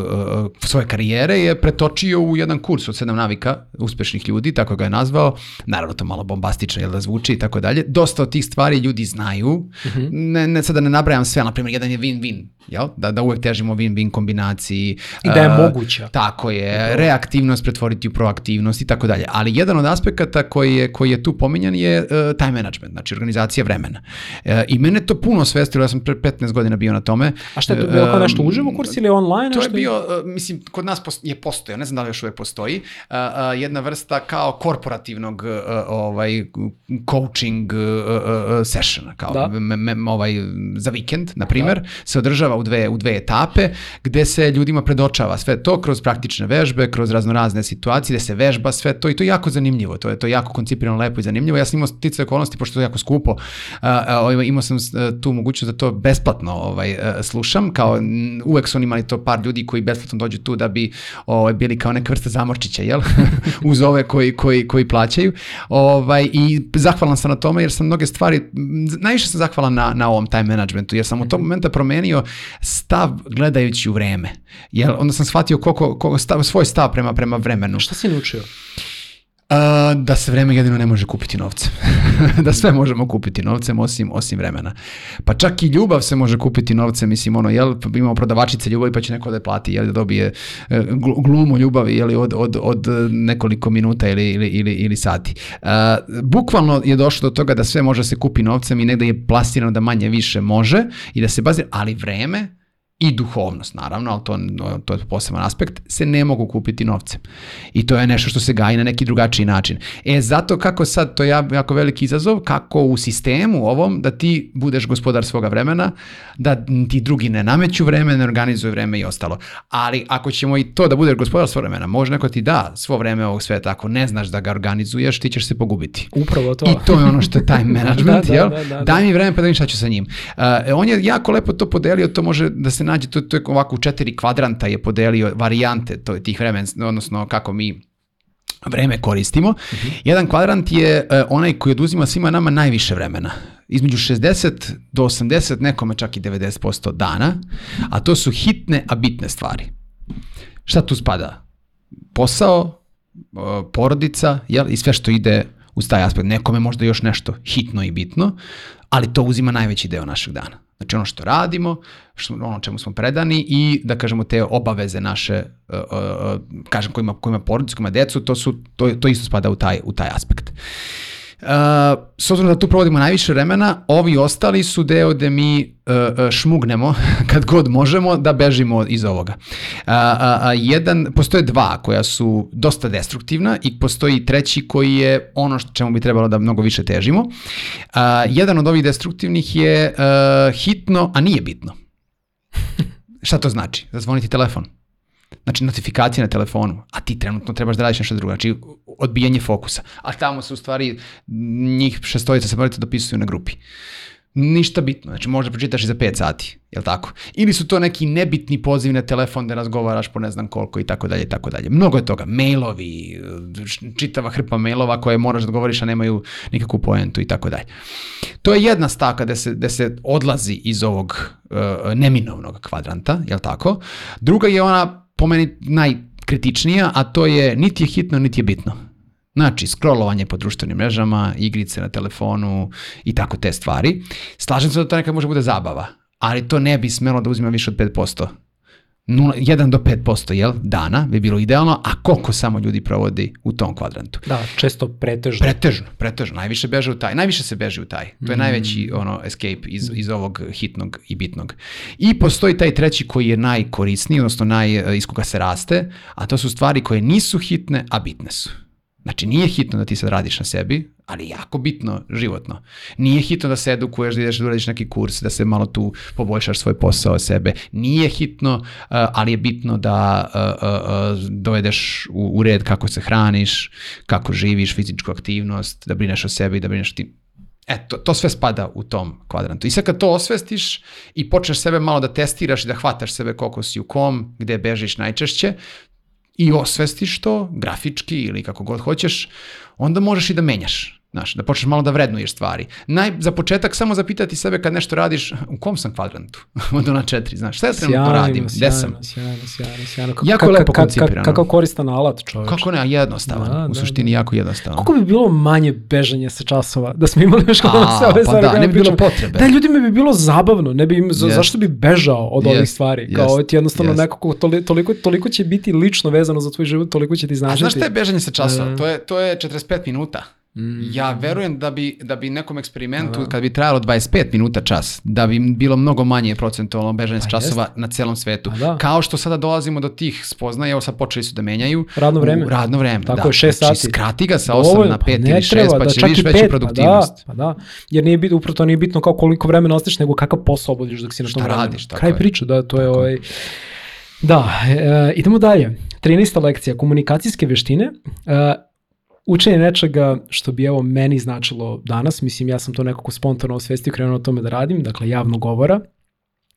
svoje karijere je pretočio u jedan kurs od sedam navika uspešnih ljudi, tako ga je nazvao. Naravno to malo bombastično jel da zvuči i tako dalje. Dosta od tih stvari ljudi znaju. Mhm. Ne, ne sada ne nabrajam sve, na primjer jedan je win-win, jel? Da, da uvek težimo win-win kombinaciji. I da je Uh, moguća. Tako je, reaktivnost pretvoriti u proaktivnost i tako dalje. Ali jedan od aspekata koji je, koji je tu pominjan je uh, time management, znači organizacija vremena. Uh, I mene to puno svestilo, ja sam pre 15 godina bio na tome. A šta je to bilo kao nešto uživo kurs ili online? To je bio, uh, mislim, kod nas je postojao, ne znam da li još uvek postoji, uh, uh, jedna vrsta kao korporativnog uh, ovaj coaching uh, uh, sessiona, kao Da. me- me- ovaj, za vikend, na primjer, se održava u dve, u dve etape, gde se ljudima predočava sve to kroz praktične vežbe, kroz raznorazne situacije, gde se vežba sve to i to je jako zanimljivo, to je to je jako koncipirano lepo i zanimljivo. Ja sam imao stice okolnosti, pošto je to jako skupo, uh, imao sam uh, tu mogućnost da to besplatno ovaj, uh, slušam, kao uvek su oni imali to par ljudi koji besplatno dođu tu da bi ovaj, bili kao neka vrsta zamorčića, jel? Uz ove koji, koji, koji plaćaju. Ovaj, I zahvalan sam na tome jer sam mnoge stvari, najviše sam zahvalan na, na ovom time managementu, jer sam u tom momenta promenio stav gledajući u vreme. Jel, onda sam shvatio koliko, koliko stav, svoj stav prema, prema vremenu. Šta si naučio? A, da se vreme jedino ne može kupiti novcem. da sve možemo kupiti novcem osim, osim vremena. Pa čak i ljubav se može kupiti novcem, mislim, ono, jel, imamo prodavačice ljubavi pa će neko da je plati, jel, da dobije e, gl- glumu ljubavi, jel, od, od, od nekoliko minuta ili, ili, ili, ili sati. A, bukvalno je došlo do toga da sve može se kupi novcem i negde je plasirano da manje više može i da se bazira, ali vreme i duhovnost naravno, ali to, to je poseban aspekt, se ne mogu kupiti novcem. I to je nešto što se gaji na neki drugačiji način. E, zato kako sad, to je jako veliki izazov, kako u sistemu ovom, da ti budeš gospodar svoga vremena, da ti drugi ne nameću vreme, ne organizuju vreme i ostalo. Ali ako ćemo i to da budeš gospodar svog vremena, može neko ti da svo vreme ovog sveta, ako ne znaš da ga organizuješ, ti ćeš se pogubiti. Upravo to. I to je ono što je time management, da, da, jel? Da, da, da, Daj mi vreme pa da vidim šta ću sa njim. Uh, on je jako lepo to podelio, to može da se nađe, to, to je ovako u četiri kvadranta je podelio varijante to, tih vremen, odnosno kako mi vreme koristimo. Uh mhm. -huh. Jedan kvadrant je uh, onaj koji oduzima svima nama najviše vremena. Između 60 do 80, nekome čak i 90% dana, a to su hitne, a bitne stvari. Šta tu spada? Posao, uh, porodica, jel? i sve što ide uz taj aspekt. Nekome možda još nešto hitno i bitno, ali to uzima najveći deo našeg dana. Znači ono što radimo, što, ono čemu smo predani i da kažemo te obaveze naše, uh, uh, kažem ko ima, ko ima porodicu, ko ima decu, to, su, to, to isto spada u taj, u taj aspekt. Uh, s obzirom da tu provodimo najviše vremena, ovi ostali su deo da mi uh, šmugnemo kad god možemo da bežimo iz ovoga. Uh, uh, jedan, postoje dva koja su dosta destruktivna i postoji treći koji je ono što čemu bi trebalo da mnogo više težimo. Uh, jedan od ovih destruktivnih je uh, hitno, a nije bitno. Šta to znači? Zazvoniti telefon. Znači notifikacije na telefonu, a ti trenutno trebaš da radiš nešto drugo, znači odbijanje fokusa. A tamo se u stvari njih šestojica se morate dopisuju na grupi. Ništa bitno, znači možda pročitaš i za 5 sati, jel tako? Ili su to neki nebitni pozivi na telefon da razgovaraš po ne znam koliko i tako dalje i tako dalje. Mnogo je toga, mailovi, čitava hrpa mailova koje moraš da govoriš a nemaju nikakvu poentu i tako dalje. To je jedna staka da se, da se odlazi iz ovog uh, neminovnog kvadranta, jel tako? Druga je ona po meni najkritičnija, a to je niti je hitno, niti je bitno. Znači, scrollovanje po društvenim mrežama, igrice na telefonu i tako te stvari. Slažem se da to nekad može bude zabava, ali to ne bi smelo da uzima više od 5%. 1 do 5% jel, dana bi bilo idealno, a koliko samo ljudi provodi u tom kvadrantu. Da, često pretežno. Pretežno, pretežno. Najviše beže u taj, najviše se beže u taj. To je mm. najveći ono, escape iz, iz ovog hitnog i bitnog. I postoji taj treći koji je najkorisniji, odnosno naj, iz koga se raste, a to su stvari koje nisu hitne, a bitne su. Znači, nije hitno da ti sad radiš na sebi, ali jako bitno životno. Nije hitno da se edukuješ, da ideš da uradiš neki kurs, da se malo tu poboljšaš svoj posao sebe. Nije hitno, uh, ali je bitno da uh, uh, dovedeš u, red kako se hraniš, kako živiš, fizičku aktivnost, da brineš o sebi, da brineš ti Eto, to sve spada u tom kvadrantu. I sad kad to osvestiš i počneš sebe malo da testiraš i da hvataš sebe koliko si u kom, gde bežiš najčešće, i osvestiš to, grafički ili kako god hoćeš, onda možeš i da menjaš. Znaš, da počneš malo da vrednuješ stvari. Naj, za početak samo zapitati sebe kad nešto radiš, u kom sam kvadrantu? Od ona četiri, znaš, šta ja trenutno radim? Gde sam? Sjajno, sjajno, sjajno. Kako, jako lepo koncipirano. Kakav koristan alat, čovječ. Kako ne, jednostavan. Da, u da, suštini da. jako jednostavan. Kako bi bilo manje bežanja sa časova? Da smo imali još kako se ove pa stvari. Da, ne bi bilo potrebe. Da, ljudima bi bilo zabavno. Ne bi im, yes. Zašto bi bežao od yes. ovih stvari? Kao yes. ti jednostavno yes. nekako toliko, toliko će biti lično vezano za tvoj život, toliko će ti značiti. A znaš šta je bežanje sa časova? Uh, to, je, to je 45 minuta. Mm. Ja verujem da bi, da bi nekom eksperimentu, da. kad bi trajalo 25 minuta čas, da bi bilo mnogo manje procentualno bežanje pa časova jest. na celom svetu. Da. Kao što sada dolazimo do tih spoznaja, evo sad počeli su da menjaju. Radno vreme. U, radno vreme, Tako da. je, 6 znači, sati. skrati ga sa 8 na 5 pa ili 6, pa da, će vidiš veću produktivnost. Pa da, pa da. Jer nije bitno, upravo to nije bitno kao koliko vremena ostaš, nego kakav posao obodiš dok si na tom vremenu. radiš, tako Kraj je. priča, da, to je ovaj... Da, e, idemo dalje. 13. lekcija, komunikacijske veštine. E, učenje nečega što bi evo meni značilo danas, mislim ja sam to nekako spontano osvestio krenuo o tome da radim, dakle javno govora,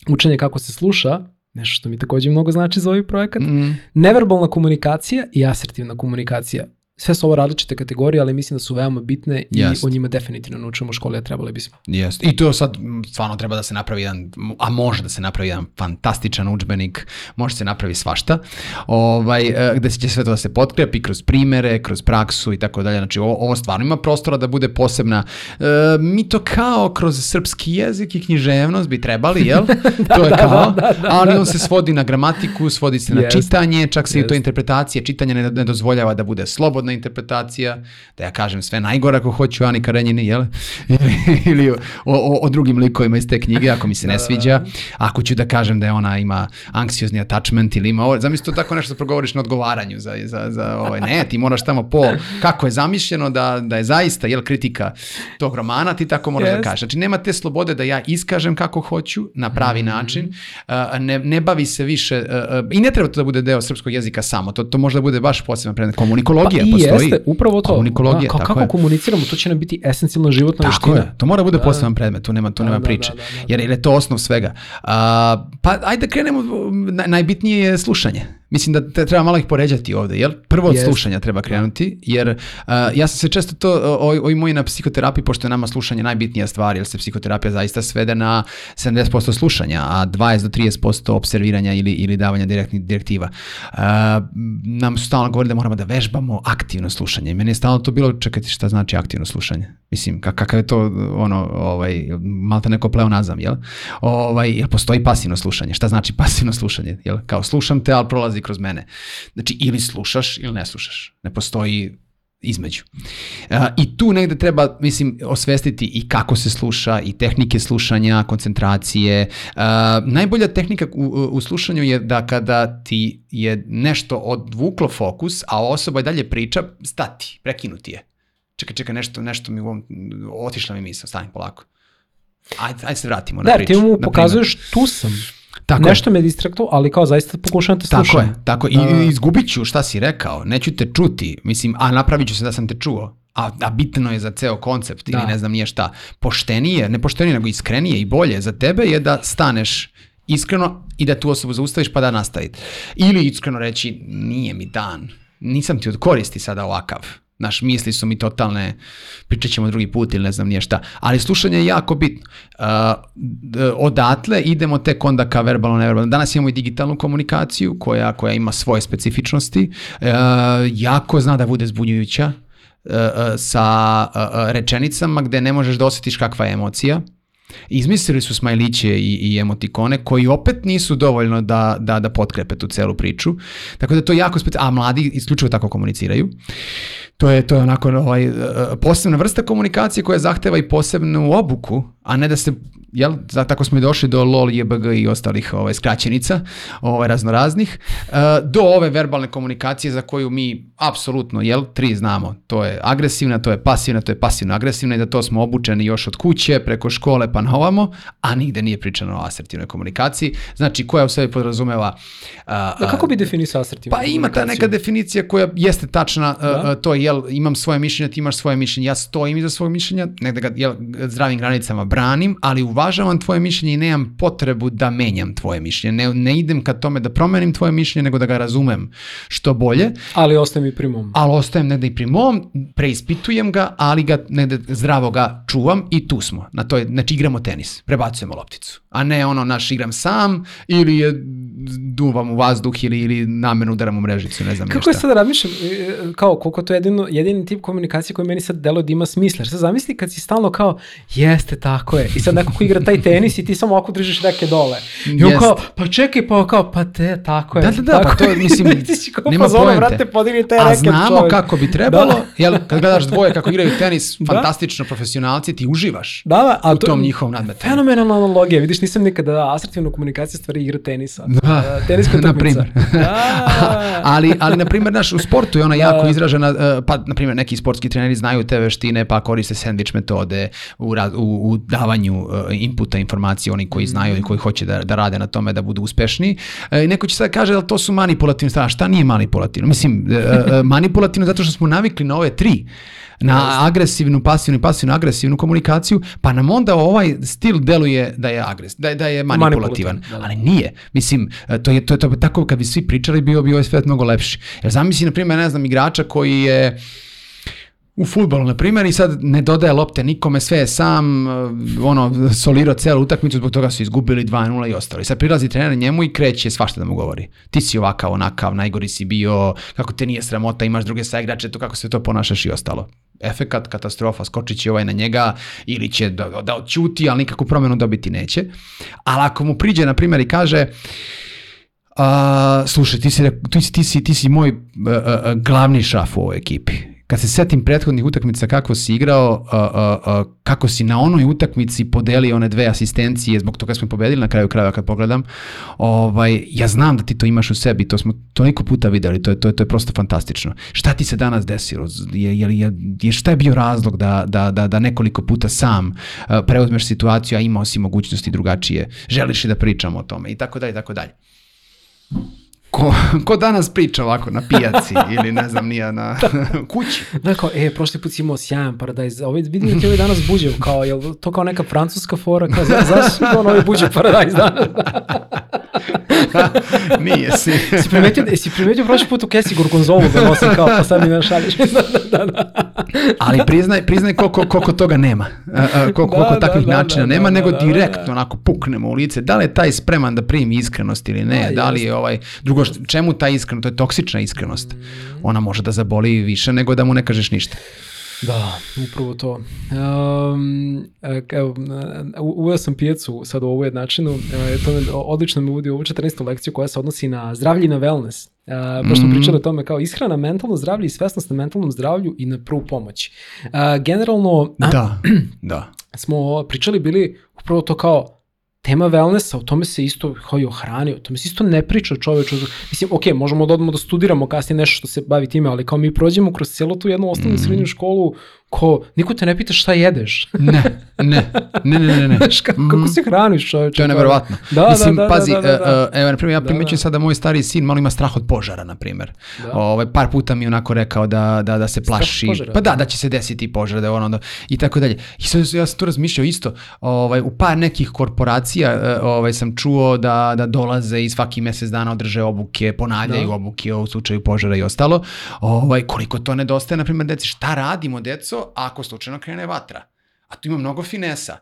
učenje kako se sluša, nešto što mi takođe mnogo znači za ovaj projekat, mm. neverbalna komunikacija i asertivna komunikacija. Sve su ovo različite kategorije, ali mislim da su veoma bitne i Jest. o njima definitivno naučimo u školi, a trebali bismo. Jest. I to sad stvarno treba da se napravi jedan, a može da se napravi jedan fantastičan udžbenik, može se napravi svašta, ovaj, e, gde će sve to da se potkrepi kroz primere, kroz praksu i tako dalje. Znači ovo, ovo stvarno ima prostora da bude posebna. E, mi to kao kroz srpski jezik i književnost bi trebali, jel? to je kao, ali on se svodi na gramatiku, svodi se na Jest. čitanje, čak se i to interpretacije, čitanje ne, ne dozvoljava da bude slobodna interpretacija, da ja kažem sve najgore ako hoću Ani Karenjini, jel? Ili o, o, o drugim likovima iz te knjige, ako mi se ne sviđa. Ako ću da kažem da je ona ima anksiozni attachment ili ima ovo, zamisli to tako nešto da progovoriš na odgovaranju za, za, za ovaj, ne, ti moraš tamo po, kako je zamišljeno da, da je zaista, jel, kritika tog romana, ti tako moraš da Jest. kažeš. Znači, nema te slobode da ja iskažem kako hoću, na pravi način, a, ne, ne bavi se više, i ne treba to da bude deo srpskog jezika samo, to, to može da bude baš poseban predmet. Komunikologija Pa postoji. jeste, upravo to. Komunikologija, Da, kao, tako kako je. komuniciramo, to će nam biti esencijalna životna Tako veština. je, to mora bude poseban predmet, tu nema, tu Da, nema da, priče, da, da, da. jer, jer je to osnov svega. A, pa ajde da krenemo, naj- najbitnije je slušanje. Mislim da te- treba malo ih poređati ovde, jel? Prvo od Jest. slušanja treba krenuti, jer a, ja sam se često to, o- ovi moji na psihoterapiji, pošto je nama slušanje najbitnija stvar, jer se psihoterapija zaista svede na 70% slušanja, a 20 do 30% observiranja ili, ili davanja direktnih direktiva. A, nam su stalno govorili da moramo da vežbamo aktivno slušanje. I Meni je stalno to bilo, čekajte šta znači aktivno slušanje. Mislim, ka- kakav je to ono, ovaj, malta neko pleonazam, jel? Ovaj, jel postoji pasivno slušanje? Šta znači pasivno slušanje? Jel? Kao slušam te, ali prolazi kroz mene. Znači, ili slušaš ili ne slušaš. Ne postoji između. A, I tu negde treba, mislim, osvestiti i kako se sluša, i tehnike slušanja, koncentracije. A, najbolja tehnika u, u slušanju je da kada ti je nešto odvuklo fokus, a osoba i dalje priča, stati, prekinuti je. Čekaj, čekaj, nešto, nešto mi u ovom, otišla mi misla, stani polako. Ajde, ajde se vratimo Da, na priču. ti mu pokazuješ tu sam. Tako je. Nešto me distraktuo, ali kao zaista pokušavam te slušam. Tako je, tako je. Da, da. I izgubit ću šta si rekao, neću te čuti, mislim, a napravit ću se da sam te čuo. A, a bitno je za ceo koncept ili Da. ne znam nije šta. Poštenije, ne poštenije, nego iskrenije i bolje za tebe je da staneš iskreno i da tu osobu zaustaviš pa da nastaviti. Ili iskreno reći, nije mi dan, nisam ti od koristi sada ovakav. Naš misli su mi totalne, pričat ćemo drugi put ili ne znam nije šta. Ali slušanje je jako bitno. Uh, odatle idemo tek onda ka verbalno neverbalno. Danas imamo i digitalnu komunikaciju koja, koja ima svoje specifičnosti. Uh, jako zna da bude zbunjujuća uh, uh, sa uh, uh, rečenicama gde ne možeš da osjetiš kakva je emocija. Izmislili su smajliće i, i emotikone koji opet nisu dovoljno da, da, da potkrepe tu celu priču. Tako da to je jako speci... A mladi isključivo tako komuniciraju. To je, to je onako ovaj, e, posebna vrsta komunikacije koja zahteva i posebnu obuku, a ne da se, jel, za, tako smo i došli do LOL, JBG i ostalih ovaj, skraćenica, ovaj, raznoraznih, e, do ove verbalne komunikacije za koju mi apsolutno, jel, tri znamo. To je agresivna, to je pasivna, to je pasivno-agresivna i da to smo obučeni još od kuće, preko škole pa na ovamo, a nigde nije pričano o asertivnoj komunikaciji. Znači, koja u sebi podrazumeva... a, Da, a, kako bi definisao asertivnu pa ima ta komunikaciju? neka definicija koja jeste tačna, Da. uh, to je, jel, imam svoje mišljenje, ti imaš svoje mišljenje, ja stojim iza svog mišljenja, negde ga, jel, zdravim granicama branim, ali uvažavam tvoje mišljenje i nemam potrebu da menjam tvoje mišljenje. Ne, ne idem ka tome da promenim tvoje mišljenje, nego da ga razumem što bolje, Ali ostaje mi pri mom. ali ostajem negde i pri mom, preispitujem ga, ali ga negde zdravo ga čuvam i tu smo. Na to je, znači igramo tenis, prebacujemo lopticu. A ne ono, naš igram sam ili je duvam u vazduh ili, ili namerno udaram u mrežicu, ne znam Kako je šta. sad razmišljam, e, kao koliko to je jedino, jedini tip komunikacije koji meni sad delo da ima smisla. Sad zamisli kad si stalno kao, jeste, tako je. I sad neko ko igra taj tenis i ti samo ovako držiš neke dole. I on kao, pa čekaj, pa kao, pa te, tako je. Da, da, da, pa to je, mislim, ti si kao nema fazonu, poente. brate, podigni te A znamo čoveče. kako bi trebalo, Da. jel, kad gledaš dvoje kako igraju tenis, Da. fantastično profesionalci, ti uživaš Da, da, a u to- tom njihovom nadmetanju. Fenomenalna analogija, vidiš, nisam nikada asertivna komunikacija stvari igra tenisa. Da, E, Teniska na utakmica. primer. Da. ali, ali, na primjer, naš, u sportu je ona Da. jako izražena, e, pa, na primjer, neki sportski treneri znaju te veštine, pa koriste sandvič metode u, u, u davanju e, inputa informacije, oni koji znaju i koji hoće da, da rade na tome da budu uspešni. E, I neko će sad kaže da to su manipulativne stvari. Šta nije manipulativno? Mislim, manipulativno zato što smo navikli na ove tri na agresivnu, pasivnu i pasivnu agresivnu komunikaciju, pa nam onda ovaj stil deluje da je agres, da, je- da je manipulativan. Manipulativan, da. Ali nije. Mislim, e, to je, to je, to je tako kad bi svi pričali, bio bi ovaj svet mnogo lepši. Jer zamisli, na primjer, ne znam, igrača koji je u futbolu, na primjer, i sad ne dodaje lopte nikome, sve je sam, uh, ono, solirao celu utakmicu, zbog toga su izgubili 2-0 i ostalo. I sad prilazi trener njemu i kreće svašta da mu govori. Ti si ovakav, onakav, najgori si bio, kako te nije sramota, imaš druge saigrače, to kako se to ponašaš i ostalo. Efekat, katastrofa, skočit će ovaj na njega ili će da, da odćuti, ali nikakvu promjenu dobiti neće. Ali ako mu priđe, na primjer, i kaže, a, slušaj, ti si, ti, si, ti, si, ti si moj a, a, a, glavni šaf u ovoj ekipi. Kad se setim prethodnih utakmica kako si igrao, a, a, a, kako si na onoj utakmici podelio one dve asistencije, zbog toga smo pobedili na kraju krajeva kad pogledam, ovaj, ja znam da ti to imaš u sebi, to smo toliko puta videli, to je, to je, to je prosto fantastično. Šta ti se danas desilo? Je, je, je, je, šta je bio razlog da, da, da, da nekoliko puta sam preuzmeš situaciju, a imao si mogućnosti drugačije? Želiš li da pričamo o tome? I tako dalje, i tako dalje. Ko, ko danas priča ovako na pijaci ili ne znam nija na kući? Da, kao, e, prošli put si imao sjajan paradajz, ovaj, vidim da ti ovaj danas buđev, kao, jel to kao neka francuska fora, kao, za, zašto si on ovaj buđev paradajz danas? Nije si. si primetio, jesi primetio prošli put u kesi gorgonzolu da nosim kao, pa sad mi ne šalješ. da, da, da. Ali priznaj, priznaj koliko, koliko toga nema. Koliko, Da, koliko da, takvih da, načina da, nema, da, nego da, da, direktno da. onako puknemo u lice. Da li je taj spreman da primi iskrenost ili ne? Da, da li je ovaj... Drugo, št- čemu ta iskrenost? To je toksična iskrenost. Ona može da zaboli više nego da mu ne kažeš ništa. Da, upravo to. Um, evo, e, uveo sam pijecu sad u ovu jednačinu, e, to me odlično me uvodi u ovu 14. lekciju koja se odnosi na zdravlje i na wellness. Uh, baš smo Mhm. pričali o tome kao ishrana, mentalno zdravlje i svesnost na mentalnom zdravlju i na prvu pomoć. Uh, generalno Da, da. smo pričali bili upravo to kao tema wellnessa, o tome se isto kao i o hrani, o tome se isto ne priča čoveče. Mislim, ok, možemo da odemo da studiramo kasnije nešto što se bavi time, ali kao mi prođemo kroz cijelu tu jednu osnovnu i srednju školu, ko, niko te ne pita šta jedeš. Ne, ne, ne, ne, ne. ne. Znaš, kako, kako se hraniš čoveče. To je kao- neverovatno. Da, Mislim, da, da, pazi, da, da, da. e, e, evo, na primjer, ja Da, primećujem da. sada moj stariji sin malo ima strah od požara, na primjer. Da. Ovaj, par puta mi je onako rekao da, da, da se plaši. požara, pa da, da. da će se desiti požar, da je ono, da, i tako dalje. I sad ja sam tu razmišljao isto, ovaj, u par nekih korporacija e, ovaj, sam čuo da, da dolaze i svaki mjesec dana održe obuke, ponavljaju Da. obuke u slučaju požara i ostalo. Ovaj, koliko to nedostaje, na primjer, deci, šta radimo, deco, ako slučajno krene vatra? A tu ima mnogo finesa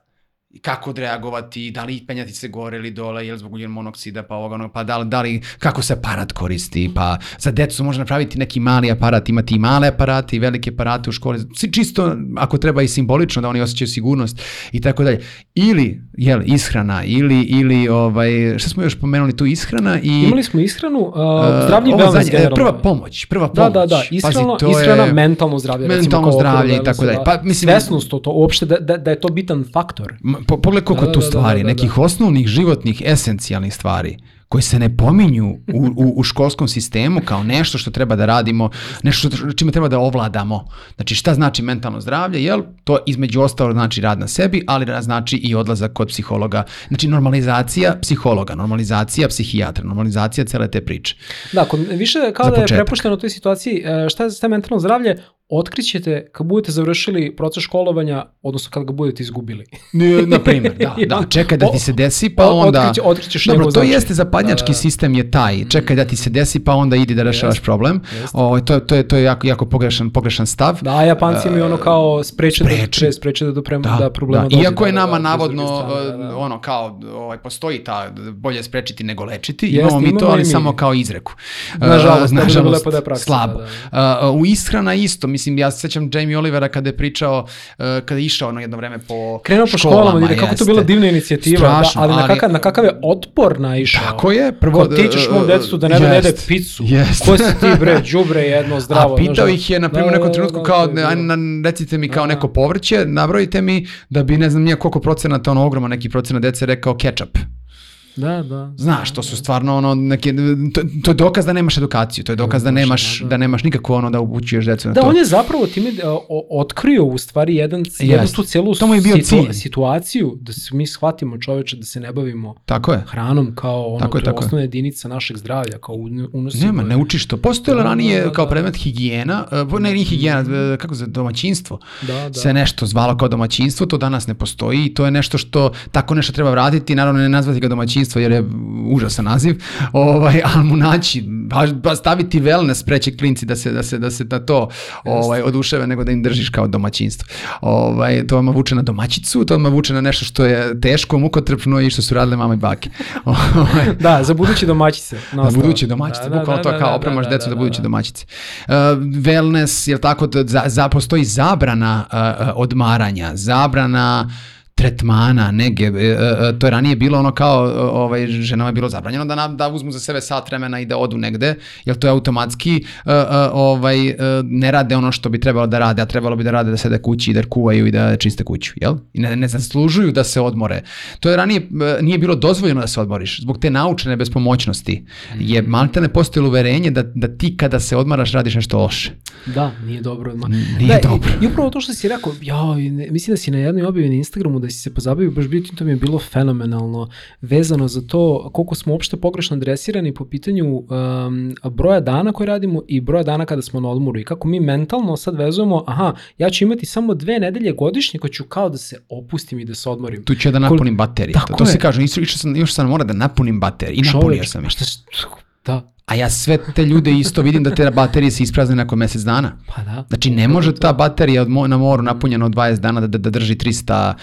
kako odreagovati, da li penjati se gore ili dole, ili zbog ugljen monoksida, pa ovoga, onoga, pa da li, da li, kako se aparat koristi, pa za decu može napraviti neki mali aparat, imati i male aparate i velike aparate u školi, čisto ako treba i simbolično da oni osjećaju sigurnost i tako dalje. Ili, jel, ishrana, ili, ili, ovaj, šta smo još pomenuli tu, ishrana i... Imali smo ishranu, uh, Uh, zdravlje i ovo wellness zadnje, e, generalno. Prva pomoć, prva Da, pomoć. da, da, Pazi, ishrana, to ishrana je- mentalno zdravlje. recimo, mentalno okvir zdravlje i tako dalje. da. Pa, mislim- Svesnost to, to uopšte da, da, da je to bitan faktor. Pogledaj koliko Da, tu da, da, stvari, da, da, nekih osnovnih životnih, esencijalnih stvari koji se ne pominju u, u, u školskom sistemu kao nešto što treba da radimo, nešto što- čime treba da ovladamo. Znači šta znači mentalno zdravlje? Jel? To između ostalo znači rad na sebi, ali znači i odlazak kod psihologa. Znači normalizacija psihologa, normalizacija psihijatra, normalizacija cele te priče. Da, kod, više kao da je prepušteno u toj situaciji, e, šta je mentalno zdravlje, otkrićete kad budete završili proces školovanja, odnosno kad ga budete izgubili. Na primjer, da, da, čekaj da ti se desi, pa O- onda... otkriće- otkrićeš Dobro, to značaj. jeste zapadnjački Da, da. sistem je taj, čekaj da ti se desi, pa onda idi da rešavaš problem. Ovaj, to, to, je, to je jako, jako pogrešan, pogrešan stav. Da, Japanci imaju ono kao spreče, da, spreči. pre- spreče da do, prema, da, Da, problema da. Iako je Da, da, nama da, navodno strane, da, da. ono kao ovaj postoji ta bolje sprečiti nego lečiti. Jeste, imamo mi to, ali mi. samo kao izreku. Nažalost, ne bi bilo lepo da je praksa, slabo. da, Uh, u ishrana isto, mislim ja se sećam Jamie Olivera kada je pričao uh, kada je išao ono jedno vreme po Krenuo po školama, ide, kako to bila divna inicijativa, Strašno, da, ali, na, ali- kakav, na kakav je otpor naišao. Tako je, prvo- ti ćeš mom e, detetu da ne da jede picu. jest. Ko si ti bre, đubre jedno zdravo. A pitao ih je, na da, primjer, u da, nekom da, trenutku da, kao, na- recite mi kao Da. neko povrće, nabrojite mi da bi, ne znam, nije koliko procenata, ono ogroman neki procenat dece rekao ketchup. Da, da. Znaš, to su stvarno ono, neke, to, to je dokaz da nemaš edukaciju, to je dokaz da nemaš, da, nemaš nikako ono da upućuješ decu na Da, to. on je zapravo time otkrio u stvari jedan, jednu tu celu To mu je bio cilj. situaciju, da se mi shvatimo čoveče, da se ne bavimo Tako je. hranom kao ono, Tako je, tako osnovna jedinica našeg zdravlja, kao un- unosimo... Nema, ne učiš to. Postojalo Da, ranije da, da, kao da. predmet higijena, e, ne, nije higijena, e, kako se domaćinstvo. Da, da. Se nešto zvalo kao domaćinstvo, to danas ne postoji i to je nešto što tako nešto treba vratiti, naravno ne nazvati ga domaćinstvo jer je užasan naziv, ovaj, ali mu naći, baš, ba staviti wellness preće klinci da se, da se, da se na to ovaj, oduševe nego da im držiš kao domaćinstvo. Ovaj, to vam vuče na domaćicu, to vam vuče na nešto što je teško, mukotrpno i što su radile mama i bake. Ovaj, Da, za budući domaćice. da budući domaćice, bukvalno to kao opremaš decu da, budući domaćice. Uh, wellness, jel tako, da za, za, postoji zabrana uh, uh, odmaranja, zabrana tretmana, nege, e, e, e, to je ranije bilo ono kao, ovaj, ženama je bilo zabranjeno da, na, da uzmu za sebe sat vremena i da odu negde, jer to je automatski, ovaj, ne rade ono što bi trebalo da rade, a trebalo bi da rade da sede kući i da kuvaju i da čiste kuću, jel? I ne, ne zaslužuju da se odmore. To je ranije, nije bilo dozvoljeno da se odmoriš, zbog te naučene bespomoćnosti je malte ne postojilo uverenje da, da ti kada se odmaraš radiš nešto loše. Da, nije dobro. Ma, Nije da, dobro. I, I upravo to što si rekao, ja, mislim da si na jednoj objavi na Instagramu da si se pozabavio baš to mi je bilo fenomenalno vezano za to koliko smo uopšte pogrešno adresirani po pitanju um, broja dana koje radimo i broja dana kada smo na odmoru i kako mi mentalno sad vezujemo, aha, ja ću imati samo dve nedelje godišnje koje ću kao da se opustim i da se odmorim. Tu ću ja da napunim baterije. Tako To, to se je. kaže, išao sam, još sam mora da napunim baterije i napunio sam ih. šta, s- da, A ja sve te ljude isto vidim da te baterije se isprazne nakon mjesec dana. pa da. Znači ne može ta baterija od mo- na moru napunjena od 20 dana da, da, da drži 340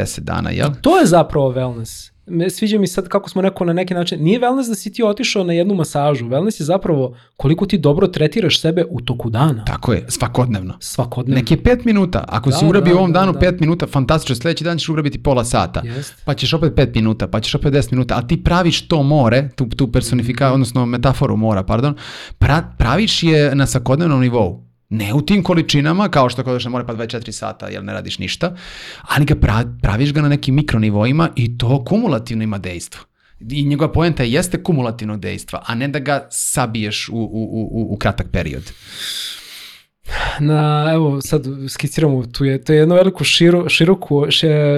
Jest. dana, jel? To je zapravo wellness. Me sviđa mi sad kako smo rekao na neki način, nije wellness da si ti otišao na jednu masažu, wellness je zapravo koliko ti dobro tretiraš sebe u toku dana, Tako je, svakodnevno. svakodnevno. Neki 5 minuta. Ako si Da, urabio da, u ovom da, danu da. 5 minuta, fantastično, sljedeći dan ćeš urabiti pola sata. Jest. Pa ćeš opet 5 minuta, pa ćeš opet 10 minuta, a ti praviš to more, tu, tu personifikaciju, odnosno metaforu mora, pardon, pra, praviš je na svakodnevnom nivou. Ne u tim količinama, kao što na more pa 24 sata, jer ne radiš ništa, ali ga pra- praviš ga na nekim mikronivoima i to kumulativno ima dejstvo. I njegova poenta jeste kumulativno dejstva, a ne da ga sabiješ u, u, u- u kratak period. Na, evo, sad skiciramo, tu je, to je jednu veliku širu, široku,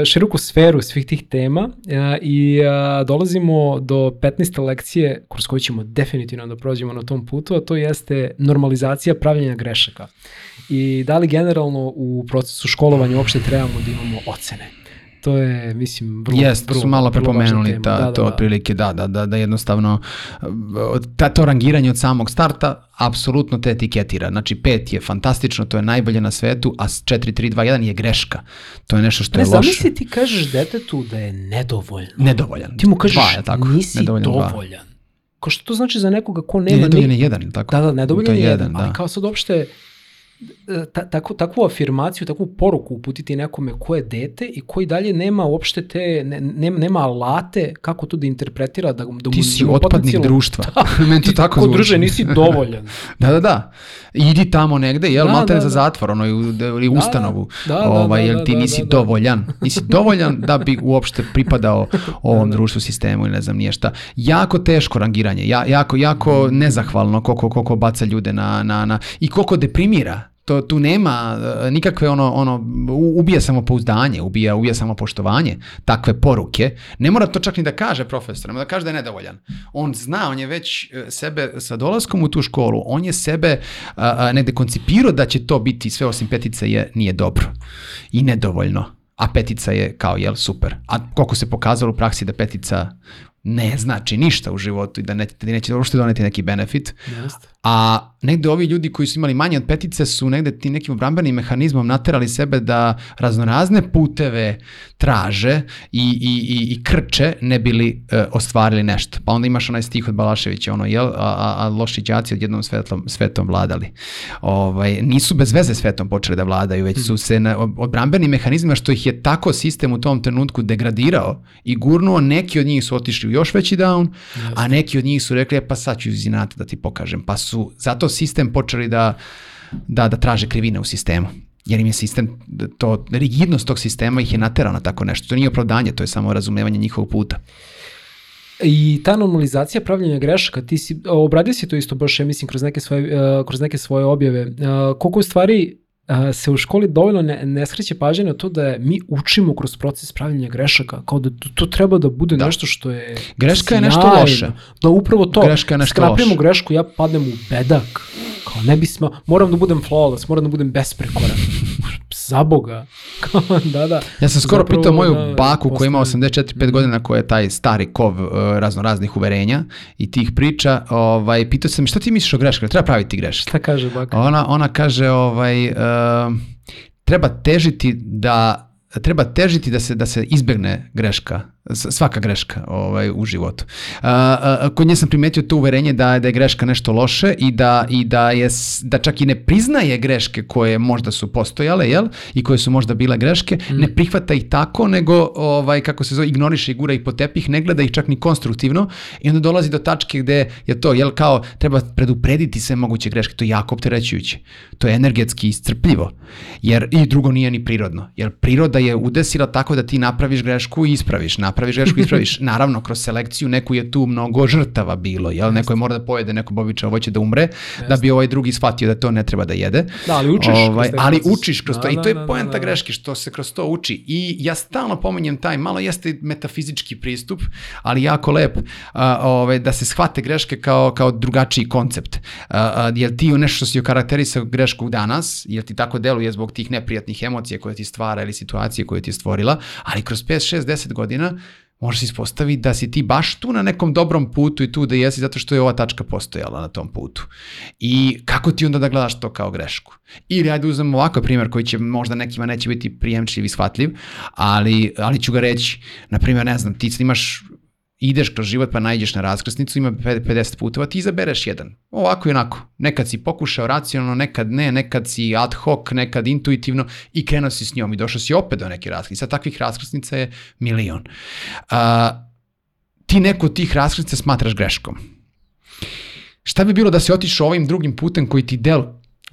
široku sferu svih tih tema e, i e, dolazimo do 15. lekcije kroz koju ćemo definitivno da prođemo na tom putu, a to jeste normalizacija pravljenja grešaka. I da li generalno u procesu školovanja uopšte trebamo da imamo ocene? To je, mislim, vrlo, Jest, vrlo, su malo prepomenuli ta, Da, da, to da. otprilike, da, da, da, da jednostavno ta, to rangiranje od samog starta apsolutno te etiketira. Znači pet je fantastično, to je najbolje na svetu, a 4, 3, 2, 1 je greška. To je nešto što Ne, je loše. zamisli ti kažeš detetu da je nedovoljno. Nedovoljan. Ti mu kažeš Dva je tako, nisi nedovoljan dovoljan. Ko što to znači za nekoga ko Ne, nema... nedovoljan ni- je jedan, tako? Da, da, nedovoljan To je jedan, jedan, ali da. kao sad uopšte e, ta, tako, takvu afirmaciju, takvu poruku uputiti nekome ko je dete i koji dalje nema uopšte te, ne, nema, nema alate kako to da interpretira, da, da Ti si da otpadnik društva. Meni to tako ko zvuči. druže nisi dovoljan. Da, da, da. Idi tamo negde, jel, Da, maltene da, za da. zatvor, ono, ili ili ustanovu. Da, da, ovaj, da, jel da, ti da, nisi da, da. dovoljan. Nisi dovoljan da bi uopšte pripadao ovom društvu, sistemu ili ne znam nije šta. Jako teško rangiranje, ja, jako, jako nezahvalno koliko, koliko baca ljude na, na, na, i koliko deprimira. To, tu nema e, nikakve ono, ono, ubija samopouzdanje, ubija, ubija samopoštovanje, takve poruke. Ne mora to čak ni da kaže profesor, da kaže da je nedovoljan. On zna, on je već e, sebe sa dolaskom u tu školu, on je sebe a, a, negde koncipirao da će to biti sve osim petice je nije dobro i nedovoljno. A petica je kao jel super. A koliko se pokazalo u praksi da petica ne znači ništa u životu i da, ne, da neće uopšte doneti neki benefit, Jeste. a negde ovi ljudi koji su imali manje od petice su negde tim nekim obrambenim mehanizmom naterali sebe da raznorazne puteve traže i, i, i, i krče ne bili e, ostvarili nešto. Pa onda imaš onaj stih od Balaševića, ono, jel, a, a, a loši đaci odjednom svetom, svetom vladali. Ovaj, nisu bez veze svetom počeli da vladaju, već su se na ob- odbrambenim mehanizmima što ih je tako sistem u tom trenutku degradirao i gurnuo, neki od njih su otišli u još veći down, a neki od njih su rekli, e, pa sad ću iz inata da ti pokažem. Pa su zato sistem počeli da, da, da traže krivine u sistemu. Jer im je sistem, to, rigidnost tog sistema ih je naterao na tako nešto. To nije opravdanje, to je samo razumevanje njihovog puta. I ta normalizacija pravljenja grešaka, ti si, obradio si to isto baš, ja mislim, kroz neke svoje, uh, kroz neke svoje objave. Uh, koliko u stvari se u školi dovoljno ne, ne skreće pažnje na to da mi učimo kroz proces pravljenja grešaka, kao da to treba da bude da. nešto što je Greška je nešto loše. Da upravo to, Greška je nešto skrapljamo loše. grešku, ja padnem u bedak, kao ne bi smo, moram da budem flawless, moram da budem besprekoran za Boga. da, da. Ja sam skoro Zapravo, pitao moju da, baku koja ima 84-5 godina, koja je taj stari kov uh, razno raznih uverenja i tih priča, ovaj, pitao sam šta ti misliš o greškama, treba praviti greške. Šta kaže baka? Ona, ona kaže, ovaj, uh, treba težiti da treba težiti da se da se izbegne greška svaka greška ovaj, u životu. A, a, kod nje sam primetio to uverenje da, da je greška nešto loše i da, i da, je, da čak i ne priznaje greške koje možda su postojale, jel? I koje su možda bile greške, mm. ne prihvata ih tako, nego, ovaj, kako se zove, ignoriše i gura ih po tepih, ne gleda ih čak ni konstruktivno i onda dolazi do tačke gde je to, jel, kao treba preduprediti sve moguće greške, to je jako opterećujuće. To je energetski iscrpljivo, jer i drugo nije ni prirodno, jer priroda je udesila tako da ti napraviš grešku i ispraviš, napraviš grešku, ispraviš. Naravno, kroz selekciju neku je tu mnogo žrtava bilo, jel? Neko je mora da pojede neko bobiče ovoće da umre, Jeste. da bi ovaj drugi shvatio da to ne treba da jede. Da, ali učiš. Ovaj, ali proces. učiš kroz to da, i to je da, da, poenta da, da. greške što se kroz to uči. I ja stalno pominjem taj, malo jeste metafizički pristup, ali jako lep, a, ovaj, da se shvate greške kao, kao drugačiji koncept. A, a, jel ti nešto što si okarakterisao grešku danas, jel ti tako deluje zbog tih neprijatnih emocija koje ti stvara ili situacije koje ti je stvorila, ali kroz 5, 6, 10 godina možeš ispostaviti da si ti baš tu na nekom dobrom putu i tu da jesi zato što je ova tačka postojala na tom putu. I kako ti onda da gledaš to kao grešku? Ili ajde uzmemo ovakav primjer koji će možda nekima neće biti prijemčiv i shvatljiv, ali, ali ću ga reći, na primjer, ne znam, ti imaš ideš kroz život pa najđeš na raskrsnicu, ima 50 puteva, ti izabereš jedan. Ovako i onako. Nekad si pokušao racionalno, nekad ne, nekad si ad hoc, nekad intuitivno i krenuo si s njom i došao si opet do neke raskrsnice. Takvih raskrsnica je milion. A, ti neko od tih raskrsnica smatraš greškom. Šta bi bilo da se otišao ovim drugim putem koji ti del,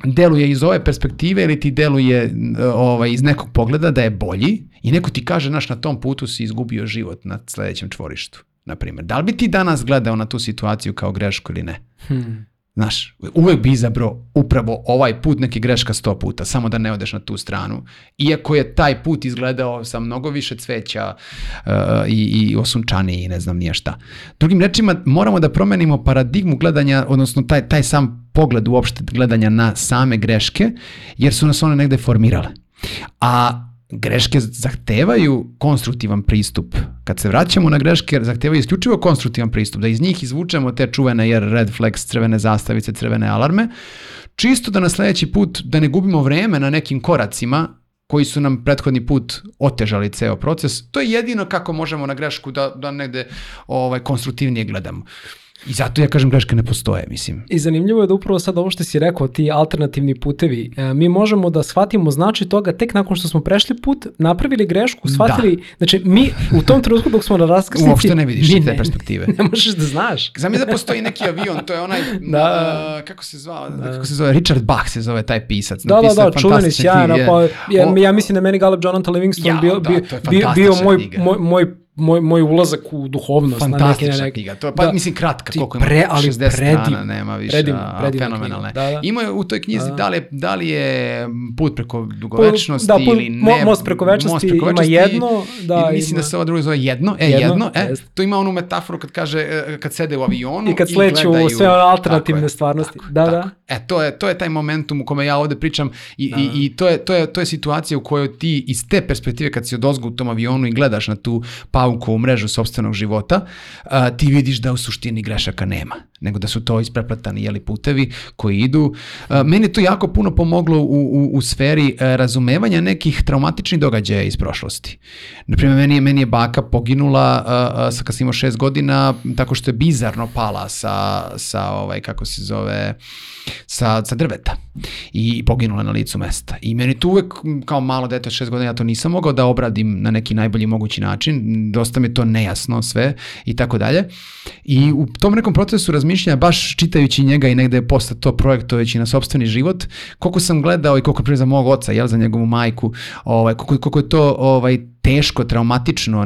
deluje iz ove perspektive ili ti deluje ovaj, iz nekog pogleda da je bolji i neko ti kaže, naš, na tom putu si izgubio život na sledećem čvorištu na primjer. Da li bi ti danas gledao na tu situaciju kao grešku ili ne? Hmm. Znaš, uvek bi izabrao upravo ovaj put neki greška sto puta, samo da ne odeš na tu stranu. Iako je taj put izgledao sa mnogo više cveća uh, i, i osunčaniji i ne znam nije šta. Drugim rečima, moramo da promenimo paradigmu gledanja, odnosno taj, taj sam pogled uopšte gledanja na same greške, jer su nas one negde formirale. A greške zahtevaju konstruktivan pristup. Kad se vraćamo na greške, zahtevaju isključivo konstruktivan pristup, da iz njih izvučemo te čuvene jer red flags, crvene zastavice, crvene alarme, čisto da na sledeći put da ne gubimo vreme na nekim koracima koji su nam prethodni put otežali ceo proces. To je jedino kako možemo na grešku da, da negde ovaj, konstruktivnije gledamo. I zato ja kažem greške ne postoje, mislim. I zanimljivo je da upravo sad ovo što si rekao, ti alternativni putevi, e, mi možemo da shvatimo znači toga tek nakon što smo prešli put, napravili grešku, shvatili, da. znači mi u tom trenutku dok smo na raskrsnici... Uopšte ne vidiš te ne, perspektive. Ne možeš da znaš. Znam da postoji neki avion, to je onaj, da. Uh, kako se zvao, da. kako se zove, Richard Bach se zove taj pisac. Da, da, da, čuveni sjajno, pa ja, ja mislim da meni Galeb Jonathan Livingston ja, bio, da, bio, bio, bio moj, moj, moj moj, moj ulazak u duhovnost. Fantastična na neke, knjiga. To je, pa, da, mislim, kratka, koliko ima, pre, ali 60 predim, strana, nema više, predim, predim fenomenalne. Da, da. Ima je u toj knjizi da, da. Da, li je, da li je put preko dugovečnosti da, put, ili ne. Most preko večnosti, most preko večnosti ima jedno. Da, i mislim ima. da se ova druga zove jedno, e, jedno, jedno e, to ima onu metaforu kad kaže, e, kad sede u avionu i kad sleću u sve alternativne stvarnosti. Tako, da, tako. da. E, to je, to je taj momentum u kome ja ovde pričam i, da. i, i to, je, to, je, to je situacija u kojoj ti iz te perspektive kad si odozgo u tom avionu i gledaš na tu pauku mrežu sobstvenog života, a, ti vidiš da u suštini grešaka nema, nego da su to ispreplatani jeli putevi koji idu. A, meni to jako puno pomoglo u, u, u sferi a, razumevanja nekih traumatičnih događaja iz prošlosti. Naprimjer, meni je, meni je baka poginula a, a, sa kad sam imao šest godina tako što je bizarno pala sa, sa ovaj, kako se zove, sa, sa drveta i poginula na licu mesta. I meni tu uvek, kao malo dete od šest godina, ja to nisam mogao da obradim na neki najbolji mogući način. Dosta mi to nejasno sve i tako dalje. I u tom nekom procesu razmišljanja, baš čitajući njega i negde posle to projektovajući na sobstveni život, koliko sam gledao i koliko je za mog oca, jel, za njegovu majku, ovaj, koliko, koliko je to ovaj, teško, traumatično,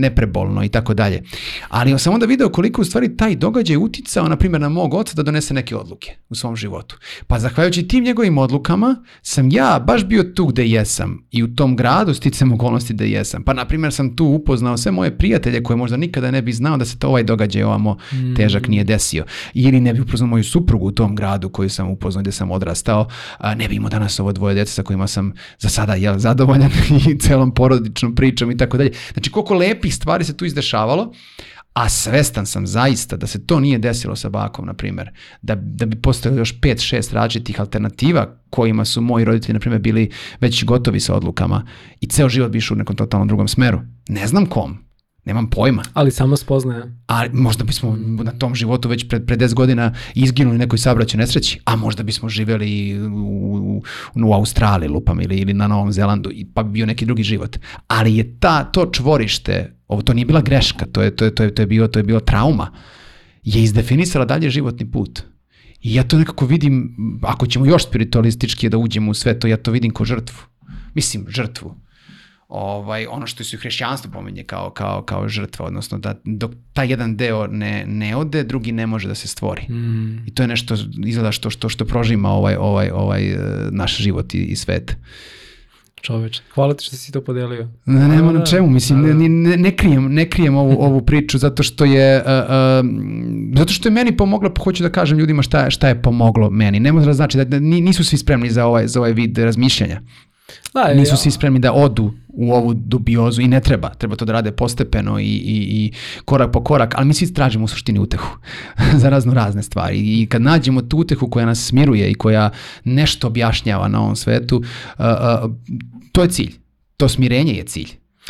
neprebolno i tako dalje. Ali sam onda video koliko u stvari taj događaj uticao, na primjer, na mog oca da donese neke odluke u svom životu. Pa zahvaljujući tim njegovim odlukama sam ja baš bio tu gde jesam i u tom gradu sticam okolnosti da jesam. Pa na primjer sam tu upoznao sve moje prijatelje koje možda nikada ne bi znao da se to ovaj događaj ovamo mm. težak nije desio. Ili ne bi upoznao moju suprugu u tom gradu koju sam upoznao gde sam odrastao. A, ne bi imao danas ovo dvoje djece sa kojima sam za sada jel, zadovoljan i celom porodičnom pričom i tako dalje. Znači koliko lepih stvari se tu izdešavalo, a svestan sam zaista da se to nije desilo sa bakom, na primjer, da, da bi postojalo još 5-6 različitih alternativa kojima su moji roditelji, na primjer, bili već gotovi sa odlukama i ceo život bi išao u nekom totalnom drugom smeru. Ne znam kom, Nemam pojma. Ali samo spoznaje. A možda bismo na tom životu već pred, pred 10 godina izginuli nekoj sabraću nesreći, a možda bismo živeli u, u, u Australiji, lupam, ili, ili na Novom Zelandu, pa bi bio neki drugi život. Ali je ta, to čvorište, ovo to nije bila greška, to je, to je, to je, to je, bio, to je bilo trauma, je izdefinisala dalje životni put. I ja to nekako vidim, ako ćemo još spiritualistički da uđemo u sve to, ja to vidim kao žrtvu. Mislim, žrtvu ovaj, ono što se u hrišćanstvu pominje kao, kao, kao žrtva, odnosno da dok taj jedan deo ne, ne ode, drugi ne može da se stvori. Mm. I to je nešto, izgleda što, što, što prožima ovaj, ovaj, ovaj e, naš život i, i svet. Čoveč, hvala ti što si to podelio. Ne, nema na da. čemu, mislim, ne, ne, ne krijem, ne krijem ovu, ovu priču zato što je, uh, uh, zato što je meni pomoglo, hoću da kažem ljudima šta, šta je pomoglo meni. Ne da znači da nisu svi spremni za ovaj, za ovaj vid razmišljanja. Da, Nisu ja. svi spremni da odu u ovu dubiozu i ne treba. Treba to da rade postepeno i, i, i korak po korak, ali mi svi tražimo u suštini utehu za razno razne stvari. I kad nađemo tu utehu koja nas smiruje i koja nešto objašnjava na ovom svetu, uh, uh, to je cilj. To smirenje je cilj.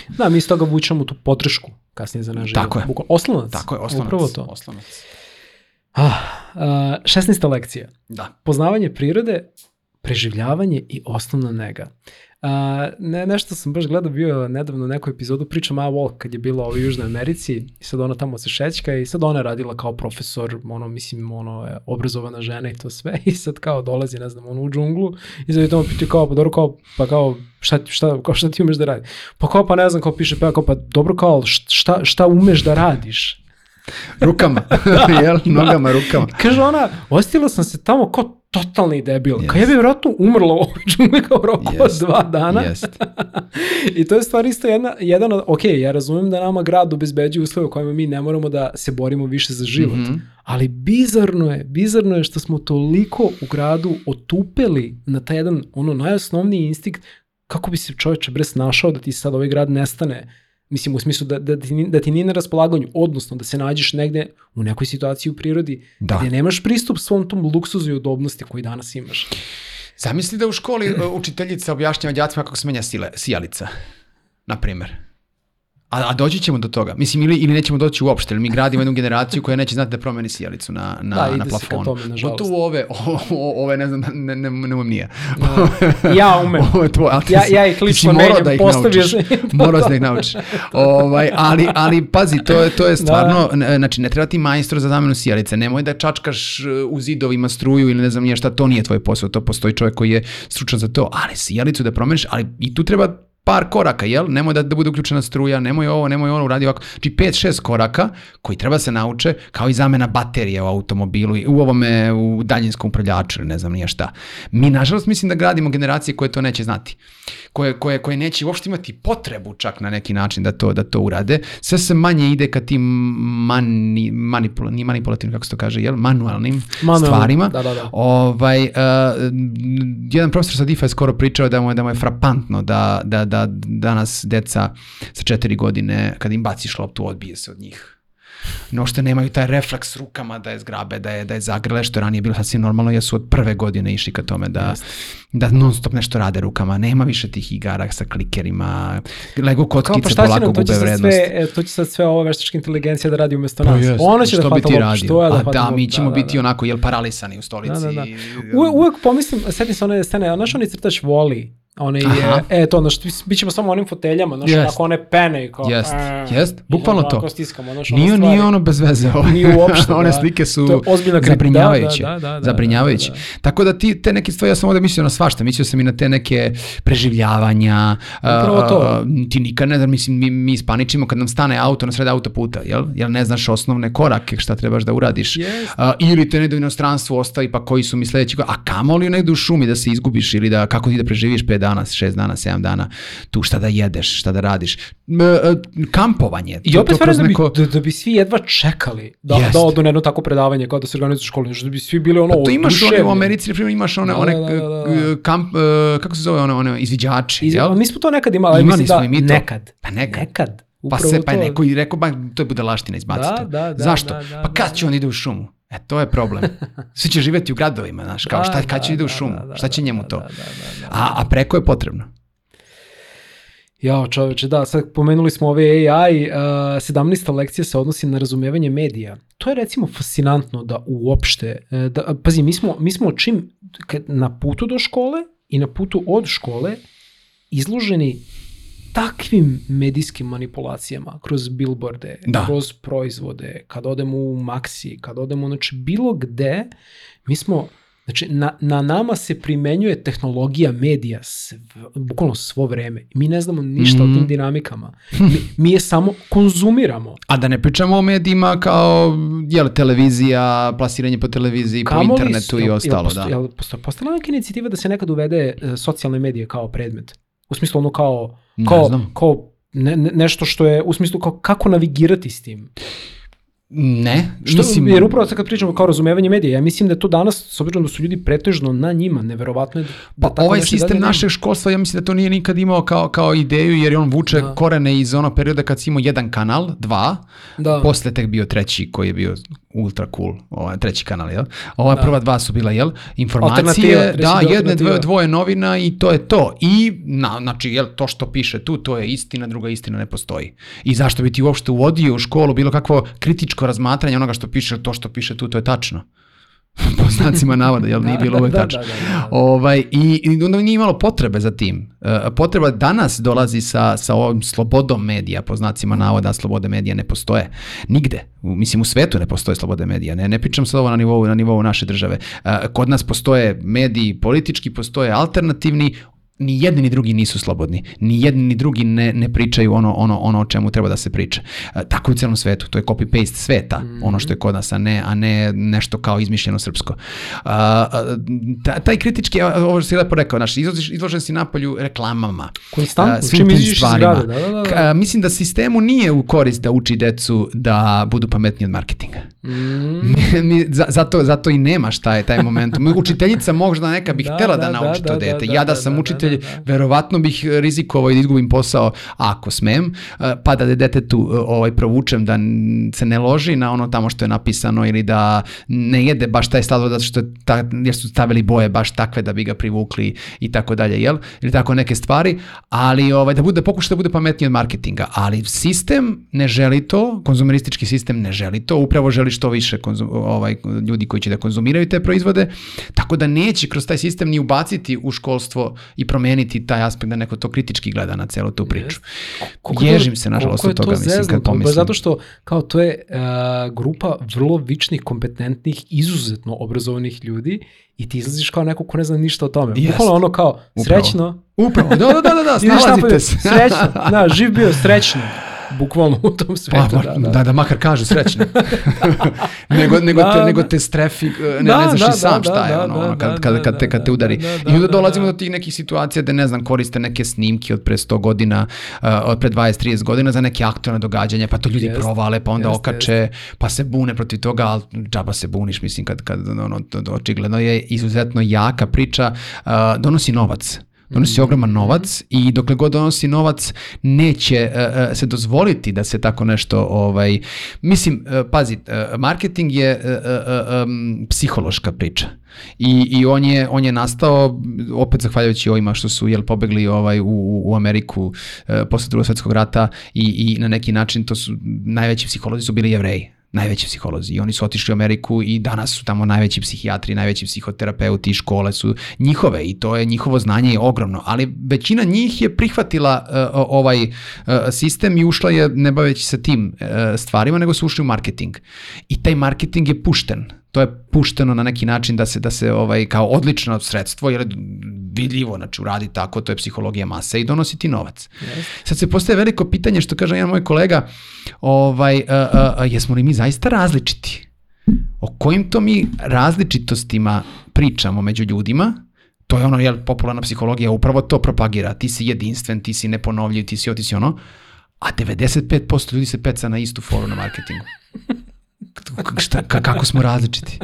Da, mi iz toga vučemo tu potrešku kasnije za naš život. Tako je. Bukla, oslonac. Tako je, oslonac. Upravo to. Oslonac. Ah, uh, 16. lekcija. Da. Poznavanje prirode, preživljavanje i osnovna nega. A, ne, nešto sam baš gledao bio nedavno neku epizodu priča Ma Walk kad je bila u Južnoj Americi i sad ona tamo se šećka i sad ona je radila kao profesor, ono mislim ono je obrazovana žena i to sve i sad kao dolazi ne znam ono u džunglu i sad je tamo piti kao pa dobro kao pa kao šta, šta, kao šta ti umeš da radiš? Pa kao pa ne znam kao piše pa kao pa dobro kao šta, šta umeš da radiš? rukama, jel? Nogama, rukama. Kaže ona, ostila sam se tamo kao totalni debil. Yes. Kao ja bi vjerojatno umrla u džungli kao roku yes. od dva dana. Yes. I to je stvar isto jedna, jedan od, ok, ja razumem da nama grad obezbeđuje uslove u kojima mi ne moramo da se borimo više za život. Mm -hmm. Ali bizarno je, bizarno je što smo toliko u gradu otupeli na taj jedan, ono, najosnovniji instinkt kako bi se čovječe bre snašao da ti sad ovaj grad nestane Mislim, u smislu da, da, ti, da ti nije na raspolaganju, odnosno da se nađeš negde u nekoj situaciji u prirodi da. gde nemaš pristup svom tom luksuzu i udobnosti koji danas imaš. Zamisli da u školi učiteljica objašnjava djacima kako se menja sijalica, na primer. A, a doći ćemo do toga. Mislim, ili, ili nećemo doći uopšte, ili mi gradimo jednu generaciju koja neće znati da promeni sjelicu na, na, da, na plafonu. Da, ide se ka tome, nažalost. ove, o, o, ove, ne znam, ne, ne, ne umem nije. Da. ja umem. Ovo je tvoj, ja, ja ih lično menjam, da ih postavio sam. Morao da ih naučiš. Ovaj, ali, ali, pazi, to je, to je da. stvarno, da. znači, ne treba ti majstor za zamenu sjelice. Nemoj da čačkaš uh, u zidovima struju ili ne znam nije šta, to nije tvoj posao. To postoji čovjek koji je stručan za to. Ali sjelicu da promeniš, ali i tu treba par koraka, jel? Nemoj da, da bude uključena struja, nemoj ovo, nemoj ono, uradi ovako. Znači 5-6 koraka koji treba se nauče kao i zamena baterije u automobilu i u ovome, u daljinskom upravljaču, ne znam nije šta. Mi, nažalost, mislim da gradimo generacije koje to neće znati. Koje, koje, koje neće uopšte imati potrebu čak na neki način da to, da to urade. Sve se manje ide ka tim mani, manipula, ni manipulativnim, kako se to kaže, jel? Manualnim Manual, stvarima. Da, da, da. Ovaj, uh, jedan profesor sa DIFA je skoro pričao da mu je, da mu je frapantno da, da, da danas deca sa četiri godine, kad im baciš loptu, odbije se od njih. No što nemaju taj refleks rukama da je zgrabe, da je, da je zagrle, što je ranije bilo sasvim normalno, jer su od prve godine išli ka tome da, da non stop nešto rade rukama. Nema više tih igara sa klikerima, Lego kockice pa polako gube vrednost. Sve, e, to će sad sve ova veštačka inteligencija da radi umesto pa nas. Pa Ona će da hvata loptu, što je da hvata Da, mi ćemo da, biti da, onako, jel paralisani u stolici. Da, da, da. Uvek, uvek pomislim, setim se one scene, znaš onaj crtač voli, Aha. je, e, to, znaš, bit ćemo samo onim foteljama, znaš, Jest. onako one pene i kao... Jest, e, jest, bukvalno to. stiskamo, znaš, Nije, stvari. nije ono bez veze. ovo. Nije uopšte, One da. slike su To je zabrinjavajuće. Da, da, da, da, zabrinjavajuće. da, da, Tako da ti, te neke stvari, ja sam ovde mislio na svašta. Mislio sam i na te neke preživljavanja. Upravo to. a, ti nikad ne mislim, mi, mi ispaničimo kad nam stane auto na sred autoputa, jel? Jel ne znaš osnovne korake šta trebaš da uradiš. Jest. A, ili te negde u inostranstvu ostavi, pa koji su mi sledeći, a kamoli negde u šumi da se izgubiš ili da, kako ti da preživiš 5 dana, 6 dana, 7 dana, tu šta da jedeš, šta da radiš. E, kampovanje. I opet kroz da, bi, neko- da, da bi svi jedva čekali da, Jest. da odu na jedno tako predavanje kao da se organizuju škole, znaš, da bi svi bili ono Pa to imaš one, u. Americi, na primjer, imaš one, Da, one da, da, da, da. uh, kamp, uh, kako se zove, one, one izviđači, Iz, jel? mi smo to nekad imali, ali Imali mislim smo da i mi to. nekad. Pa nekad. Nekad. Pa Upravo se, pa je to. neko i rekao, ba, to je budalaština, izbaci Da, da, da, Zašto? da, da, pa kad da, će on ide u šumu? E, to je problem. Svi će živjeti u gradovima, znaš, kao Da, šta, da, kad će ide u da, šumu? da, da, šta će da, njemu da, to? da, da, da, da. A, a preko je potrebno. Jao čoveče, da, sad pomenuli smo ove AI, uh, 17. lekcija se odnosi na razumevanje medija. To je recimo fascinantno da uopšte, e, da, pazi, mi smo, mi smo čim na putu do škole i na putu od škole izloženi takvim medijskim manipulacijama kroz billboarde, Da. kroz proizvode, kad odemo u Maxi, kad odemo, znači bilo gde, mi smo, znači na, na nama se primenjuje tehnologija medija sv, bukvalno svo vreme. Mi ne znamo ništa Mhm. o tim dinamikama. Mi, mi je samo konzumiramo. A da ne pričamo o medijima kao, jel, televizija, plasiranje po televiziji, po Kamoli internetu s- i ostalo, jel posto- da. Jel posto- postala neka inicijativa da se nekad uvede e, socijalne medije kao predmet? U smislu ono kao, Ne kao, znam. kao ne, ne- nešto što je, u smislu kao kako navigirati s tim. Ne, Što, mislim, jer upravo sad kad pričamo kao razumevanje medija, ja mislim da je to danas, s obzirom da su ljudi pretežno na njima, neverovatno je da Pa tako ovaj nešto i dalje sistem našeg školstva, ja mislim da to nije nikad imao kao, kao ideju, jer je on vuče Da. korene iz onog perioda kad si imao jedan kanal, dva, Da. posle tek bio treći koji je bio ultra cool, ovaj, treći kanal, jel? Ova Da. prva dva su bila, jel? Informacije, da, jedne, dvoje, dvoje novina i to je to. I, na, znači, jel, to što piše tu, to je istina, druga istina ne postoji. I zašto bi ti uopšte uvodio u školu bilo kakvo kritičko razmatranje onoga što piše, to što piše tu, to je tačno. po znacima navoda, jel nije Da, bilo da, uvek da, tačno. da, da, da. Ovaj, i, I onda nije imalo potrebe za tim. E, potreba danas dolazi sa, sa ovom slobodom medija, po znacima navoda, slobode medija ne postoje. Nigde. U, mislim, u svetu ne postoje slobode medija. Ne, ne pričam sad ovo na nivou, na nivou naše države. E, kod nas postoje mediji politički, postoje alternativni, ni jedni ni drugi nisu slobodni. Ni jedni ni drugi ne, ne pričaju ono, ono, ono o čemu treba da se priča. E, tako je u celom svetu. To je copy-paste sveta, Mhm. ono što je kod nas, a ne, a ne nešto kao izmišljeno srpsko. A, a, ta- taj kritički, a, ovo što si lepo rekao, izložiš, izložen si napolju reklamama. Konstantno, a, svim čim tim iz stvarima. zgrade, da, da, da. Ka- mislim da sistemu nije u korist da uči decu da budu pametniji od marketinga. Mm, za- zato, zato i nemaš taj, taj moment. Učiteljica možda neka bi Da, htela da, da, nauči da, to da, dete. da, ja da da, sam da, učitelj, da, da. verovatno bih rizikovao i da izgubim posao ako smem, eh, pa da detetu eh, ovaj, provučem da se ne loži na ono tamo što je napisano ili da ne jede baš taj sladoled zato što je ta, jer su stavili boje baš takve da bi ga privukli i tako dalje, jel? Ili tako neke stvari, ali ovaj, da bude, pokuša da bude pametniji od marketinga, ali sistem ne želi to, konzumeristički sistem ne želi to, upravo želi što više konzum, ovaj, ljudi koji će da konzumiraju te proizvode, tako da neće kroz taj sistem ni ubaciti u školstvo i promeniti taj aspekt da neko to kritički gleda na celu tu priču. To- Ježim se, nažalost, od toga, to mislim, kad pomislim. Zato što, kao, to je uh, grupa vrlo vičnih, kompetentnih, izuzetno obrazovanih ljudi i ti izlaziš kao neko ko ne zna ništa o tome. Bukvalno ono kao, Upravo. srećno. Upravo, da, da, da, da, da snalazite se. Srećno, da, živ bio srećno. Bukvalno u tom Pa, svetu, ma- da, da, da. da, makar kažu srećno. nego, nego, Da, te, da. nego te strefi, ne, Da, ne znaš da, i sam da, šta je da, ono, da, ono, kad, da, kad, kad, te, da, kad te da, udari. da, da, I onda da, dolazimo da. do tih nekih situacija da, ne znam, koriste neke snimke od pre 100 godina, uh, od pre 20-30 godina za neke aktualne događanja, pa to ljudi Jest, provale, pa onda jest, okače, pa se bune protiv toga, ali džaba se buniš, mislim, kad, kad ono, to, to očigledno je izuzetno jaka priča, uh, donosi novac. Donosi ogroman novac i dokle god donosi novac neće e, se dozvoliti da se tako nešto ovaj mislim e, pazi e, marketing je em, psihološka priča. I, i on je on je nastao opet zahvaljujući ovima što su jel pobegli ovaj u, u- Ameriku posle Drugog svjetskog rata i, i na neki način to su najveći psiholozi su bili Jevreji najveći psiholozi i oni su otišli u Ameriku i danas su tamo najveći psihijatri, najveći psihoterapeuti, škole su njihove i to je njihovo znanje je ogromno, ali većina njih je prihvatila uh, ovaj uh, sistem i ušla je ne baveći se tim uh, stvarima, nego su ušli u marketing. I taj marketing je pušten to je pušteno na neki način da se da se ovaj kao odlično sredstvo jer vidljivo znači uradi tako to je psihologija mase i donosi ti novac. Yes. Sad se postaje veliko pitanje što kaže jedan moj kolega ovaj a, a, a, jesmo li mi zaista različiti? O kojim to mi različitostima pričamo među ljudima? To je ono, jel, popularna psihologija upravo to propagira. Ti si jedinstven, ti si neponovljiv, ti si otisi ono. A 95% ljudi se peca na istu foru na marketingu šta, kako smo različiti.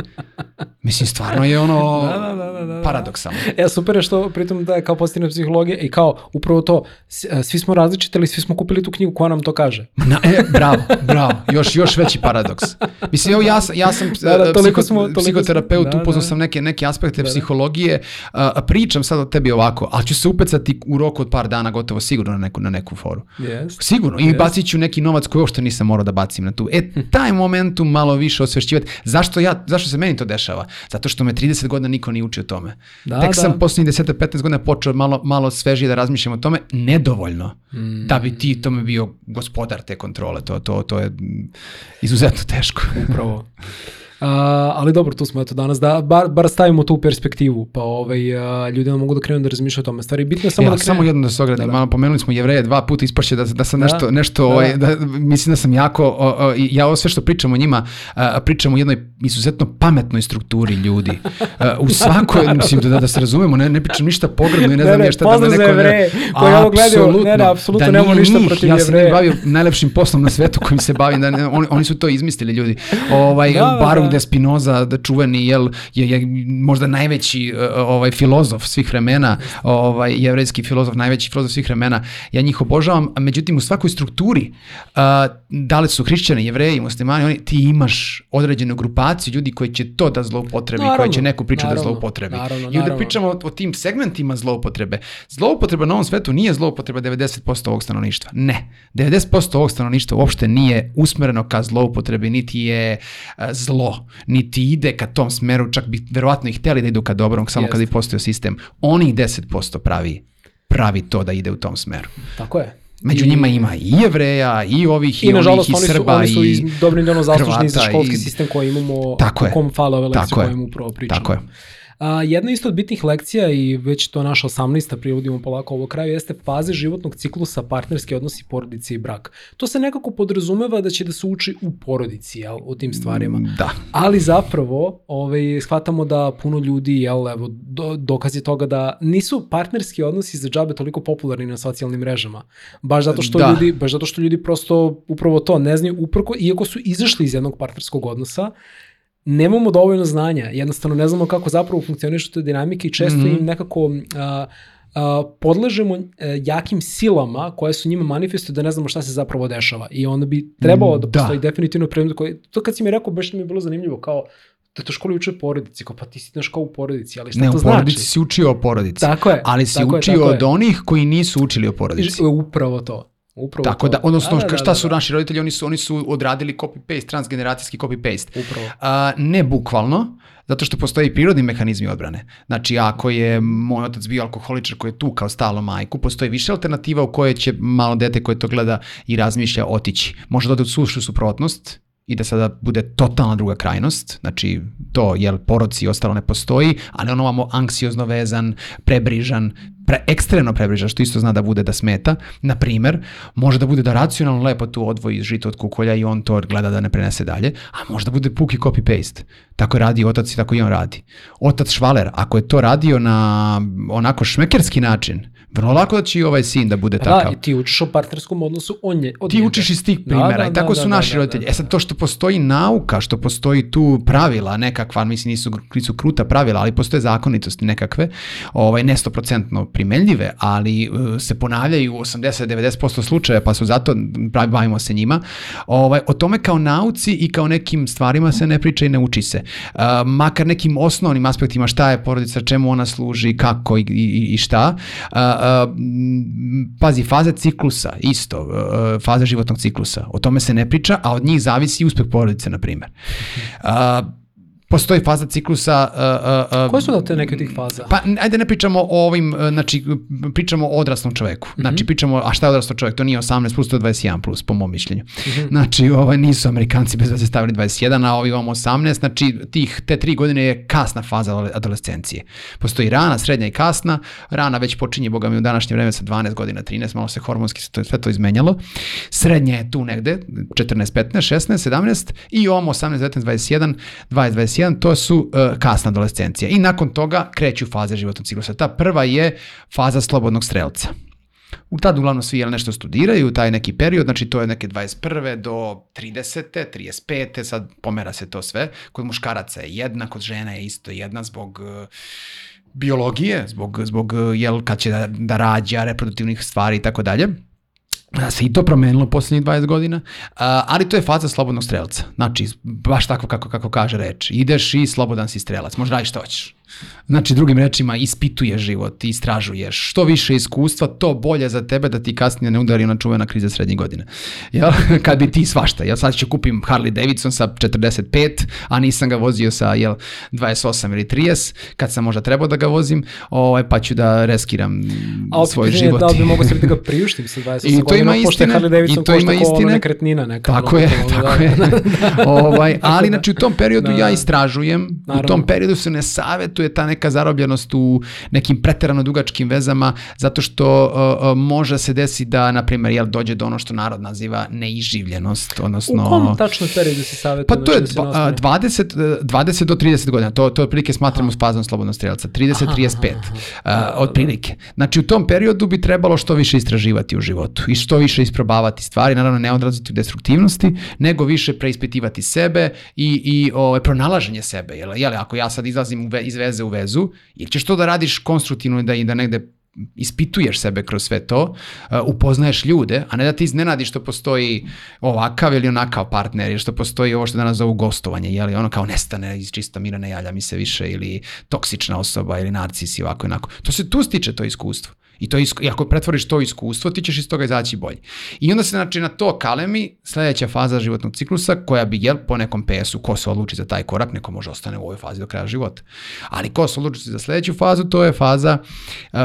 Mislim, stvarno je ono da, da, da, da, da. paradoksalno. E, super je što pritom da je kao pozitivna psihologija i kao upravo to, e, svi smo različiti, ali svi smo kupili tu knjigu koja nam to kaže. Na, e, bravo, bravo, još, još veći paradoks. Mislim, evo ja, ja sam da, da, psiho, smo, psihoterapeut, da, upoznao da. sam neke, neke aspekte da, da. psihologije, a, pričam sad o tebi ovako, ali ću se upecati u roku od par dana gotovo sigurno na neku, na neku foru. Yes. Sigurno, i yes. bacit ću neki novac koji uopšte nisam morao da bacim na tu. E, taj momentum malo više osvešćivati. Zašto ja, zašto se meni to dešava? Zato što me 30 godina niko nije učio o tome. Da, Tek da. sam poslednjih 10-15 godina počeo malo, malo svežije da razmišljam o tome, nedovoljno mm. da bi ti tome bio gospodar te kontrole. To, to, to je izuzetno teško. Upravo. Uh, ali dobro, tu smo eto danas, da bar, bar stavimo tu perspektivu, pa ovaj, uh, ljudi nam mogu da krenu da razmišljaju o tome. Stvari, bitno je samo ja, da krenu. Samo jedno da se ogradim, da, da. malo pomenuli smo jevreje dva puta, ispašće da, da sam da. nešto, nešto da. Ovaj, da, mislim da sam jako, o, o, ja ovo sve što pričam o njima, uh, pričam o jednoj izuzetno pametnoj strukturi ljudi. Uh, u svakoj, mislim da, da se razumemo, ne, ne pričam ništa pogredno i ne, ne znam ne, šta da neko... Jevreje, koji ovo gledaju, ne, ne, apsolutno da nemamo ništa njih, protiv ja jevreje. Ja sam bavio najlepšim poslom na svetu kojim se bavim, da ne, oni, oni su to izmislili ljudi. Ovaj, da, da Da. de Spinoza, da čuveni jel je, je možda najveći uh, ovaj filozof svih vremena, ovaj jevrejski filozof, najveći filozof svih vremena. Ja njih obožavam, a međutim u svakoj strukturi uh, da li su hrišćani, jevreji, muslimani, oni ti imaš određenu grupaciju ljudi koji će to da zloupotrebi, naravno, koji će neku priču da zloupotrebi. Naravno, I onda pričamo o, o tim segmentima zloupotrebe. Zloupotreba na ovom svetu nije zloupotreba 90% ovog stanovništva. Ne. 90% ovog stanovništva uopšte nije usmereno ka zloupotrebi, niti je uh, zlo, niti ide ka tom smeru, čak bi verovatno i hteli da idu ka dobrom, samo Jest. kad bi postojao sistem. Onih 10% pravi, pravi to da ide u tom smeru. Tako je. Među I, njima ima i jevreja, i ovih, i, i onih, i Srba, oni su, oni su i dobrim delom zaslužni za školski i, sistem koji imamo, tako o kom fale ove lekcije koje imamo upravo pričamo. Tako je. A, jedna isto od bitnih lekcija i već to naša 18. privodimo polako ovo kraju jeste faze životnog ciklusa partnerski odnosi porodice i brak. To se nekako podrazumeva da će da se uči u porodici, jel, o tim stvarima. Da. Ali zapravo, ovaj, shvatamo da puno ljudi, jel, evo, do, dokaz je toga da nisu partnerski odnosi za džabe toliko popularni na socijalnim mrežama. Baš zato što da. ljudi, baš zato što ljudi prosto upravo to ne znaju uprko, iako su izašli iz jednog partnerskog odnosa, nemamo dovoljno znanja, jednostavno ne znamo kako zapravo funkcionišu te dinamike i često mm -hmm. im nekako a, a, podležemo e, jakim silama koje su njima manifestuju da ne znamo šta se zapravo dešava. I onda bi trebalo da, da postoji definitivno predmet koji, to kad si mi rekao, baš mi je bilo zanimljivo, kao da to školi uče porodici, kao pa ti si na školu u porodici, ali šta ne, to znači? Ne, u porodici si učio o porodici. Tako je. Ali si tako učio je, od je. onih koji nisu učili o porodici. Upravo to. Upravo Tako to. da, odnosno, da, da, šta da, su da. naši roditelji, oni su, oni su odradili copy-paste, transgeneracijski copy-paste. Upravo. A, ne bukvalno, zato što postoje i prirodni mehanizmi odbrane. Znači, ako je moj otac bio alkoholičar koji je tu kao stalo majku, postoji više alternativa u koje će malo dete koje to gleda i razmišlja otići. Može da ode u sušu suprotnost, i da sada bude totalna druga krajnost, znači to, jel, poroci i ostalo ne postoji, ali on ovamo anksiozno vezan, prebrižan, pre, ekstremno prebrižan, što isto zna da bude da smeta, na primer, može da bude da racionalno lepo tu odvoji žito od kukolja i on to gleda da ne prenese dalje, a može da bude puki copy-paste. Tako je radi otac i tako i on radi. Otac Švaler, ako je to radio na onako šmekerski način, Vrlo lako da će i ovaj sin da bude da, takav. Da, ti učiš o partnerskom odnosu on je, od Ti njega. učiš iz tih primjera da, da, i tako da, su da, naši da, roditelji. Da, da. E sad to što postoji nauka, što postoji tu pravila nekakva, mislim nisu, nisu kruta pravila, ali postoje zakonitosti nekakve, ovaj, ne stoprocentno primenljive, ali uh, se ponavljaju u 80-90% slučaja, pa su zato, bavimo se njima. Ovaj, o tome kao nauci i kao nekim stvarima se ne priča i ne uči se. Uh, makar nekim osnovnim aspektima šta je porodica, čemu ona služi, kako i, i, i šta. Uh, pazi, faze ciklusa, isto, a, faze životnog ciklusa, o tome se ne priča, a od njih zavisi uspeh porodice, na primjer. Postoji faza ciklusa... Uh, uh, Koje su da te neke od tih faza? Pa, ajde ne pričamo o ovim, znači, pričamo o odraslom čoveku. Mm -hmm. Znači, pričamo, a šta je odraslo čovek? To nije 18 plus, to je 21 plus, po mom mišljenju. Mm -hmm. Znači, ovaj, nisu Amerikanci bez veze stavili 21, a ovi imamo 18, znači, tih, te tri godine je kasna faza adolescencije. Postoji rana, srednja i kasna. Rana već počinje, boga mi, u današnje vreme sa 12 godina, 13, malo se hormonski sve to, sve to izmenjalo. Srednja je tu negde, 14, 15, 16, 17 i ovamo 18, 19, 21, 20, 21 21, to su uh, kasna adolescencija. I nakon toga kreću faze životnog ciklusa. Ta prva je faza slobodnog strelca. U tad uglavnom svi jel, nešto studiraju, taj neki period, znači to je neke 21. do 30. 35. sad pomera se to sve. Kod muškaraca je jedna, kod žena je isto jedna zbog uh, biologije, zbog, zbog jel, kad će da, da rađa, reproduktivnih stvari i tako dalje da se i to promenilo poslednjih 20 godina, ali to je faza slobodnog strelca. Znači, baš tako kako, kako kaže reč. Ideš i slobodan si strelac, možda radiš što hoćeš. Znači, drugim rečima, ispituješ život, istražuješ. Što više iskustva, to bolje za tebe da ti kasnije ne udari ona čuvena kriza srednje godine. Jel? Kad bi ti svašta. Ja sad ću kupim Harley Davidson sa 45, a nisam ga vozio sa jel, 28 ili 30, kad sam možda trebao da ga vozim, ovaj, pa ću da reskiram a svoj život. Da li bi mogo sebi da ga priuštim sa 28 I to godina, ima istine, Harley Davidson i to ima istine. nekretnina neka. Tako je, da, tako da, je. ovaj, ali znači u tom periodu da, ja istražujem, naravno. u tom periodu se ne savetuje je ta neka zarobljenost u nekim preterano dugačkim vezama, zato što uh, uh, može se desi da, na primjer, jel, dođe do ono što narod naziva neiživljenost, odnosno... U kom tačno periodu se savjetuje? Pa to je da 20, 20 do 30 godina, to, to otprilike smatramo s fazom slobodnog strelca, 30-35, uh, otprilike. Znači, u tom periodu bi trebalo što više istraživati u životu i što više isprobavati stvari, naravno ne odraziti u destruktivnosti, nego više preispitivati sebe i, i o, ovaj, pronalaženje sebe. Jel, jel, ako ja sad izlazim iz veze u vezu, ili ćeš to da radiš konstruktivno i da, i da negde ispituješ sebe kroz sve to, uh, upoznaješ ljude, a ne da ti iznenadi što postoji ovakav ili onakav partner, ili što postoji ovo što danas zovu gostovanje, jeli ono kao nestane iz čista mira, ne javlja mi se više, ili toksična osoba, ili narcis i ovako i onako. To se tu stiče to iskustvo. I, to isko, I ako pretvoriš to iskustvo, ti ćeš iz toga izaći bolje. I onda se znači na to kalemi sledeća faza životnog ciklusa koja bi, jel, po nekom PS-u, ko se odluči za taj korak, neko može ostane u ovoj fazi do kraja života. Ali ko se odluči za sledeću fazu, to je faza uh,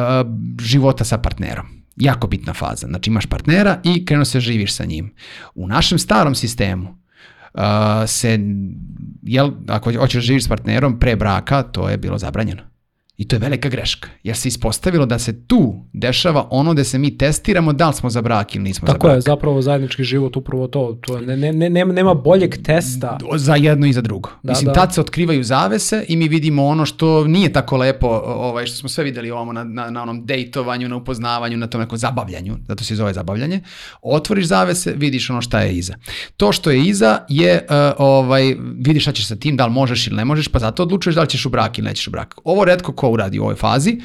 života sa partnerom jako bitna faza. Znači imaš partnera i krenu se živiš sa njim. U našem starom sistemu uh, se, jel, ako hoćeš živiš s partnerom pre braka, to je bilo zabranjeno. I to je velika greška, jer se ispostavilo da se tu dešava ono da se mi testiramo da li smo za brak ili nismo Tako za brak. Tako je, zapravo zajednički život upravo to. to ne, ne, ne, nema boljeg testa. Za jedno i za drugo. Da, Mislim, da. tad se otkrivaju zavese i mi vidimo ono što nije tako lepo, ovaj, što smo sve videli ovamo na, na, na onom dejtovanju, na upoznavanju, na tom nekom zabavljanju, zato se zove zabavljanje. Otvoriš zavese, vidiš ono šta je iza. To što je iza je, uh, ovaj, vidiš šta ćeš sa tim, da li možeš ili ne možeš, pa zato odlučuješ da li ćeš u brak ili nećeš u brak. Ovo redko ko uradi u ovoj fazi,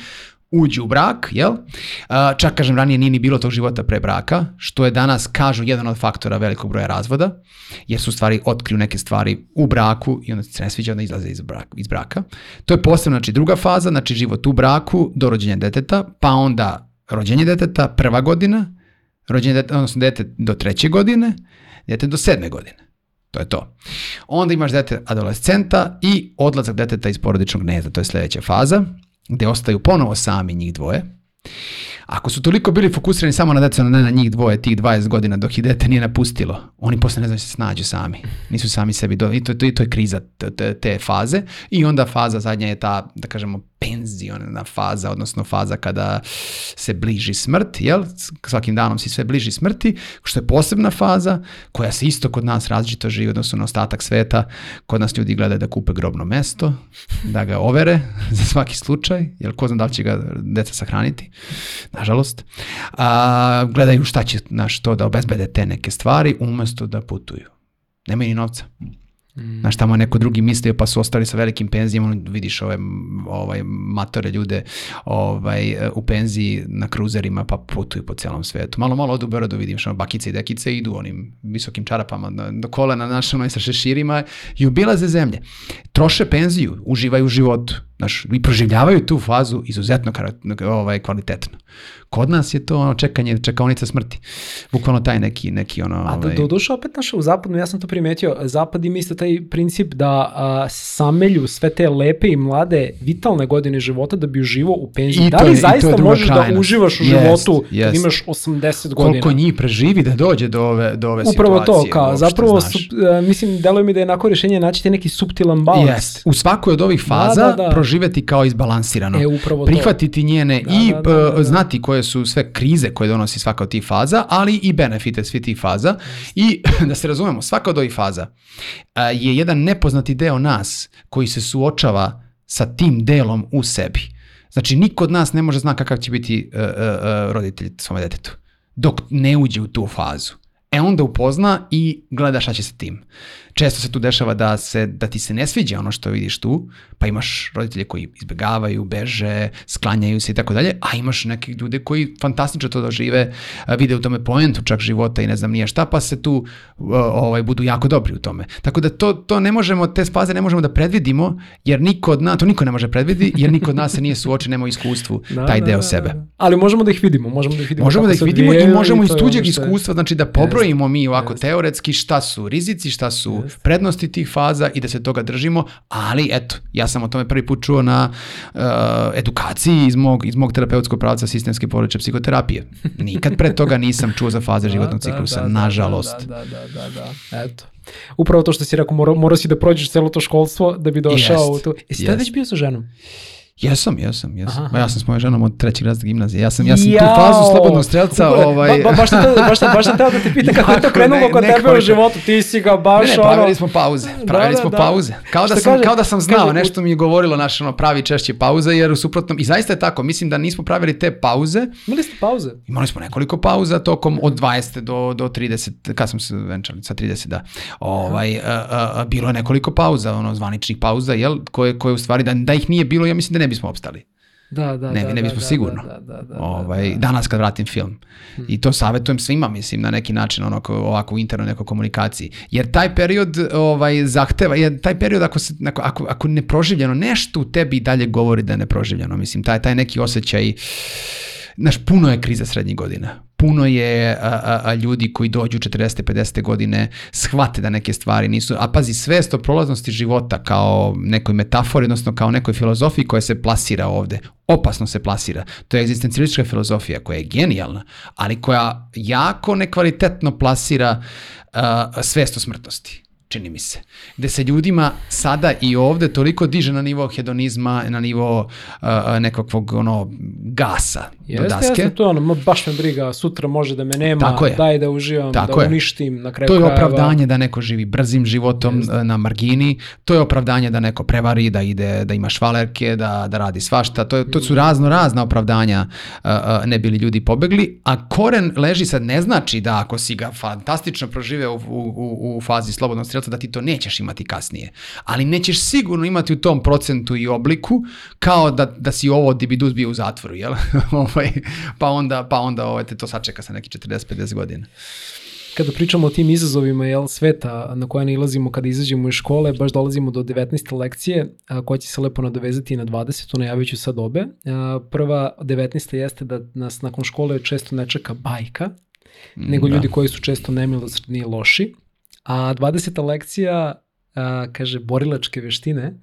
uđe u brak, jel? Čak, kažem, ranije nije ni bilo tog života pre braka, što je danas, kažu, jedan od faktora velikog broja razvoda, jer su stvari otkriju neke stvari u braku i onda se ne sviđa, onda izlaze iz braka. Iz braka. To je posebno, znači, druga faza, znači život u braku do rođenja deteta, pa onda rođenje deteta, prva godina, rođenje deteta, odnosno dete do treće godine, dete do sedme godine. To je to. Onda imaš dete adolescenta i odlazak deteta iz porodičnog gnezda, to je sledeća faza, gde ostaju ponovo sami njih dvoje. Ako su toliko bili fokusirani samo na decu, ne na njih dvoje, tih 20 godina dok ih dete nije napustilo, oni posle ne znaju se snađu sami. Nisu sami sebi do... I to, to, to je kriza te, te faze. I onda faza zadnja je ta, da kažemo, penziona faza, odnosno faza kada se bliži smrt, jel? Svakim danom si sve bliži smrti, što je posebna faza koja se isto kod nas različito živi, odnosno na ostatak sveta. Kod nas ljudi gledaju da kupe grobno mesto, da ga overe za svaki slučaj, jel ko zna da li će ga deca sahraniti, nažalost. A, gledaju šta će, naš, to da obezbede te neke stvari umesto da putuju. Nemaju ni novca. Mm. Znaš, tamo neko drugi mislio pa su ostali sa velikim penzijama, vidiš ove ovaj, matore ljude ovaj, u penziji na kruzerima pa putuju po celom svetu. Malo, malo odu u Berodu, vidim što bakice i dekice idu onim visokim čarapama do, kolena našama i sa šeširima i obilaze zemlje. troše penziju, uživaju u životu, znaš, i proživljavaju tu fazu izuzetno ovaj, kvalitetno. Kod nas je to ono čekanje, čekaonica smrti. Bukvalno taj neki, neki ono... A da, ovaj... do duše opet naša u zapadu, ja sam to primetio, zapad ima isto taj princip da a, samelju sve te lepe i mlade vitalne godine života da bi uživo u penziji. Da li je, zaista možeš da da uživaš u yes, životu yes. kad imaš 80 godina? Koliko njih preživi da dođe do ove, do ove Upravo situacije. Upravo to, kao, zapravo, su, a, mislim, deluje mi da je nako rješenje naći te neki subtilan balans. Yes. U svakoj od ovih da, faza da, da, da. proživeti kao izbalansirano. E, upravo Prihvatiti to. njene da, i da, da, da, da. znati koje su sve krize koje donosi svaka od tih faza, ali i benefite svi tih faza. I da se razumemo, svaka od ovih faza je jedan nepoznati deo nas koji se suočava sa tim delom u sebi. Znači, niko od nas ne može zna kakav će biti uh, uh, roditelj svome detetu dok ne uđe u tu fazu. E onda upozna i gleda šta će sa tim često se tu dešava da, se, da ti se ne sviđa ono što vidiš tu, pa imaš roditelje koji izbegavaju, beže, sklanjaju se i tako dalje, a imaš neke ljude koji fantastično to dožive, vide u tome poentu čak života i ne znam nije šta, pa se tu ovaj, budu jako dobri u tome. Tako da to, to ne možemo, te faze ne možemo da predvidimo, jer niko od nas, to niko ne može predvidi, jer niko od nas se nije suočen, nema iskustvu da, taj da, deo da, sebe. Da. Ali možemo da ih vidimo, možemo da ih vidimo. Možemo da ih vidimo i možemo iz tuđeg iskustva, znači da pobrojimo mi ovako teoretski šta su rizici, šta su prednosti tih faza i da se toga držimo, ali eto, ja sam o tome prvi put čuo na uh, edukaciji iz mog, iz mog terapeutskog pravca sistemske porodiče psihoterapije. Nikad pre toga nisam čuo za faze da, životnog da, ciklusa, da, nažalost. Da, da, da, da, da, eto. Upravo to što si rekao, morao, morao si da prođeš celo to školstvo da bi došao yes, u to. Jesi yes. već bio sa ženom? Jesam, jesam, jesam. Aha. Ja sam s mojom ženom od trećeg razreda gimnazije. Ja sam, ja sam Jao! tu fazu slobodnog strelca... ovaj... Ba, ba, baš, sam te, baš, baš sam teo da ti pita kako je to krenulo kod tebe u životu. Ti si ga baš ne, ne, pravili smo pauze. Da, Pravili da, smo da, pauze. Kao da, sam, kaže, kao da sam znao, kaže, nešto mi je govorilo naš ono, pravi češće pauze, jer u suprotnom... I zaista je tako, mislim da nismo pravili te pauze. Imali ste pauze? Imali smo nekoliko pauza tokom od 20 do, do 30, kad smo se venčali, sa 30, da. Ovaj, a, a, a, bilo je nekoliko pauza, ono, zvaničnih pauza, jel, koje, koje u stvari, da, da ih nije bilo, ja mislim da ne bismo opstali. Da, da, ne, da, ne bismo da, sigurno. Da, da, da, ovaj, danas kad vratim film. Hmm. I to savjetujem svima, mislim, na neki način, onako, ovako u interno nekoj komunikaciji. Jer taj period ovaj, zahteva, jer taj period ako, se, ako, ako, ako neproživljeno, nešto u tebi dalje govori da je neproživljeno. Mislim, taj, taj neki osjećaj, znaš, puno je kriza srednjih godina puno je a, a, a ljudi koji dođu 40. 50. godine shvate da neke stvari nisu, a pazi svest o prolaznosti života kao nekoj metafori, odnosno kao nekoj filozofiji koja se plasira ovde, opasno se plasira. To je egzistencijalistička filozofija koja je genijalna, ali koja jako nekvalitetno plasira a, svest o smrtnosti čini mi se. Gde se ljudima sada i ovde toliko diže na nivo hedonizma, na nivo uh, nekakvog ono, gasa jeste, do daske. Jeste, to ono, baš me briga, sutra može da me nema, Tako je. daj da uživam, Tako da je. uništim na kraju To je krajeva. opravdanje da neko živi brzim životom jeste. na margini, to je opravdanje da neko prevari, da ide, da ima švalerke, da, da radi svašta, to, je, to su razno razna opravdanja uh, ne bili ljudi pobegli, a koren leži sad ne znači da ako si ga fantastično proživeo u, u, u, u fazi slobodnog strelca da ti to nećeš imati kasnije. Ali nećeš sigurno imati u tom procentu i obliku kao da, da si ovo dibidus bio u zatvoru, jel? ovaj, pa onda, pa onda ovaj, te to sačeka sa neki 40-50 godina kada pričamo o tim izazovima jel, sveta na koje nalazimo kada izađemo iz škole, baš dolazimo do 19. lekcije a, koja će se lepo nadovezati na 20. najavit ću sad obe. A, prva 19. jeste da nas nakon škole često ne čeka bajka, nego da. ljudi koji su često nemilosrdni i loši. A 20. lekcija a, kaže borilačke veštine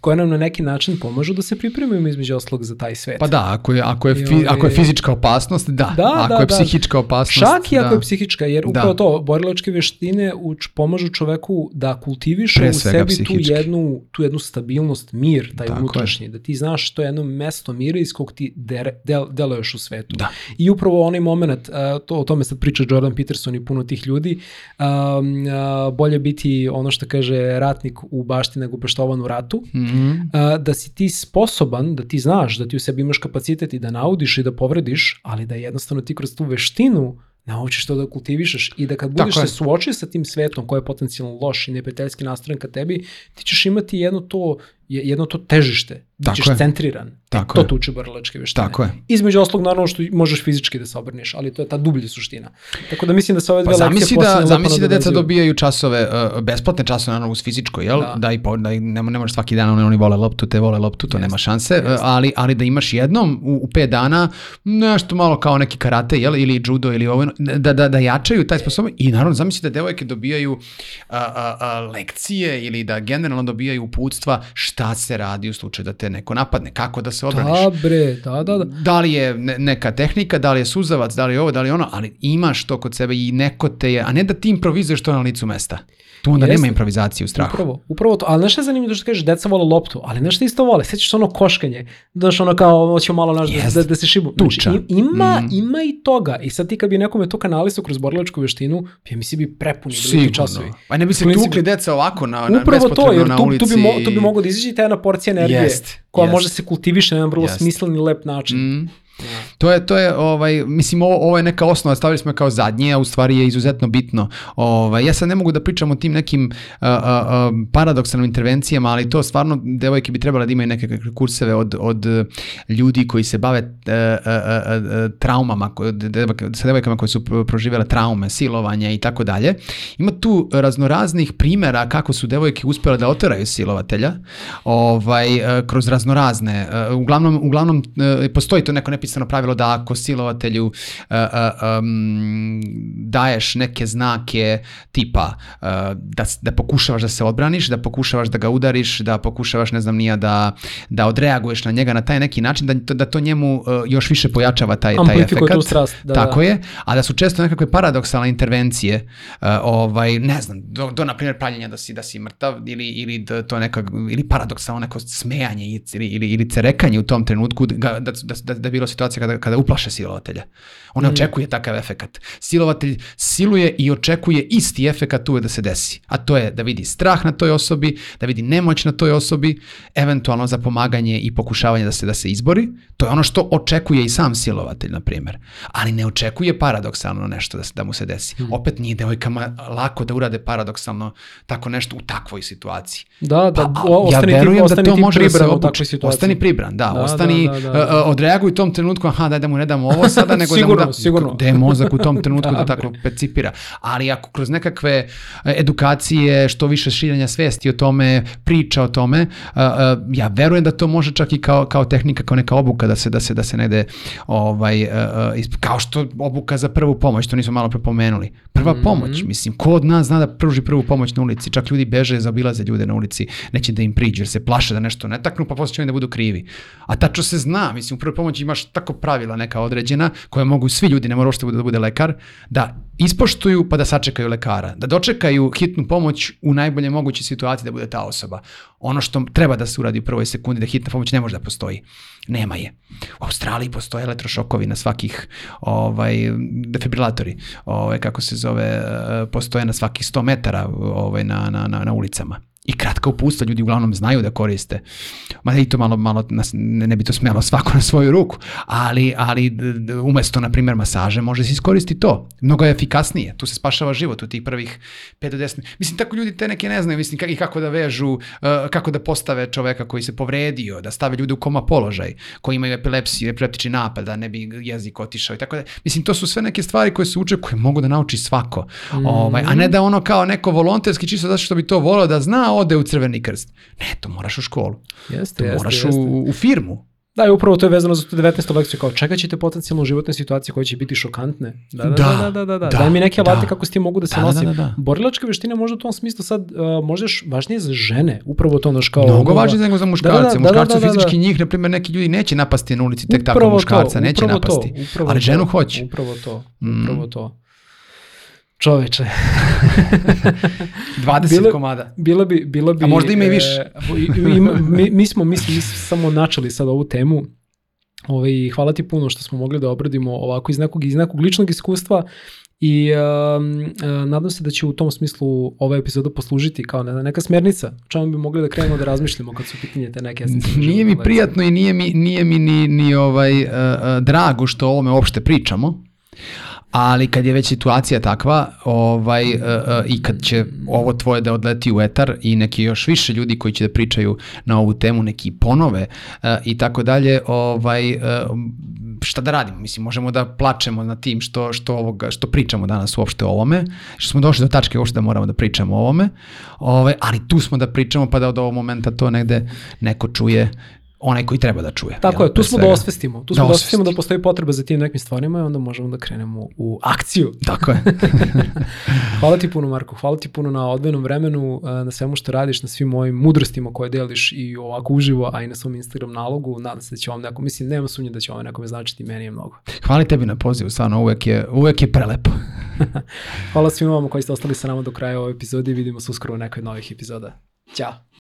koje nam na neki način pomažu da se pripremimo između oslog za taj svet. Pa da, ako je, ako je, fi, ovaj, ako je fizička opasnost, da. da ako da, je da. psihička opasnost, Čak i ako da. je psihička, jer da. upravo to, borilačke veštine uč, pomažu čoveku da kultiviše Pre u sebi psihički. tu jednu, tu jednu stabilnost, mir, taj Tako unutrašnji, je. da ti znaš što je jedno mesto mira iz kog ti der, del, deluješ u svetu. Da. I upravo onaj moment, to, o tome sad priča Jordan Peterson i puno tih ljudi, um, uh, bolje biti ono što kaže ratnik u bašti nego peštovan u ratu, mm -hmm. da si ti sposoban, da ti znaš, da ti u sebi imaš kapacitet i da naudiš i da povrediš, ali da jednostavno ti kroz tu veštinu naučiš to da kultivišeš i da kad budeš se suočio sa tim svetom koji je potencijalno loš i neprijateljski nastrojen ka tebi, ti ćeš imati jedno to je jedno to težište, da ćeš je. centriran. Tako to je. te uči borilačke veštine. Tako je. Između oslog naravno što možeš fizički da se obrneš, ali to je ta dublja suština. Tako da mislim da se ove dve Pa lekcije da, zamisli da deca dobijaju časove, uh, besplatne časove, naravno uz fizičko, jel? Da, Da. i po, da ne, ne možeš svaki dan, oni, vole loptu, te vole loptu, to nema šanse, uh, ali, ali da imaš jednom u, u pet dana nešto malo kao neki karate, jel? Ili judo, ili ovo, da, da, da jačaju taj sposobnost i naravno zamisli da devojke dobijaju a, a, a, lekcije ili da generalno dobijaju uputstva šta se radi u slučaju da te neko napadne, kako da se obraniš. Da bre, da, da, da. Da li je ne- neka tehnika, da li je suzavac, da li je ovo, da li je ono, ali imaš to kod sebe i neko te je, a ne da ti improvizuješ to na licu mesta. Tu onda Jeste. nema improvizacije u strahu. Upravo, upravo to. Ali znaš šta je zanimljivo što kažeš, deca vole loptu, ali znaš šta isto vole? Sećaš se ono koškanje, daš ono kao, hoćemo malo naš, da, Jeste. da, da se šibu. Tuča. Znači, ima, Mm. ima i toga. I sad ti kad bi nekome to kanalisao kroz borilačku veštinu, ja mislim bi prepuni bili ti časovi. Pa ne bi se Klinci tukli deca ovako na, na Upravo to, jer na tu, ulici. tu, bi, mo, tu bi moglo da izađe i ta jedna porcija energije Jest, koja jest. može se kultiviše na jedan vrlo Jest. smislen i lep način. Mm. To je, to je, ovaj, mislim, ovo, ovo je neka osnova, stavili smo je kao zadnje, a u stvari je izuzetno bitno. Ovaj, ja sad ne mogu da pričam o tim nekim a, a, a, paradoksalnim intervencijama, ali to stvarno devojke bi trebale da imaju neke kurseve od, od ljudi koji se bave e, e, e, traumama, sa devojkama koje su pro- proživjele traume, silovanja i tako dalje. Ima tu raznoraznih primjera kako su devojke uspjele da oteraju silovatelja ovaj, e, kroz raznorazne. e, Uglavnom, uglavnom e, postoji to neko nepisano pravilo da ako silovatelju e, e, em, daješ neke znake tipa e, da, da pokušavaš da se odbraniš, da pokušavaš da ga udariš, da pokušavaš, ne znam, nija da, da odreaguješ na njega na taj neki način, da, to- da to njemu e, još više pojačava taj, taj tu strast, da, Tako da. je, a da su često nekakve paradoksalne intervencije, uh, ovaj, ne znam, do, do na primjer pravljenja da si, da si mrtav ili, ili da to neka, ili paradoksalno neko smejanje ili, ili, ili cerekanje u tom trenutku, da, da, da, da je bilo situacija kada, kada uplaše silovatelja. On ne očekuje takav efekat. Silovatelj siluje i očekuje isti efekat uvek da se desi. A to je da vidi strah na toj osobi, da vidi nemoć na toj osobi, eventualno za pomaganje i pokušavanje da se da se izbori. To je ono što očekuje i sam silovatelj, na primjer. Ali ne očekuje paradoksalno nešto da, se, da mu se desi. Opet nije devojkama lako da urade paradoksalno tako nešto u takvoj situaciji. Da, da, Pa, o- ostani ja ti, verujem ostani da to ti može da se obuči. Ostani pribran, da, Da, ostani, da, da, da, uh, da. odreaguj tom trenutku, aha, daj da mu ne damo ovo sada, nego Sigurno, da mu da, sigurno. gde je mozak u tom trenutku da, Da, tako percipira. Ali ako kroz nekakve e, edukacije, što više širenja svesti o tome, priča o tome, uh, uh, ja verujem da to može čak i kao, kao tehnika, kao neka obuka da se da se da se negde ovaj kao što obuka za prvu pomoć, to nismo malo prepomenuli. Prva Mhm. pomoć, mislim, ko od nas zna da pruži prvu pomoć na ulici? Čak ljudi beže, zaobilaze ljude na ulici, neće da im priđu jer se plaše da nešto ne taknu, pa posle će da budu krivi. A tačno se zna, mislim, u prvoj pomoći imaš tako pravila neka određena, koje mogu svi ljudi, ne mora uopšte da bude, lekar, da ispoštuju pa da sačekaju lekara, da dočekaju hitnu pomoć u najbolje mogućoj situaciji da bude ta osoba. Ono što treba da se uradi u prvoj sekundi, da hitna pomoć ne može da postoji. Nema je. U Australiji postoje elektrošokovi na svakih ovaj, defibrilatori, ovaj, kako se zove, eh, postoje na svakih 100 metara ovaj, na, na, na, na ulicama. I kratka uputstva ljudi uglavnom znaju da koriste. Ma i to malo, malo nas, ne, ne bi to smjelo svako na svoju ruku, ali, ali umesto, na primjer, masaže može se iskoristiti to. Mnogo je efikasnije. Tu se spašava život u tih prvih 5 do 10 Mislim, tako ljudi te neke ne znaju, mislim, i kako da vežu, uh, kako da postave čoveka koji se povredio, da stave ljude u koma položaj, koji imaju epilepsiju, epileptični napad, da ne bi jezik otišao i tako da. Mislim, to su sve neke stvari koje se uče, koje mogu da nauči svako. Ovaj, a ne da ono kao neko volonterski, čisto zato što bi to volio da zna, ode u crveni krst. Ne, to moraš u školu. Jeste, To jeste, moraš jeste. u, u firmu. Da, i upravo to je vezano za tu 19. lekciju, kao čekaćete potencijalno životne situacije koje će biti šokantne. Da, da, Da, da, da, da, da, da, Daj mi neke da. alate kako s tim mogu da se Da, da, nosim. da, da. Borilačke veštine možda u tom smislu sad uh, možda još važnije za žene, upravo to naš kao... Mnogo važnije nego za muškarce. Da, da, da, Muškarci da, da, da, fizički da. njih, na primjer, neki ljudi neće napasti na ulici tek tako Upravo muškarca, to, neće to, napasti. upravo ali to, ženu hoće. Upravo to, Mm. upravo to. Čoveče, 20 Bilo- komada. bilo bi, bilo bi... A možda ima i više. e, i- ima- mi, mi, smo, mi, smo, mi smo samo načeli sad ovu temu. Ovaj, hvala ti puno što smo mogli da obradimo ovako iz nekog, iz nekog ličnog iskustva i um, uh, nadam se da će u tom smislu ova epizoda poslužiti kao neka smjernica o čemu bi mogli da krenemo da razmišljamo kad su pitanje te neke Nije mi lekcije. prijatno i nije mi, nije mi ni, ni ovaj, uh, uh, drago što o ovome uopšte pričamo, ali kad je već situacija takva ovaj, uh, uh, i kad će ovo tvoje da odleti u etar i neki još više ljudi koji će da pričaju na ovu temu, neki ponove uh, i tako dalje, ovaj, uh, šta da radimo? Mislim, možemo da plačemo na tim što, što, ovoga, što pričamo danas uopšte o ovome, što smo došli do tačke uopšte da moramo da pričamo o ovome, ovaj, ali tu smo da pričamo pa da od ovog momenta to negde neko čuje onaj koji treba da čuje. Tako jel, je, tu smo svega. da osvestimo. Tu smo da, da osvestimo da postoji potreba za tim nekim stvarima i onda možemo da krenemo u akciju. Tako je. hvala ti puno, Marko. Hvala ti puno na odvenom vremenu, e, na svemu što radiš, na svim mojim mudrostima koje deliš i ovako uživo, a i na svom Instagram nalogu. Nadam se da će vam neko, mislim, nema sumnje da će vam nekome značiti, meni je mnogo. Hvala tebi na pozivu, stvarno, uvek je, uvek je prelepo. hvala svima vama koji ste ostali sa nama do kraja ove epizode i vidimo se uskoro u nekoj novih epizoda. Ćao!